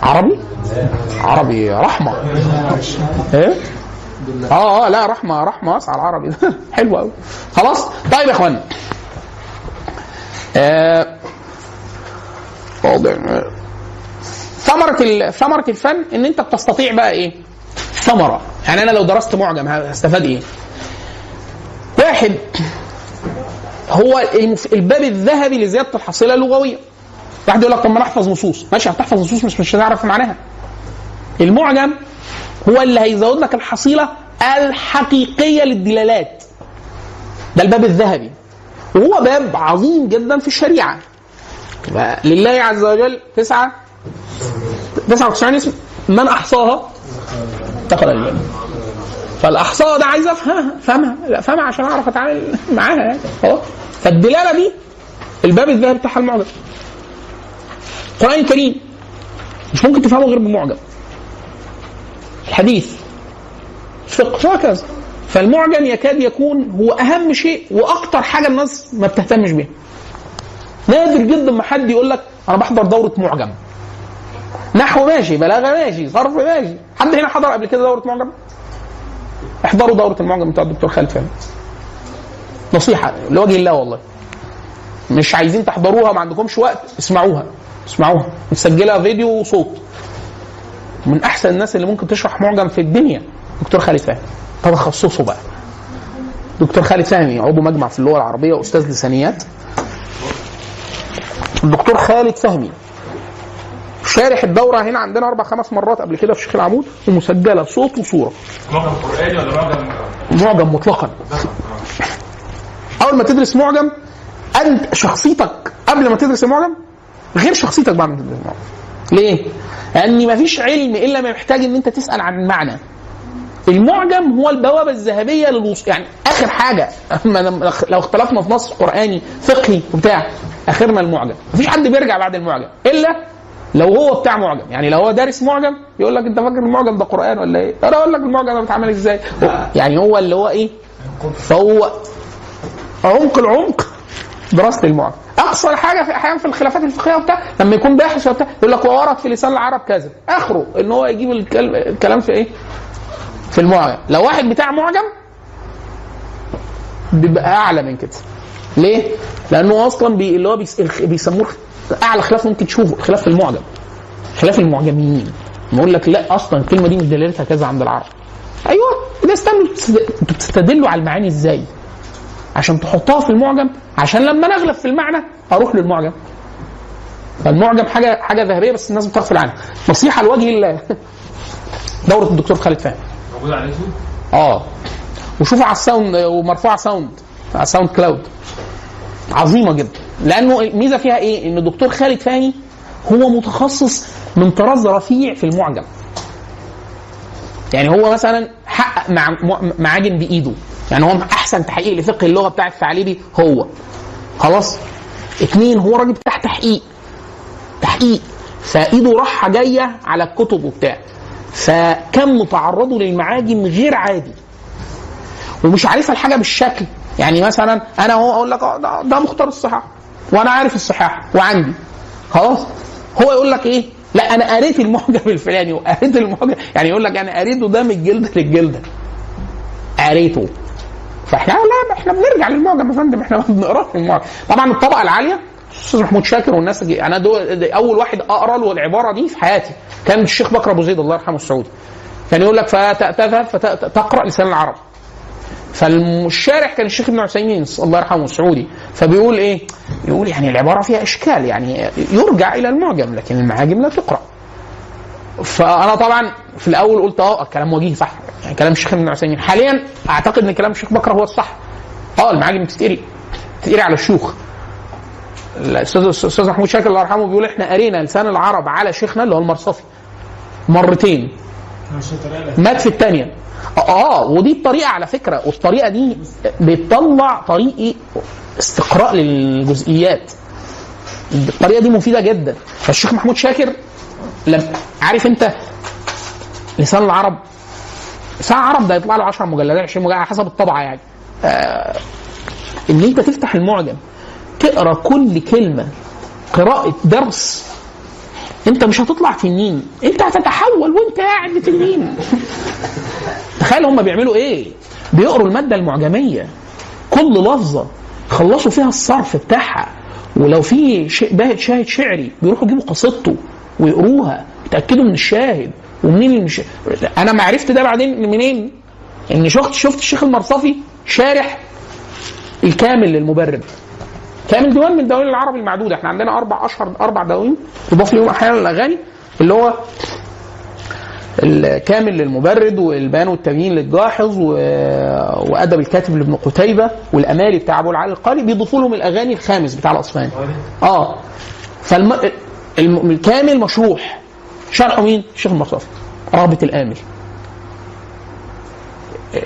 عربي؟ عربي رحمة. إيه؟ آه آه لا رحمة رحمة واسعه العربي حلو قوي خلاص؟ طيب يا اخوانا آه ال- ثمرة الفن إن أنت بتستطيع بقى إيه؟ ثمرة يعني أنا لو درست معجم هستفاد إيه؟ واحد هو. الباب الذهبي لزيادة الحصيلة اللغوية واحد يقول لك طب ما أنا أحفظ نصوص ماشي هتحفظ نصوص مش مش هتعرف معناها المعجم هو اللي هيزود لك الحصيلة الحقيقية للدلالات ده الباب الذهبي وهو باب عظيم جدا في الشريعة. لله عز وجل تسعة 99 اسم من أحصاها؟ دخل الجنه فالأحصاء ده عايز افهمها فهمها لا فهمها عشان أعرف أتعامل معاها يعني. فالدلالة دي الباب الذهبي بتاعها المعجم. القران الكريم مش ممكن تفهمه غير بمعجم. الحديث فقه وهكذا. فالمعجم يكاد يكون هو أهم شيء وأكتر حاجة الناس ما بتهتمش بيها. نادر جدا ما حد يقول لك أنا بحضر دورة معجم. نحو ماشي بلاغة ماشي صرف ماشي. حد هنا حضر قبل كده دورة معجم؟ احضروا دورة المعجم بتاع الدكتور خالد فهمي. نصيحة لوجه الله والله. مش عايزين تحضروها ما عندكمش وقت اسمعوها اسمعوها. مسجلها فيديو وصوت. من أحسن الناس اللي ممكن تشرح معجم في الدنيا دكتور خالد فهمي. تخصصه بقى. دكتور خالد فهمي عضو مجمع في اللغة العربية واستاذ لسانيات. الدكتور خالد فهمي شارح الدورة هنا عندنا أربع خمس مرات قبل كده في شيخ العمود ومسجلة صوت وصورة. معجم قرآني ولا معجم معجم مطلقا. أول ما تدرس معجم أنت شخصيتك قبل ما تدرس المعجم غير شخصيتك بعد ما تدرس المعجم. ليه؟ لأن مفيش علم إلا ما محتاج إن أنت تسأل عن المعنى المعجم هو البوابة الذهبية للوصول يعني آخر حاجة أما لو اختلفنا في نص قرآني فقهي وبتاع آخرنا المعجم مفيش حد بيرجع بعد المعجم إلا لو هو بتاع معجم يعني لو هو دارس معجم يقول لك أنت فاكر المعجم ده قرآن ولا إيه؟ أنا أقول لك المعجم ده بيتعمل إزاي؟ يعني هو اللي هو إيه؟ فهو عمق العمق دراسة المعجم أقصى حاجة في أحيانا في الخلافات الفقهية وبتاع لما يكون باحث وبتاع يقول لك وورد في لسان العرب كذا آخره إن هو يجيب الكل- الكلام في إيه؟ في المعجم. لو واحد بتاع معجم بيبقى أعلى من كده. ليه؟ لأنه أصلا بي اللي هو بيسموه أعلى خلاف ممكن تشوفه خلاف المعجم. خلاف المعجميين يقول لك لا أصلا الكلمة دي مش دلالتها كذا عند العرب. أيوه ده استنوا أنتوا بتستدلوا على المعاني إزاي؟ عشان تحطها في المعجم؟ عشان لما نغلب في المعنى أروح للمعجم. فالمعجم حاجة حاجة ذهبية بس الناس بتغفل عنها. نصيحة لوجه الله. دورة الدكتور خالد فهمي. موجود على اليوتيوب؟ آه. وشوفوا على ال sound ومرفوعه sound على SoundCloud عظيمة جدا. لأنه الميزه فيها إيه؟ إن الدكتور خالد فهمي هو متخصص من طراز رفيع في المعجم. يعني هو مثلا حقق مع مع- معاجم بإيده. يعني هو أحسن تحقيق لفقه اللغة بتاع الثعالبي هو. خلاص؟ اتنين هو راجل بتاع تحقيق. تحقيق. فإيده راحة جاية على الكتب وبتاع. فكم تعرضه للمعاجم غير عادي. ومش عارفها الحاجة بالشكل. يعني مثلا أنا هو أقول لك آه ده مختار الصحاح. وأنا عارف الصحاح وعندي. خلاص. هو يقول لك إيه؟ لا أنا قريت المعجم الفلاني وقريت المعجم. يعني يقول لك أنا قريته ده من الجلده للجلده قريته. فإحنا لا إحنا بنرجع للمعجم يا فندم. إحنا ما بنقراش المعجم. طبعا الطبقة العالية أستاذ محمود شاكر والناس دي أنا دول أول واحد أقرأ له العبارة دي في حياتي كان الشيخ بكر أبو زيد الله يرحمه السعودي كان يقول لك فتذهب فتقرا لسان العرب فالشارح كان الشيخ ابن عثيمين الله يرحمه السعودي فبيقول إيه؟ يقول يعني العبارة فيها إشكال يعني يرجع إلى المعجم لكن المعاجم لا تقرأ. فأنا طبعا في الأول قلت آه الكلام وجيه صح يعني كلام الشيخ ابن عثيمين حاليا أعتقد إن كلام الشيخ بكر هو الصح. آه المعاجم بتتقري بتتقري على الشيوخ. الاستاذ محمود شاكر الله يرحمه بيقول إحنا قرينا لسان العرب على شيخنا اللي هو المرصفي. مرتين. مات في الثانية آه ودي الطريقة على فكرة والطريقة دي بتطلع طريقه استقراء للجزئيات. الطريقة دي مفيدة جدا. فالشيخ محمود شاكر لم عارف أنت لسان العرب؟ لسان العرب ده يطلع له 10 مجلدات 20 مجلد حسب الطبعة يعني. آه إن أنت تفتح المعجم تقرأ كل كلمة قراءة درس. أنت مش هتطلع تنين. أنت هتتحول وأنت قاعد تنين تخيل هم بيعملوا إيه؟ بيقروا المادة المعجمية. كل لفظة خلصوا فيها الصرف بتاعها. ولو في شاهد شعري بيروحوا يجيبوا قصيدته ويقروها. يتأكدوا من الشاهد ومنين المش... أنا ما عرفت ده بعدين منين؟ ان شفت شفت الشيخ المرصفي شارح الكامل للمبرد كامل ديوان من دواوين العربي المعدودة. إحنا عندنا أربع أشهر أربع دواوين يضاف ليهم أحيانا الأغاني اللي هو الكامل للمبرد والبيان والتبيين للجاحظ و... وأدب الكاتب لابن قتيبة والأمالي بتاع أبو العالي القاري بيضيفوا لهم الأغاني الخامس بتاع الاصفهاني آه. فالم... الم... مشروح. شرحه مين؟ الشيخ المصطفى رغبه الآمل.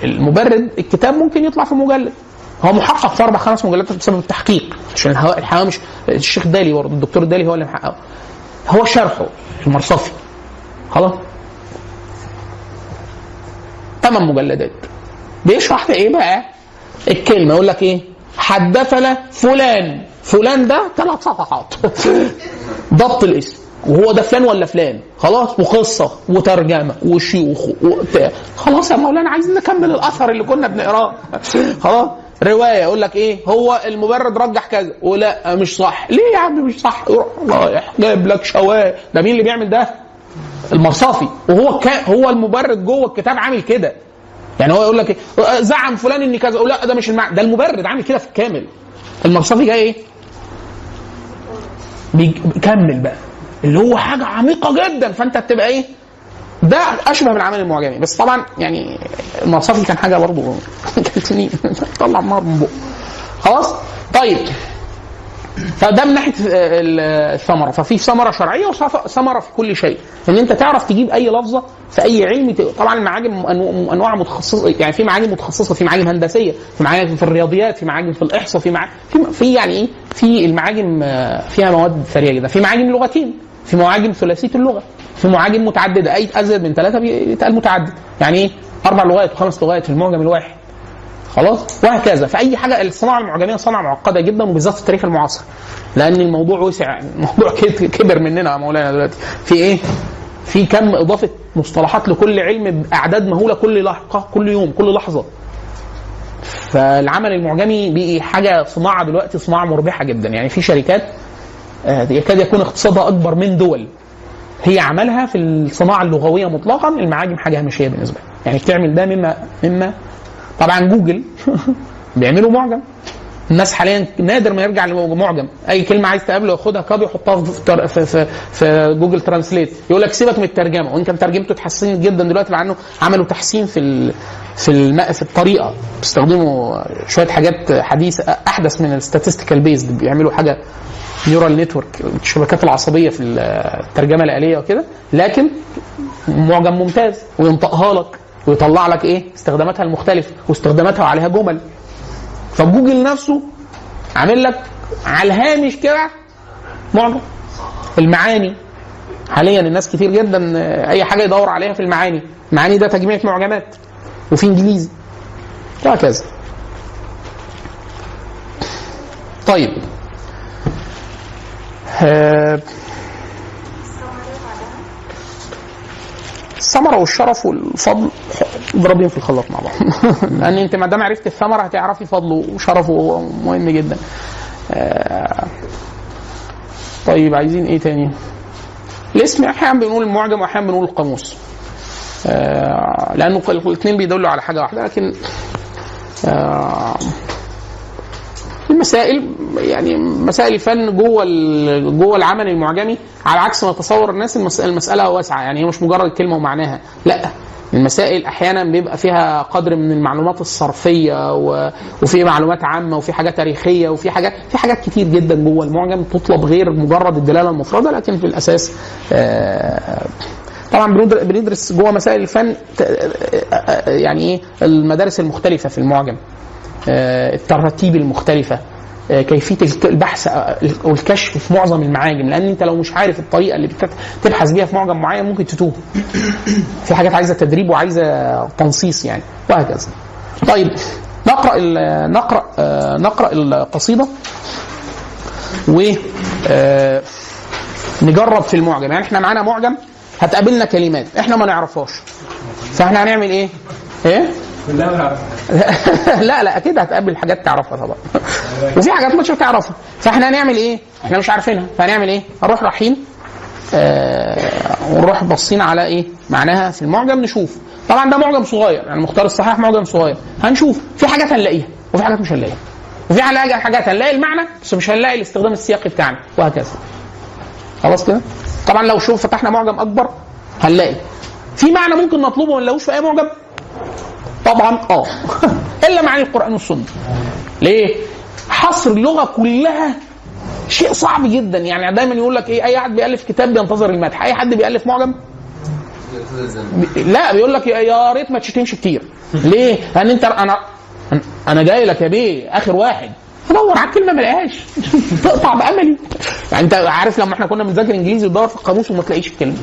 المبرد الكتاب ممكن يطلع في مجلد هو محقق في أربع خمس مجلدات بسبب التحقيق عشان الهواء الهوامش الشيخ دالي برضه الدكتور دالي هو اللي محققه. هو شرحه المرصفي. خلاص؟ ثمان مجلدات. بيشرح إيه بقى؟ الكلمة يقول لك إيه؟ حدثنا فلان. فلان ده ثلاث صفحات. ضبط الاسم. وهو ده فلان ولا فلان؟ خلاص وقصة وترجمة وشيوخ وبتاع. خلاص يا مولانا عايزين نكمل الأثر اللي كنا بنقراه. خلاص رواية يقول لك إيه؟ هو المبرد رجح كذا. ولا مش صح. ليه يا عم مش صح؟ رايح جايب لك شوايه ده مين اللي بيعمل ده؟ المرصافي وهو كا هو المبرد جوه الكتاب عامل كده. يعني هو يقول لك إيه؟ زعم فلان ان كذا. لا ده مش المعنى ده المبرد عامل كده في الكامل. المرصافي جاي إيه؟ بيكمل بقى. اللي هو حاجة عميقة جدا. فأنت بتبقى إيه؟ ده أشبه بالعمل المعجمي. بس طبعا يعني المرصفي كان حاجة برضه كان سنين طلع النار من بقه. خلاص؟ طيب. فده من ناحية الثمرة. ففي ثمرة شرعية وثمره في كل شيء. إن أنت تعرف تجيب أي لفظة في أي علم طبعا المعاجم أنواع متخصصة. يعني في معاجم متخصصة في معاجم هندسية في معاجم في الرياضيات في معاجم في الإحصاء في معاجم في, في يعني إيه؟ في المعاجم فيها مواد ثرية جدا. في معاجم لغتين. في معاجم ثلاثية اللغة في معاجم متعدده أي أزيد من ثلاثة بيتقال متعدد. يعني إيه؟ أربع لغات وخمس لغات في المعجم الواحد. خلاص؟ وهكذا. فأي حاجة الصناعة المعجمية صناعه معقدة جدا وبالذات في التاريخ المعاصر. لأن الموضوع وسع. الموضوع كبر مننا يا مولانا دلوقتي. في إيه؟ في كم إضافة مصطلحات لكل علم بأعداد مهولة كل لحظه كل يوم كل لحظة. فالعمل المعجمي بقي حاجة صناعة دلوقتي صناعة مربحة جدا. يعني في شركات يكاد يكون اقتصادها أكبر من دول. هي عملها في الصناعة اللغوية مطلقا المعاجم حاجة هامشية بالنسبة لها. يعني بتعمل ده مما مما طبعا جوجل بيعملوا معجم. الناس حاليا نادر ما يرجع لمعجم. أي كلمة عايز تقابله ياخدها copy يحطها في في, في, في Google Translate. يقول لك سيبك من الترجمة. وإن كان ترجمته اتحسنت جدا دلوقتي لأنه عملوا تحسين في في الم... في الطريقة. بيستخدموا شوية حاجات حديثة أحدث من ال statistical based بيعملوا حاجة neural network الشبكات العصبية في الترجمة الآلية وكده لكن معجم ممتاز وينطقها لك ويطلع لك إيه؟ استخداماتها المختلفة واستخداماتها عليها جمل. فجوجل نفسه عامل لك على الهامش كده معجم. المعاني حاليا الناس كتير جدا أي حاجة يدور عليها في المعاني المعاني ده تجميع معجمات وفي إنجليزي. وهكذا. طيب. الثمرة والشرف والفضل. اضربيهم في الخلاط مع بعض. لأن انت ما دام عرفت الثمرة هتعرفي فضله وشرفه مهم جدا. آه طيب عايزين إيه تاني؟ الاسم أحيانا بنقول المعجم واحيانا بنقول القاموس. آه لأنه الاثنين بيدلوا على حاجة واحدة لكن آه، المسائل يعني مسائل الفن جوه جوه العمل المعجمي على عكس ما تصور الناس المس- المسألة واسعة يعني هي مش مجرد كلمة ومعناها لا المسائل أحيانا بيبقى فيها قدر من المعلومات الصرفية. وفي معلومات عامة وفي حاجات تاريخية وفي حاجات في حاجات كتير جدا جوه المعجم تطلب غير مجرد الدلالة المفردة لكن في الأساس آه، طبعا بندر- بندرس جوه مسائل الفن آه، آه، يعني إيه المدارس المختلفة في المعجم التراتيب المختلفة. آه، كيفية البحث آه، والكشف في معظم المعاجم. لأن أنت لو مش عارف الطريقة اللي بتت- تبحث بيها في معجم معين ممكن تتوه. في حاجات عايزة تدريب وعايزة تنصيص يعني. وهكذا. طيب نقرأ ال- نقرأ آه، نقرأ القصيدة و آه، نجرب في المعجم. يعني إحنا معانا معجم هتقابلنا كلمات إحنا ما نعرفهاش. فإحنا هنعمل إيه؟ إيه؟ لا لا أكيد هتقابل حاجات تعرفها طبعا. وفي حاجات مش هتعرفها. فإحنا هنعمل إيه؟ إحنا مش عارفينها. فهنعمل إيه؟ هنروح رايحين آه ونروح باصين على إيه؟ معناها في المعجم نشوف. طبعا ده معجم صغير يعني مختار الصحيح معجم صغير. هنشوف. في حاجات هنلاقيها وفي حاجات مش هنلاقيها. وفي حاجات هنلاقي المعنى بس مش هنلاقي الاستخدام السياقي بتاعنا وهكذا. خلاص كده؟ طبعا لو شوف فتحنا معجم أكبر هنلاقي. في معنى ممكن نطلبه وما نلاقوش في أي معجم؟ طبعا آه. إلا معاني القرآن والسنة. ليه؟ حصر اللغة كلها شيء صعب جدا. يعني دايما يقول لك إيه أي حد بيألف كتاب بينتظر المدح. أي حد بيألف معجم؟ لا بيقول لك يا- ريت ما تشتمش كتير. ليه؟ لأن أنت أنا أنا جاي لك يا بيه آخر واحد. ادور على الكلمة ما الاقيهاش تقطع بأملي. يعني أنت عارف لما إحنا كنا بنذاكر إنجليزي وتدور في القاموس وما تلاقيش الكلمة.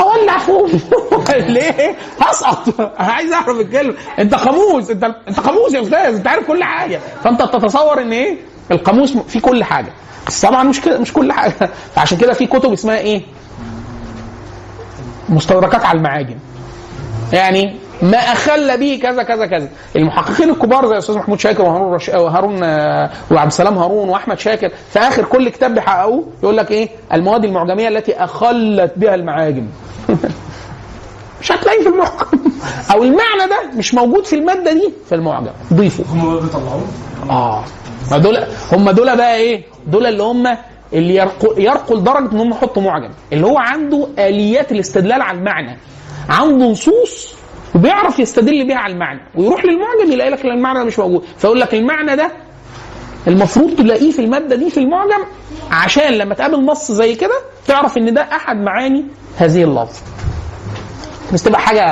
اولع فوق. ليه؟ هسقط. عايز أعرف الكلمة. أنت قاموس أنت أنت قاموس يا أستاذ. أنت عارف كل حاجة. فأنت تتصور إن إيه؟ القاموس فيه كل حاجة. بس طبعا مش كده مش كل حاجة. فعشان كده في كتب اسمها إيه؟ مستدركات على المعاجم. يعني ما أخل به كذا كذا كذا. المحققين الكبار زي الاستاذ محمود شاكر وهارون رش... وهارون وعبد السلام هارون وأحمد شاكر في آخر كل كتاب بيحققوه يقول لك إيه؟ المواد المعجمية التي أخلت بها المعاجم. مش هتلاقيه في المعجم أو المعنى ده مش موجود في المادة دي في المعجم. ضيفه. هم بيطلعوه؟ آه. ما دول هم دول بقى إيه؟ دول اللي هم اللي يرقوا يرقوا لدرجة إن هم يحطوا معجم. اللي هو عنده آليات الاستدلال على المعنى. عنده نصوص وبيعرف يستدل بيها على المعنى. ويروح للمعجم يلاقي لك المعنى ده مش موجود. فيقول لك المعنى ده المفروض تلاقيه في المادة دي في المعجم عشان لما تقابل نص زي كده تعرف إن ده أحد معاني هذه اللفظ. بس تبقى حاجة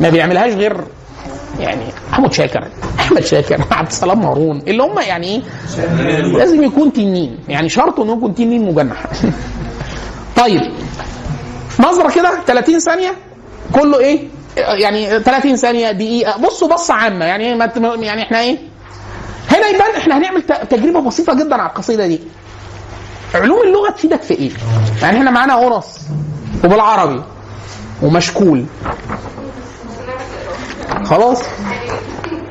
ما بيعملهاش غير يعني محمود شاكر. أحمد شاكر عبد السلام هارون اللي هم يعني إيه؟ لازم يكون تنين. يعني شرط إنه يكون تنين مجنح. طيب نظرة كده 30 ثانية. كله إيه؟ يعني 30 ثانية دقيقة. بصوا بصة عامة. يعني إيه؟ يعني إحنا إيه؟ هنا يبان إحنا هنعمل تجربة بسيطة جدا على القصيدة دي. علوم اللغة تفيدك في إيه؟ يعني إحنا معانا اونص وبالعربي ومشكول. خلاص؟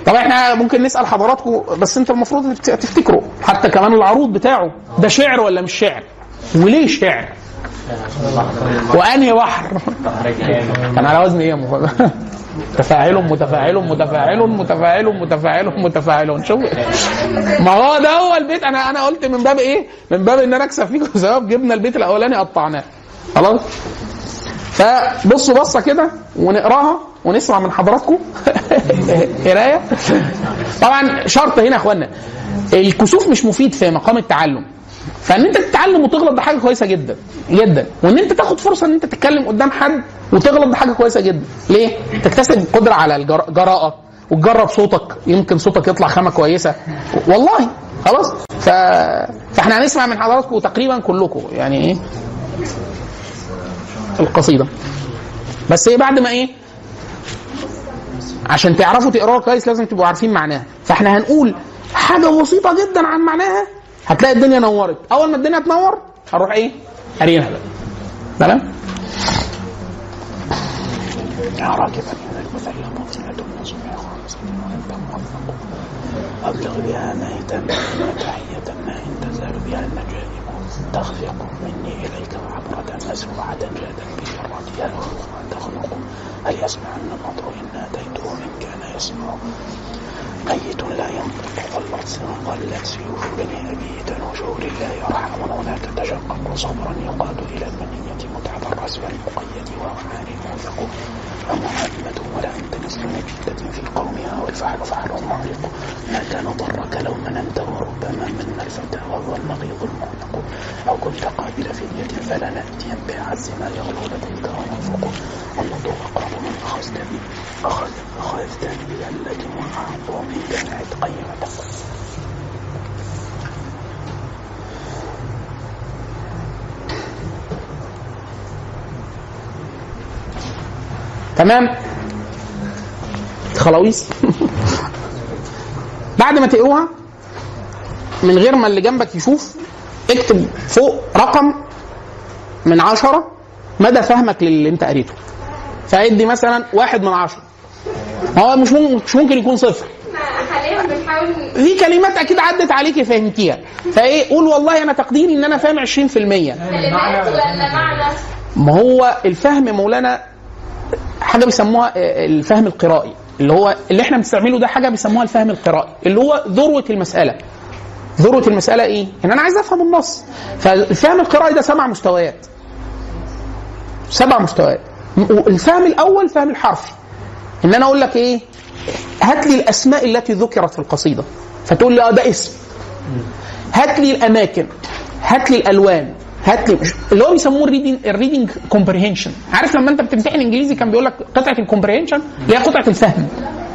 طب إحنا ممكن نسأل حضراتكم بس انت المفروض تفت- تفتكروا. حتى كمان العروض بتاعه ده شعر ولا مش شعر؟ وليه شعر؟ وأنهي بحر؟ كان على وزن إيه متفاعل متفاعل متفاعل متفاعل متفاعل متفاعل. شوف. ما هو ده هو البيت. أنا أنا قلت من باب إيه؟ من باب إن أنا أكسب فيكم ثواب. جبنا البيت الأولاني قطعناه. خلاص؟ فبصوا بصة كده ونقراها ونسمع من حضراتكم. قراية. طبعا شرط هنا يا اخوانا الكسوف مش مفيد في مقام التعلم. فان انت تتعلم وتغلط ده حاجة كويسة جدا جدا. وان انت تاخد فرصة ان انت تتكلم قدام حد وتغلط ده حاجة كويسة جدا. ليه؟ تكتسب قدرة على الجراءه وتجرب صوتك. يمكن صوتك يطلع خامة كويسة. والله. خلاص. ف... فاحنا هنسمع من حضراتكم تقريبا كلكم. يعني إيه؟ القصيدة. بس إيه بعد ما إيه؟ عشان تعرفوا تقراها كويس لازم تبقوا عارفين معناها. فاحنا هنقول حاجة بسيطة جدا عن معناها. هتلاقي الدنيا نورت. أول ما الدنيا تنور هنروح إيه؟ قارينها بقى تمام يا راكبا وانت أبلغ بها ما يتم تحية ما إن تزال بها النجائم تخفق مني إليك عبرة مسروعة جادا بشرتها وأخرى تخلق. هل يسمع أن النظر إن أتيته إن كان يسمع؟ ميت لا ينطق واللفظ قلت سيوف بني أبي تنوج لله يرحم هنا تتشقق صبرا يقاد إلى المنية متعب الرأس والمقيد ومعان موثق ولا أنت مثل نجدة في قومها والفحل فحل معلق ما كان ضرك لو مننت وربما من الفتى وهو النقيض المعلق أو كنت قابل فدية فلا نأتين بأعز ما يغلو لديك وننفق والنضوء أقرب من أخذت أخذ أخذت بذلة وأعظم من جمعت قيمة تمام؟ خلاويص. بعد ما تقروها من غير ما اللي جنبك يشوف اكتب فوق رقم من عشرة مدى فهمك للي انت قريته. فادي مثلا واحد من عشرة. هو مش ممكن مش ممكن يكون صفر. في كلمات أكيد عدت عليك فهمتيها. فإيه؟ قول والله أنا تقديري إن أنا فاهم 20% كلمات ولا معنى؟ ما هو الفهم مولانا حاجة بيسموها آه، الفهم القرائي. اللي هو اللي إحنا بنستعمله ده حاجة بيسموها الفهم القرائي. اللي هو ذروة المسألة. ذروة المسألة إيه؟ إن أنا عايز أفهم النص. فالفهم القرائي ده سبع مستويات. سبع مستويات. الفهم الأول فهم الحرفي إن أنا أقول لك إيه؟ هات لي الأسماء التي ذكرت في القصيدة. فتقول لي آه ده اسم. هات لي الأماكن. هات لي الألوان. هات لي اللي هو بيسموه ال reading ال reading comprehension عارف لما انت بتمتحن انجليزي كان بيقول لك قطعة ال comprehension اللي هي قطعة الفهم.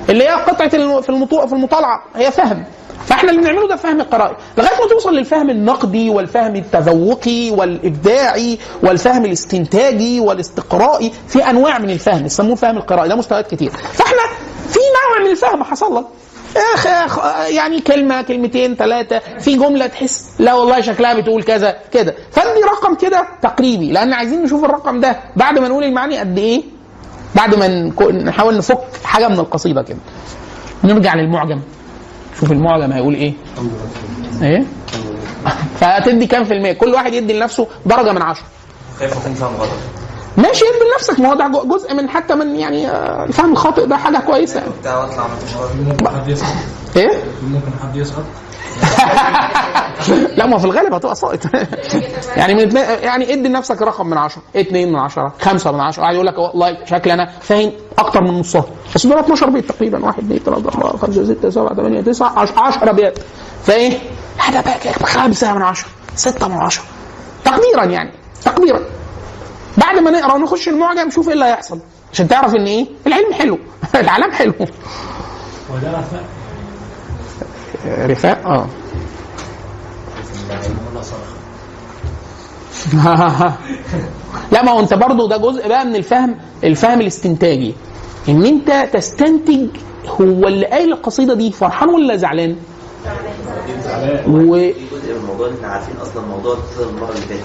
اللي هي قطعة في. في المطالعة هي فهم. فاحنا اللي بنعمله ده فهم قرائي لغاية ما توصل للفهم النقدي والفهم التذوقي والإبداعي والفهم الاستنتاجي والاستقرائي في أنواع من الفهم. يسموه الفهم القرائي. ده مستويات كتير. فاحنا في نوع من الفهم. حصل لك. اخ اخ يعني كلمة كلمتين ثلاثة في جملة تحس لا والله شكلها بتقول كذا كده. فادي رقم كده تقريبي لأن عايزين نشوف الرقم ده بعد ما نقول المعاني قد إيه؟ بعد ما نحاول نفك حاجة من القصيدة كده. نرجع للمعجم. شوف المعجم هيقول إيه. إيه؟ فهتدي كام في المية؟ كل واحد يدي لنفسه درجة من عشرة. خايف اكون فاهم غلط ماشي ادي لنفسك ما هو ده جزء من حتى من يعني آه، الفهم الخاطئ ده حاجة كويسة. يعني. ممكن حد يسقط إيه؟ ممكن حد يسقط لا ما في الغالب هتبقى ساقط. يعني من اتنين- يعني ادي لنفسك رقم من 10 2 من 10 5 من 10 قاعد يقول لك والله شكلي أنا فاهم أكتر من نصها. بس دول 12 بيت تقريبا. 1 2 3 4 5 6 7 8 9 10 بيت. فإيه؟ هذا بقى كده 5 من 10 6 من 10 تقديرا يعني تقديرا. بعد ما نقرأ ونخش المعجم شوف إيه اللي هيحصل. عشان تعرف إن إيه؟ العلم حلو. العلام حلو. وده رفاق رفاق آه. لا ما هو أنت برضو ده جزء بقى من الفهم الفهم الاستنتاجي. إن أنت تستنتج هو اللي قايل القصيدة دي فرحان ولا زعلان؟ و في جزء من الموضوع إحنا عارفين أصلا موضوع المرة اللي فاتت.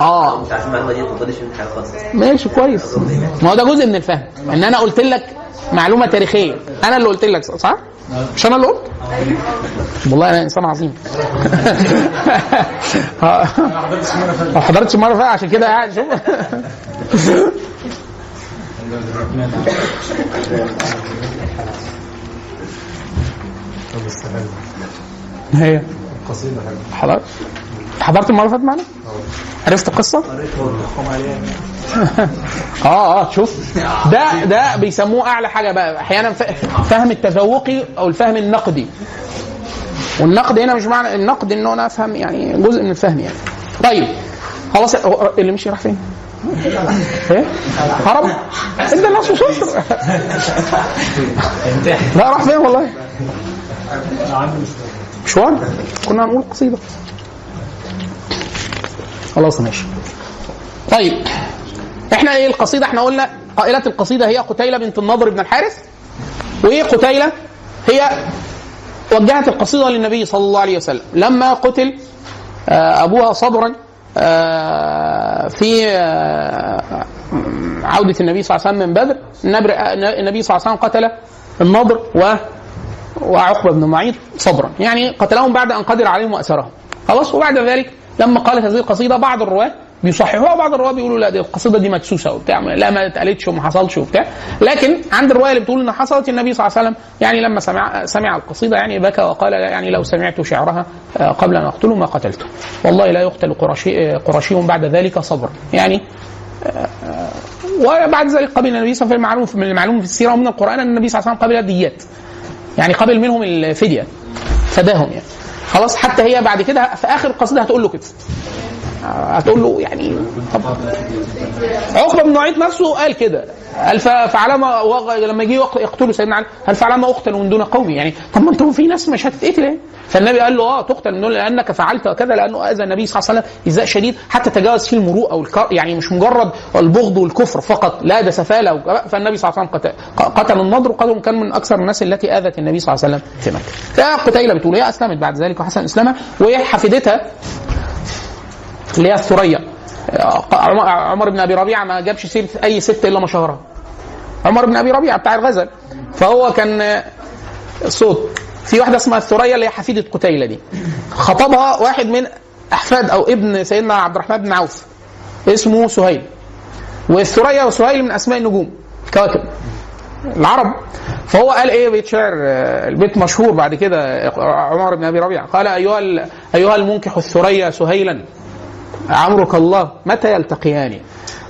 آه. مش عارفين المعلومة دي ما تفضلش من حاجة خالص. ماشي كويس. ما هو ده جزء من الفهم إن أنا قلت لك معلومة تاريخية. أنا اللي قلت لك صح؟ مش أنا اللي قلت؟ والله أنا إنسان عظيم. ما حضرتش مره فاتت ما حضرتش مرة فاتت عشان كده قاعد شوف. هي. حاجة حضرت حضرت المرة اللي فاتت معانا؟ عرفت القصة؟ آه آه شوف. ده ده بيسموه أعلى حاجة بقى. أحيانا فهم التذوقي أو الفهم النقدي. والنقد هنا مش معنى النقد ان أنا أفهم يعني جزء من الفهم يعني. طيب. خلاص اللي مشي راح فين؟ إيه؟ هرب؟ ادى الناس صفر لا راح فين والله؟ مشوار؟ كنا هنقول قصيدة. خلاص ماشي. طيب إحنا إيه القصيدة؟ إحنا قلنا قائلة القصيدة هي قتيلة بنت النضر بن الحارث وايه قتيله هي وجهت القصيدة للنبي صلى الله عليه وسلم. لما قتل آه، أبوها صبرا آه، في آه، عودة النبي صلى الله عليه وسلم من بدر النبي صلى الله عليه وسلم قتل النضر و وعقبة بن معيط صبرا. يعني قتلهم بعد أن قدر عليهم وأسرهم. خلاص وبعد ذلك لما قالت هذه القصيدة بعض الرواة بيصححوها بعض الرواة بيقولوا لا دي القصيدة دي مدسوسة وبتاع لا ما اتقالتش وما حصلش وبتاع. لكن عند الرواية اللي بتقول إن حصلت النبي صلى الله عليه وسلم يعني لما سمع سمع القصيدة يعني بكى وقال يعني لو سمعت شعرها آه، قبل أن أقتله ما قتلته. والله لا يقتل قرشي آه، قرشي بعد ذلك صبر. يعني وبعد ذلك قبل النبي صلى الله عليه وسلم من المعلوم في السيرة ومن القرآن أن النبي صلى الله عليه وسلم قبل الديات. يعني قبل منهم الفدية. فداهم يعني. خلاص حتى هي بعد كده في آخر القصيده هتقول له كده. هتقول له يعني طب عقبة بن معيط نفسه قال كده. قال فعلما لما يجي يق- يقتلوا سيدنا علي قال فعلما أقتل من دون قومي يعني. طب ما أنتم في ناس مش هتتقتل يعني. فالنبي قال له آه تقتل من دون لأنك فعلت كذا لأنه أذى النبي صلى الله عليه وسلم ايذاء شديد. حتى تجاوز فيه المروءة والكر يعني مش مجرد البغض والكفر فقط لا ده سفالة فالنبي صلى الله عليه وسلم قتل, قتل النضر وقتل كان من أكثر الناس التي آذت النبي صلى الله عليه وسلم في مكة. فقتيله بتقول هي أسلمت بعد ذلك وحسن اسلامها وهي حفيدتها اللي هي الثريا عمر- بن أبي ربيعة ما جابش سيرة أي ست إلا ما شهرها. عمر بن أبي ربيعة بتاع الغزل. فهو كان صوت. في واحدة اسمها الثريا اللي هي حفيدة قتيلة دي. خطبها واحد من أحفاد أو ابن سيدنا عبد الرحمن بن عوف. اسمه سهيل. والثريا وسهيل من أسماء النجوم. كواكب. العرب. فهو قال إيه بيت شعر البيت مشهور بعد كده عمر بن أبي ربيعة. قال أيها أيها المنكح الثريا سهيلا. عمرك الله متى يلتقيان؟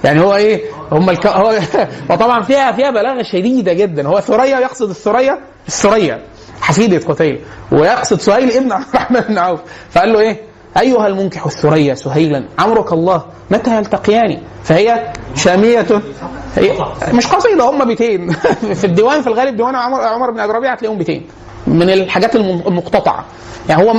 يعني هو إيه؟ هم الك... هو وطبعا فيها فيها بلاغة شديدة جدا. هو ثريا يقصد الثريا؟ الثريا حفيده قتيل ويقصد سهيل ابن عبد الرحمن بن عوف. فقال له إيه؟ أيها المنكح الثريا سهيلا عمرك الله متى يلتقيان؟ فهي شامية مش قصيدة هم بيتين في الديوان في الغالب ديوان عمر عمر بن أبي ربيعة هتلاقيهم بيتين من الحاجات الم- المقتطعة. يعني هو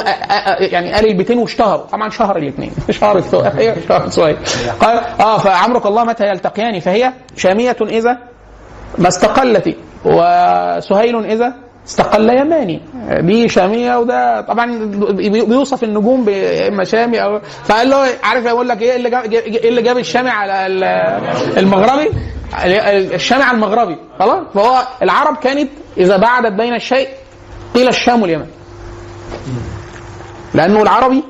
يعني قال البيتين واشتهروا. طبعا شهر الاثنين. شهر هي شهر قال آه فعمرك الله متى يلتقيان؟ فهي شامية إذا ما استقلت. وسهيل إذا استقل يماني دي شامية وده طبعا بي- بيوصف النجوم باما شامي أو فقال له عارف يقول لك إيه اللي إيه اللي جاب الشامي على ال- المغربي؟ الشامي على المغربي. خلاص؟ فهو العرب كانت إذا بعدت بين الشيء قيل الشام واليمن. لأنه العربي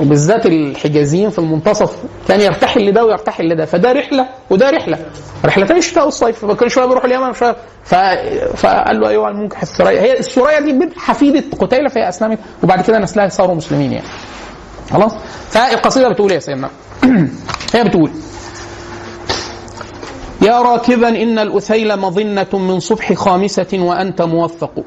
وبالذات الحجازيين في المنتصف كان يرتحل لده ويرتحل لده فده رحلة وده رحلة. رحلتين الشتاء والصيف فكل شوية بيروح اليمن وشويه ف... فقال له ايها المنكح الثريا. هي الثريا دي بنت حفيدة قتيلة فهي أسلمت وبعد كده نسلها صاروا مسلمين يعني. خلاص؟ فالقصيدة بتقول إيه يا سيدنا؟ هي بتقول يا راكبا إن الأثيل مظنة من صبح خامسة وأنت موفق.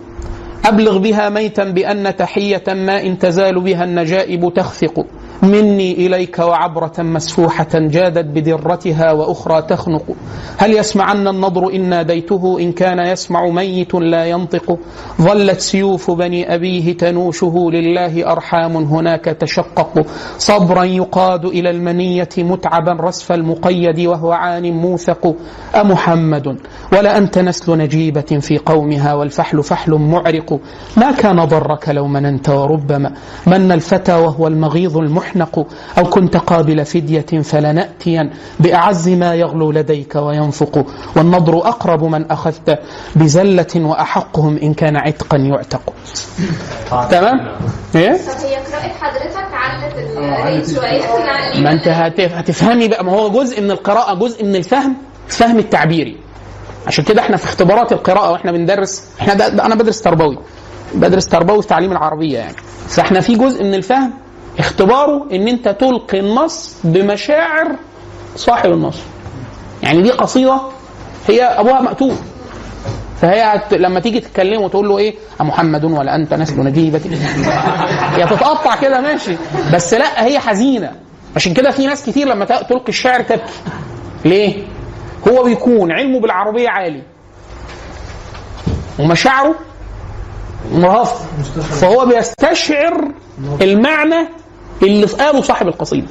أبلغ بها ميتا بأن تحية ما إن تزال بها النجائب تخفق. مني إليك وعبرة مسفوحة جادت بدرتها وأخرى تخنق. هل يسمعن النضر إن ناديته؟ إن كان يسمع ميت لا ينطق. ظلت سيوف بني أبيه تنوشه لله أرحام هناك تشقق. صبرا يقاد إلى المنية متعبا رسف المقيد وهو عان موثق. أمحمد ولا أنت نسل نجيبة في قومها والفحل فحل معرق. ما كان ضرك لو مننت وربما. من الفتى وهو المغيظ المحنق أو كنت قابل فدية فلنأتين بأعز ما يغلو لديك وينفق والنضر أقرب من أخذت بزلة وأحقهم إن كان عتقا يعتق. تمام؟ إيه؟ طب هي قراءة حضرتك علت الريت شوية. ما أنت هتف- هتفهمي بقى. ما هو جزء من القراءة جزء من الفهم الفهم التعبيري. عشان كده إحنا في اختبارات القراءة وإحنا بندرس إحنا ده, ده أنا بدرس تربوي. بدرس تربوي في تعليم العربية يعني. فإحنا في جزء من الفهم اختباره إن أنت تلقي النص بمشاعر صاحب النص. يعني دي قصيدة هي أبوها مقتول. فهي هت... لما تيجي تتكلم وتقول له إيه؟ محمد ولا أنت نسل نجيبة هي تتقطع كده ماشي. بس لا هي حزينة. عشان كده في ناس كتير لما تلقي الشعر تبكي. ليه؟ هو بيكون علمه بالعربية عالي. ومشاعره مرهفة. فهو بيستشعر المعنى اللي قاله صاحب القصيدة.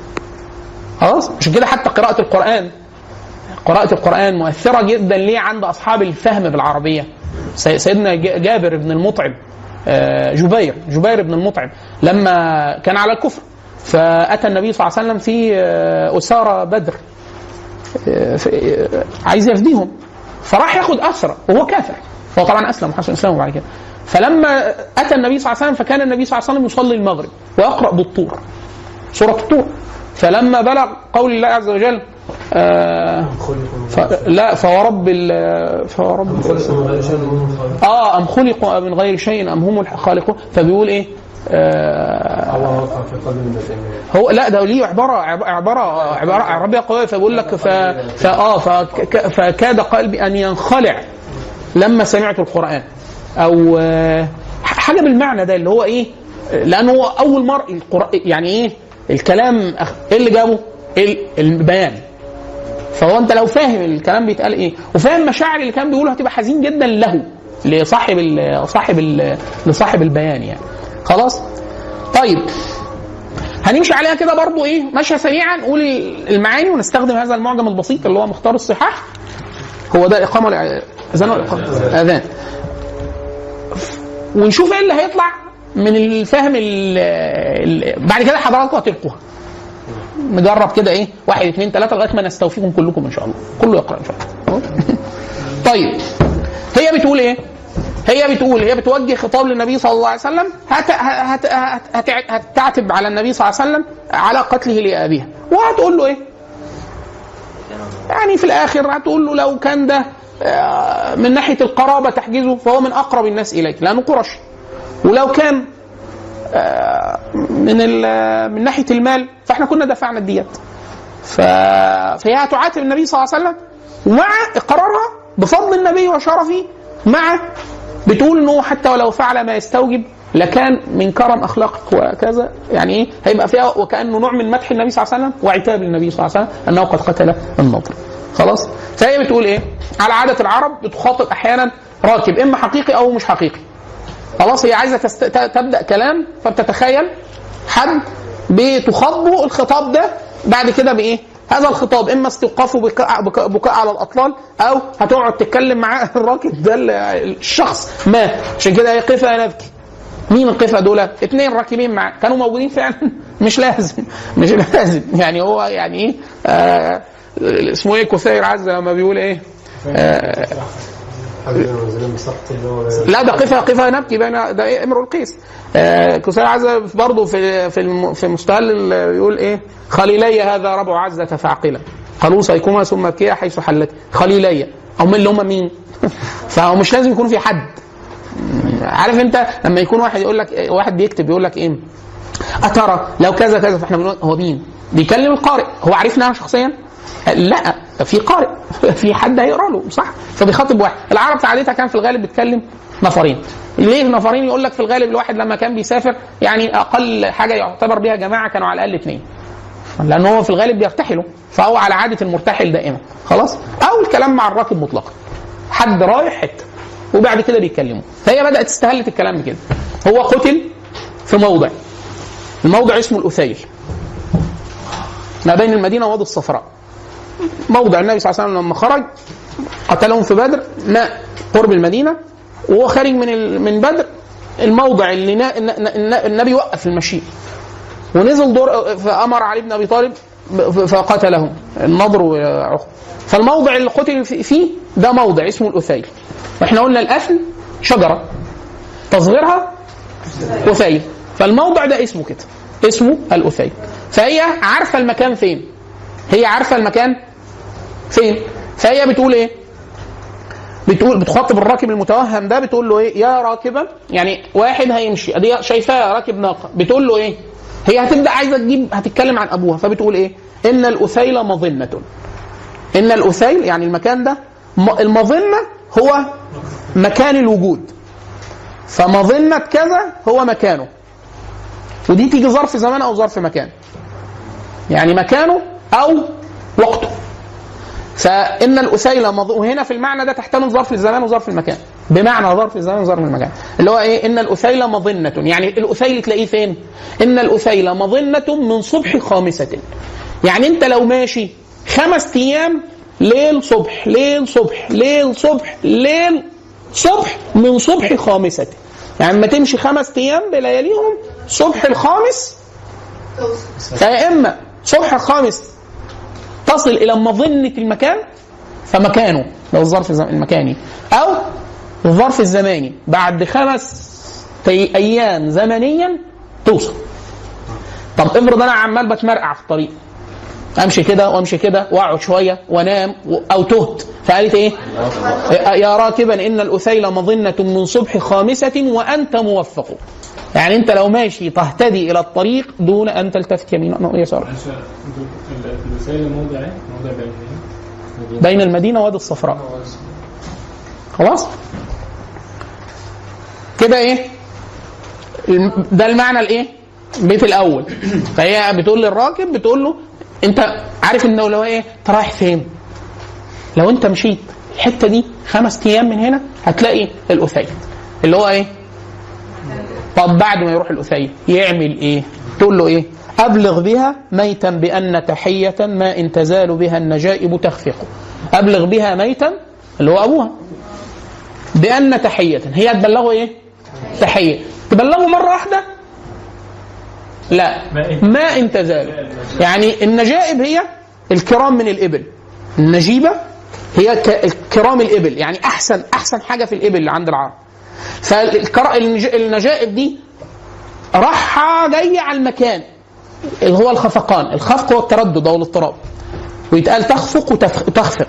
خلاص؟ عشان كده حتى قراءة القرآن؟ قراءة القرآن مؤثرة جدا ليه عند أصحاب الفهم بالعربية. سي- سيدنا جابر بن المطعم آه، جبير جبير بن المطعم لما كان على الكفر فأتى النبي صلى الله عليه وسلم في آه، أسارة بدر آه، عايز يفديهم فراح ياخد أسرى وهو كافر. هو طبعا أسلم وحسن إسلامه بعد كده. فلما أتى النبي صلى الله عليه وسلم فكان النبي صلى الله عليه وسلم يصلي المغرب ويقرأ بالطور سورة الطور. فلما بلغ قول الله عز وجل آه ف... لا فورب ال... فورب آه أم خلقوا من غير شيء أم هم الخالقون فبيقول إيه؟ آه هو لا ده ليه عباره عب- عباره عبارة عربية قوية. فبيقول لك ف ف آه فك- فكاد قلبي أن ينخلع لما سمعت القرآن. أو آه، حاجة بالمعنى ده اللي هو إيه لأنه هو أول مرة يعني إيه الكلام إيه اللي جابه؟ ال- البيان. فهو أنت لو فاهم الكلام بيتقال إيه وفاهم مشاعر اللي كان بيقوله هتبقى حزين جدا له لصاحب ال صاحب ال لصاحب البيان يعني. خلاص؟ طيب. هنمشي عليها كده برضو إيه ماشيه سريعا نقول المعاني ونستخدم هذا المعجم البسيط اللي هو مختار الصحاح. هو ده الاذان والاقامه اذان ونشوف إيه اللي هيطلع من الفهم ال ال بعد كده حضراتكم هتلقوها نجرب كده إيه واحد اثنين ثلاثة لغاية ما نستوفيكم كلكم إن شاء الله. كله يقرأ إن شاء الله. طيب هي بتقول إيه؟ هي بتقول هي بتوجه خطاب للنبي صلى الله عليه وسلم هت هت هت هت هتعتب على النبي صلى الله عليه وسلم على قتله لأبيها. وهتقول له إيه؟ يعني في الآخر هتقول له لو كان ده من ناحية القرابة تحجزه فهو من أقرب الناس إليك لأنه قرشي ولو كان آه، من من ناحية المال فإحنا كنا دفعنا الديات. ف... فهي هتعاتب النبي صلى الله عليه وسلم ومع إقرارها بفضل النبي وشرفه مع بتقول إنه حتى ولو فعل ما يستوجب لكان من كرم أخلاقك وكذا. يعني إيه؟ هيبقى فيها وكأنه نوع من مدح النبي صلى الله عليه وسلم وعتاب النبي صلى الله عليه وسلم أنه قد قتل النضر خلاص؟ فهي بتقول إيه؟ على عادة العرب بتخاطب أحيانا راكب إما حقيقي أو مش حقيقي. خلاص؟ هي عايزة تست... تبدأ كلام فبتتخيل حد بتخاطبه الخطاب ده بعد كده بإيه؟ هذا الخطاب إما استوقافه بكاء, بكاء, بكاء على الأطلال أو هتقعد تتكلم معاه الراكب ده ال- الشخص. مات عشان كده هي قفا نبكي. مين القفا دول؟ اثنين راكبين معاه كانوا موجودين فعلا؟ مش لازم. مش لازم. يعني هو يعني إيه؟ آه اسمه إيه؟ كثير عز لما بيقول إيه؟ آه لا ده قفا قفا نبكي بين ده إيه؟ امرؤ القيس. آه كسير عزة برضه في في في مستهل ال- يقول إيه؟ خليلي هذا ربع عزة فعقلا قالوا سيكون ثم ابكيا حيث حلت. خليلي. من اللي هم مين؟ فهو مش لازم يكون في حد. عارف انت لما يكون واحد يقول لك واحد بيكتب يقول لك إيه؟ أترى لو كذا كذا. فاحنا بنقول هو مين؟ بيكلم القارئ. هو عارفنا شخصيا؟ لا في قارئ في حد هيقرأ له صح؟ فبيخاطب واحد. العرب في عادتها كان في الغالب بتكلم نفرين. ليه نفرين؟ يقول لك في الغالب الواحد لما كان بيسافر يعني أقل حاجة يعتبر بيها جماعة كانوا على الأقل اثنين لأن هو في الغالب بيرتحلوا فهو على عادة المرتحل دائما. خلاص؟ أو الكلام مع الراكب مطلقا. حد رايح حتة وبعد كده بيتكلموا. فهي بدأت استهلت الكلام كده هو قتل في موضع. الموضع اسمه الأثيل. ما بين المدينة ووادي الصفراء. موضع النبي صلى الله عليه وسلم لما خرج قتلهم في بدر ماء قرب المدينة وهو خارج من من بدر الموضع اللي النبي وقف المشي ونزل دور فأمر علي بن أبي طالب فقتلهم النضر وعقبه فالموضع اللي قتل في- فيه ده موضع اسمه الأثيل. وإحنا قلنا الأثل شجرة تصغيرها أثيل. فالموضع ده اسمه كده اسمه الأثيل. فهي عارفة المكان فين؟ هي عارفة المكان؟ فين؟ فهي بتقول إيه؟ بتقول بتخاطب الراكب المتوهم ده بتقول له إيه؟ يا راكبا يعني واحد هيمشي. أدي شايفاه راكب ناقة. بتقول له إيه؟ هي هتبدأ عايزة تجيب هتتكلم عن أبوها. فبتقول إيه؟ إن الأثيل مظنة. إن الأثيل يعني المكان ده المظنة هو مكان الوجود. فمظنة كذا هو مكانه. ودي تيجي ظرف زمان أو ظرف مكان. يعني مكانه أو وقته. فإن الاثيل مض... وهنا في المعنى ده تحتمل ظرف الزمان وظرف المكان. بمعنى ظرف الزمان وظرف المكان. اللي هو إيه؟ إن الاثيل مظنة. يعني الاثيل تلاقيه فين؟ إن الاثيل مظنة من صبح خامسة. يعني أنت لو ماشي خمس أيام ليل صبح ليل صبح ليل صبح ليل صبح من صبح خامسة. يعني لما تمشي خمس أيام بلياليهم صبح الخامس. فيا إما صبح الخامس تصل إلى مظنة المكان فمكانه لو الظرف المكاني. أو الظرف الزماني. بعد خمس أيام زمنيا توصل. طب افرض أنا عمال بتمرقع في الطريق. أمشي كده وأمشي كده وأقعد شوية وأنام أو تهت. فقالت إيه؟ يا راكبا إن الأثيل مظنة من صبح خامسة وأنت موفق. يعني انت لو ماشي تهتدي إلى الطريق دون ان تلتفت يمينا أو يسارا. بين المدينة وادي الصفراء. خلاص؟ كده إيه؟ ده المعنى الإيه؟ البيت الأول. فهي بتقول للراكب بتقول له أنت عارف انه لو إيه؟ أنت رايح فين؟ لو أنت مشيت الحتة دي خمس أيام من هنا هتلاقي الاثيل اللي هو إيه؟ طب بعد ما يروح الاثيل يعمل إيه؟ تقول له إيه؟ أبلغ بها ميتا بان تحيه ما إن تزال بها النجائب تخفق. أبلغ بها ميتا اللي هو أبوها بان تحيه هي تبلغه إيه؟ تحية تبلغه مرة واحدة؟ لا ما إن- تزال يعني النجائب هي الكرام من الإبل النجيبة هي كرام الإبل يعني احسن أحسن حاجة في الإبل اللي عند العرب فالنجائب دي راحة جاية على المكان. اللي هو الخفقان. الخفق هو التردد أو الاضطراب. ويتقال تخفق وتخفق تخفق.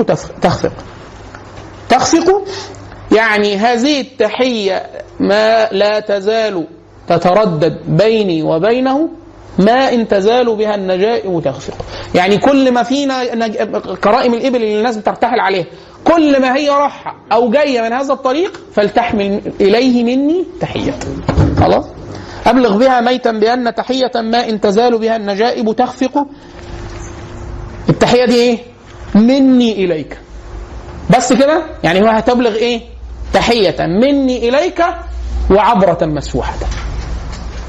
وتخفق تخفق. يعني هذه التحية ما لا تزال تتردد بيني وبينه ما إن تزال بها النجائب تخفق. يعني كل ما فينا. كرائم الإبل اللي الناس بترتحل عليها كل ما هي راحة أو جاية من هذا الطريق فلتحمل إليه مني تحية. خلاص؟ أبلغ بها ميتا بأن تحية ما إن تزال بها النجائب تخفق. التحية دي إيه؟ مني إليك. بس كده؟ يعني هو هتبلغ إيه؟ تحية مني إليك وعبرة مسفوحة.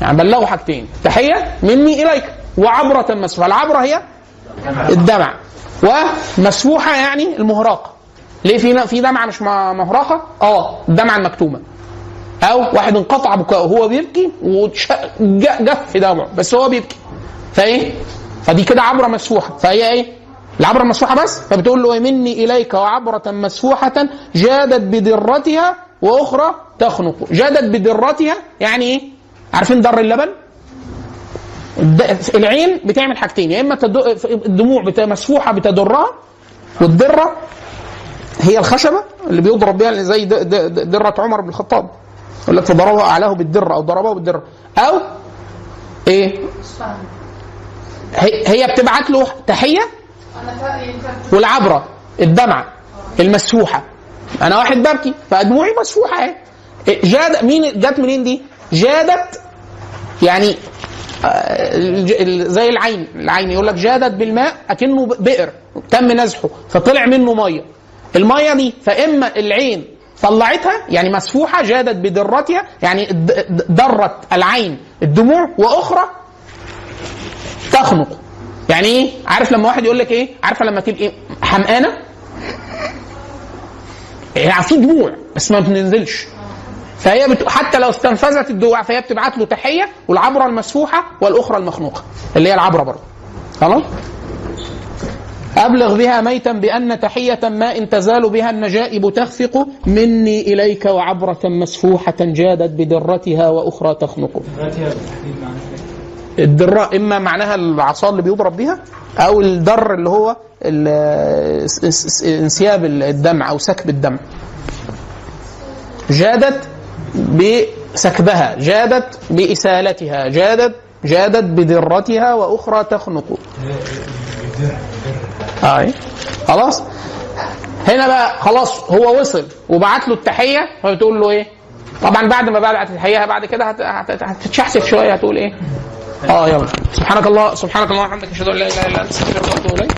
يعني بلغوا حاجتين. تحية مني إليك وعبرة مسفوحة. العبرة هي الدمع. ومسفوحة يعني المهراقة ليه في في دمعة مش م- مهراقة؟ آه الدمعة المكتومة أو واحد انقطع بكاؤه وهو بيبكي وجف دمعه بس هو بيبكي فإيه؟ فدي كده عبرة مسفوحة فهي إيه؟ العبرة مسفوحة بس فبتقول له مني إليك وعبرة مسفوحة جادت بدرتها وأخرى تخنق جادت بدرتها يعني إيه؟ عارفين در اللبن؟ العين بتعمل حاجتين يا إما الدموع مسفوحة بتدرها والدرة هي الخشبة اللي بيضرب بها زي درة عمر بن الخطاب يقول لك فضربه أعلاه بالدره أو ضربه بالدره أو إيه؟ هي بتبعت له تحية والعبرة الدمعه المسفوحة. أنا واحد ببكي فدموعي مسفوحة أهي. جاد مين جت منين دي؟ جادت يعني آه، زي العين. العين يقول لك جادت بالماء أكنه بئر تم نزحه فطلع منه مية. الميه دي فإما العين طلعتها يعني مسفوحة جادت بدرتها يعني درت العين الدموع وأخرى تخنق. يعني إيه؟ عارف لما واحد يقول لك إيه؟ عارفة لما تبقي حمقانة؟ يعني في دموع بس ما بتنزلش. فهي بت... حتى لو استنفذت الدموع فهي بتبعت له تحية والعبرة المسفوحة والأخرى المخنوقة اللي هي العبرة برضه. خلاص؟ أبلغ بها ميتا بأن تحية ما إن تزال بها النجائب تخفق مني إليك وعبرة مسفوحة جادت بدرتها وأخرى تخنق؟ الدراء إما معناها العصا اللي بيضرب بها أو الدر اللي هو انسياب الدمع أو سكب الدمع جادت بسكبها جادت بإسالتها جادت جادت بدرتها وأخرى تخنق أي خلاص هنا بقى خلاص هو وصل وبعت له التحية فبتقول له إيه؟ طبعا بعد ما بعت التحية بعد كده هت- هت- هتتشحسف شوية هتقول إيه؟ آه يلا سبحانك الله سبحانك اللهم وبحمدك أشهد أن لا إله إلا أنت أستغفرك وأتوب إليك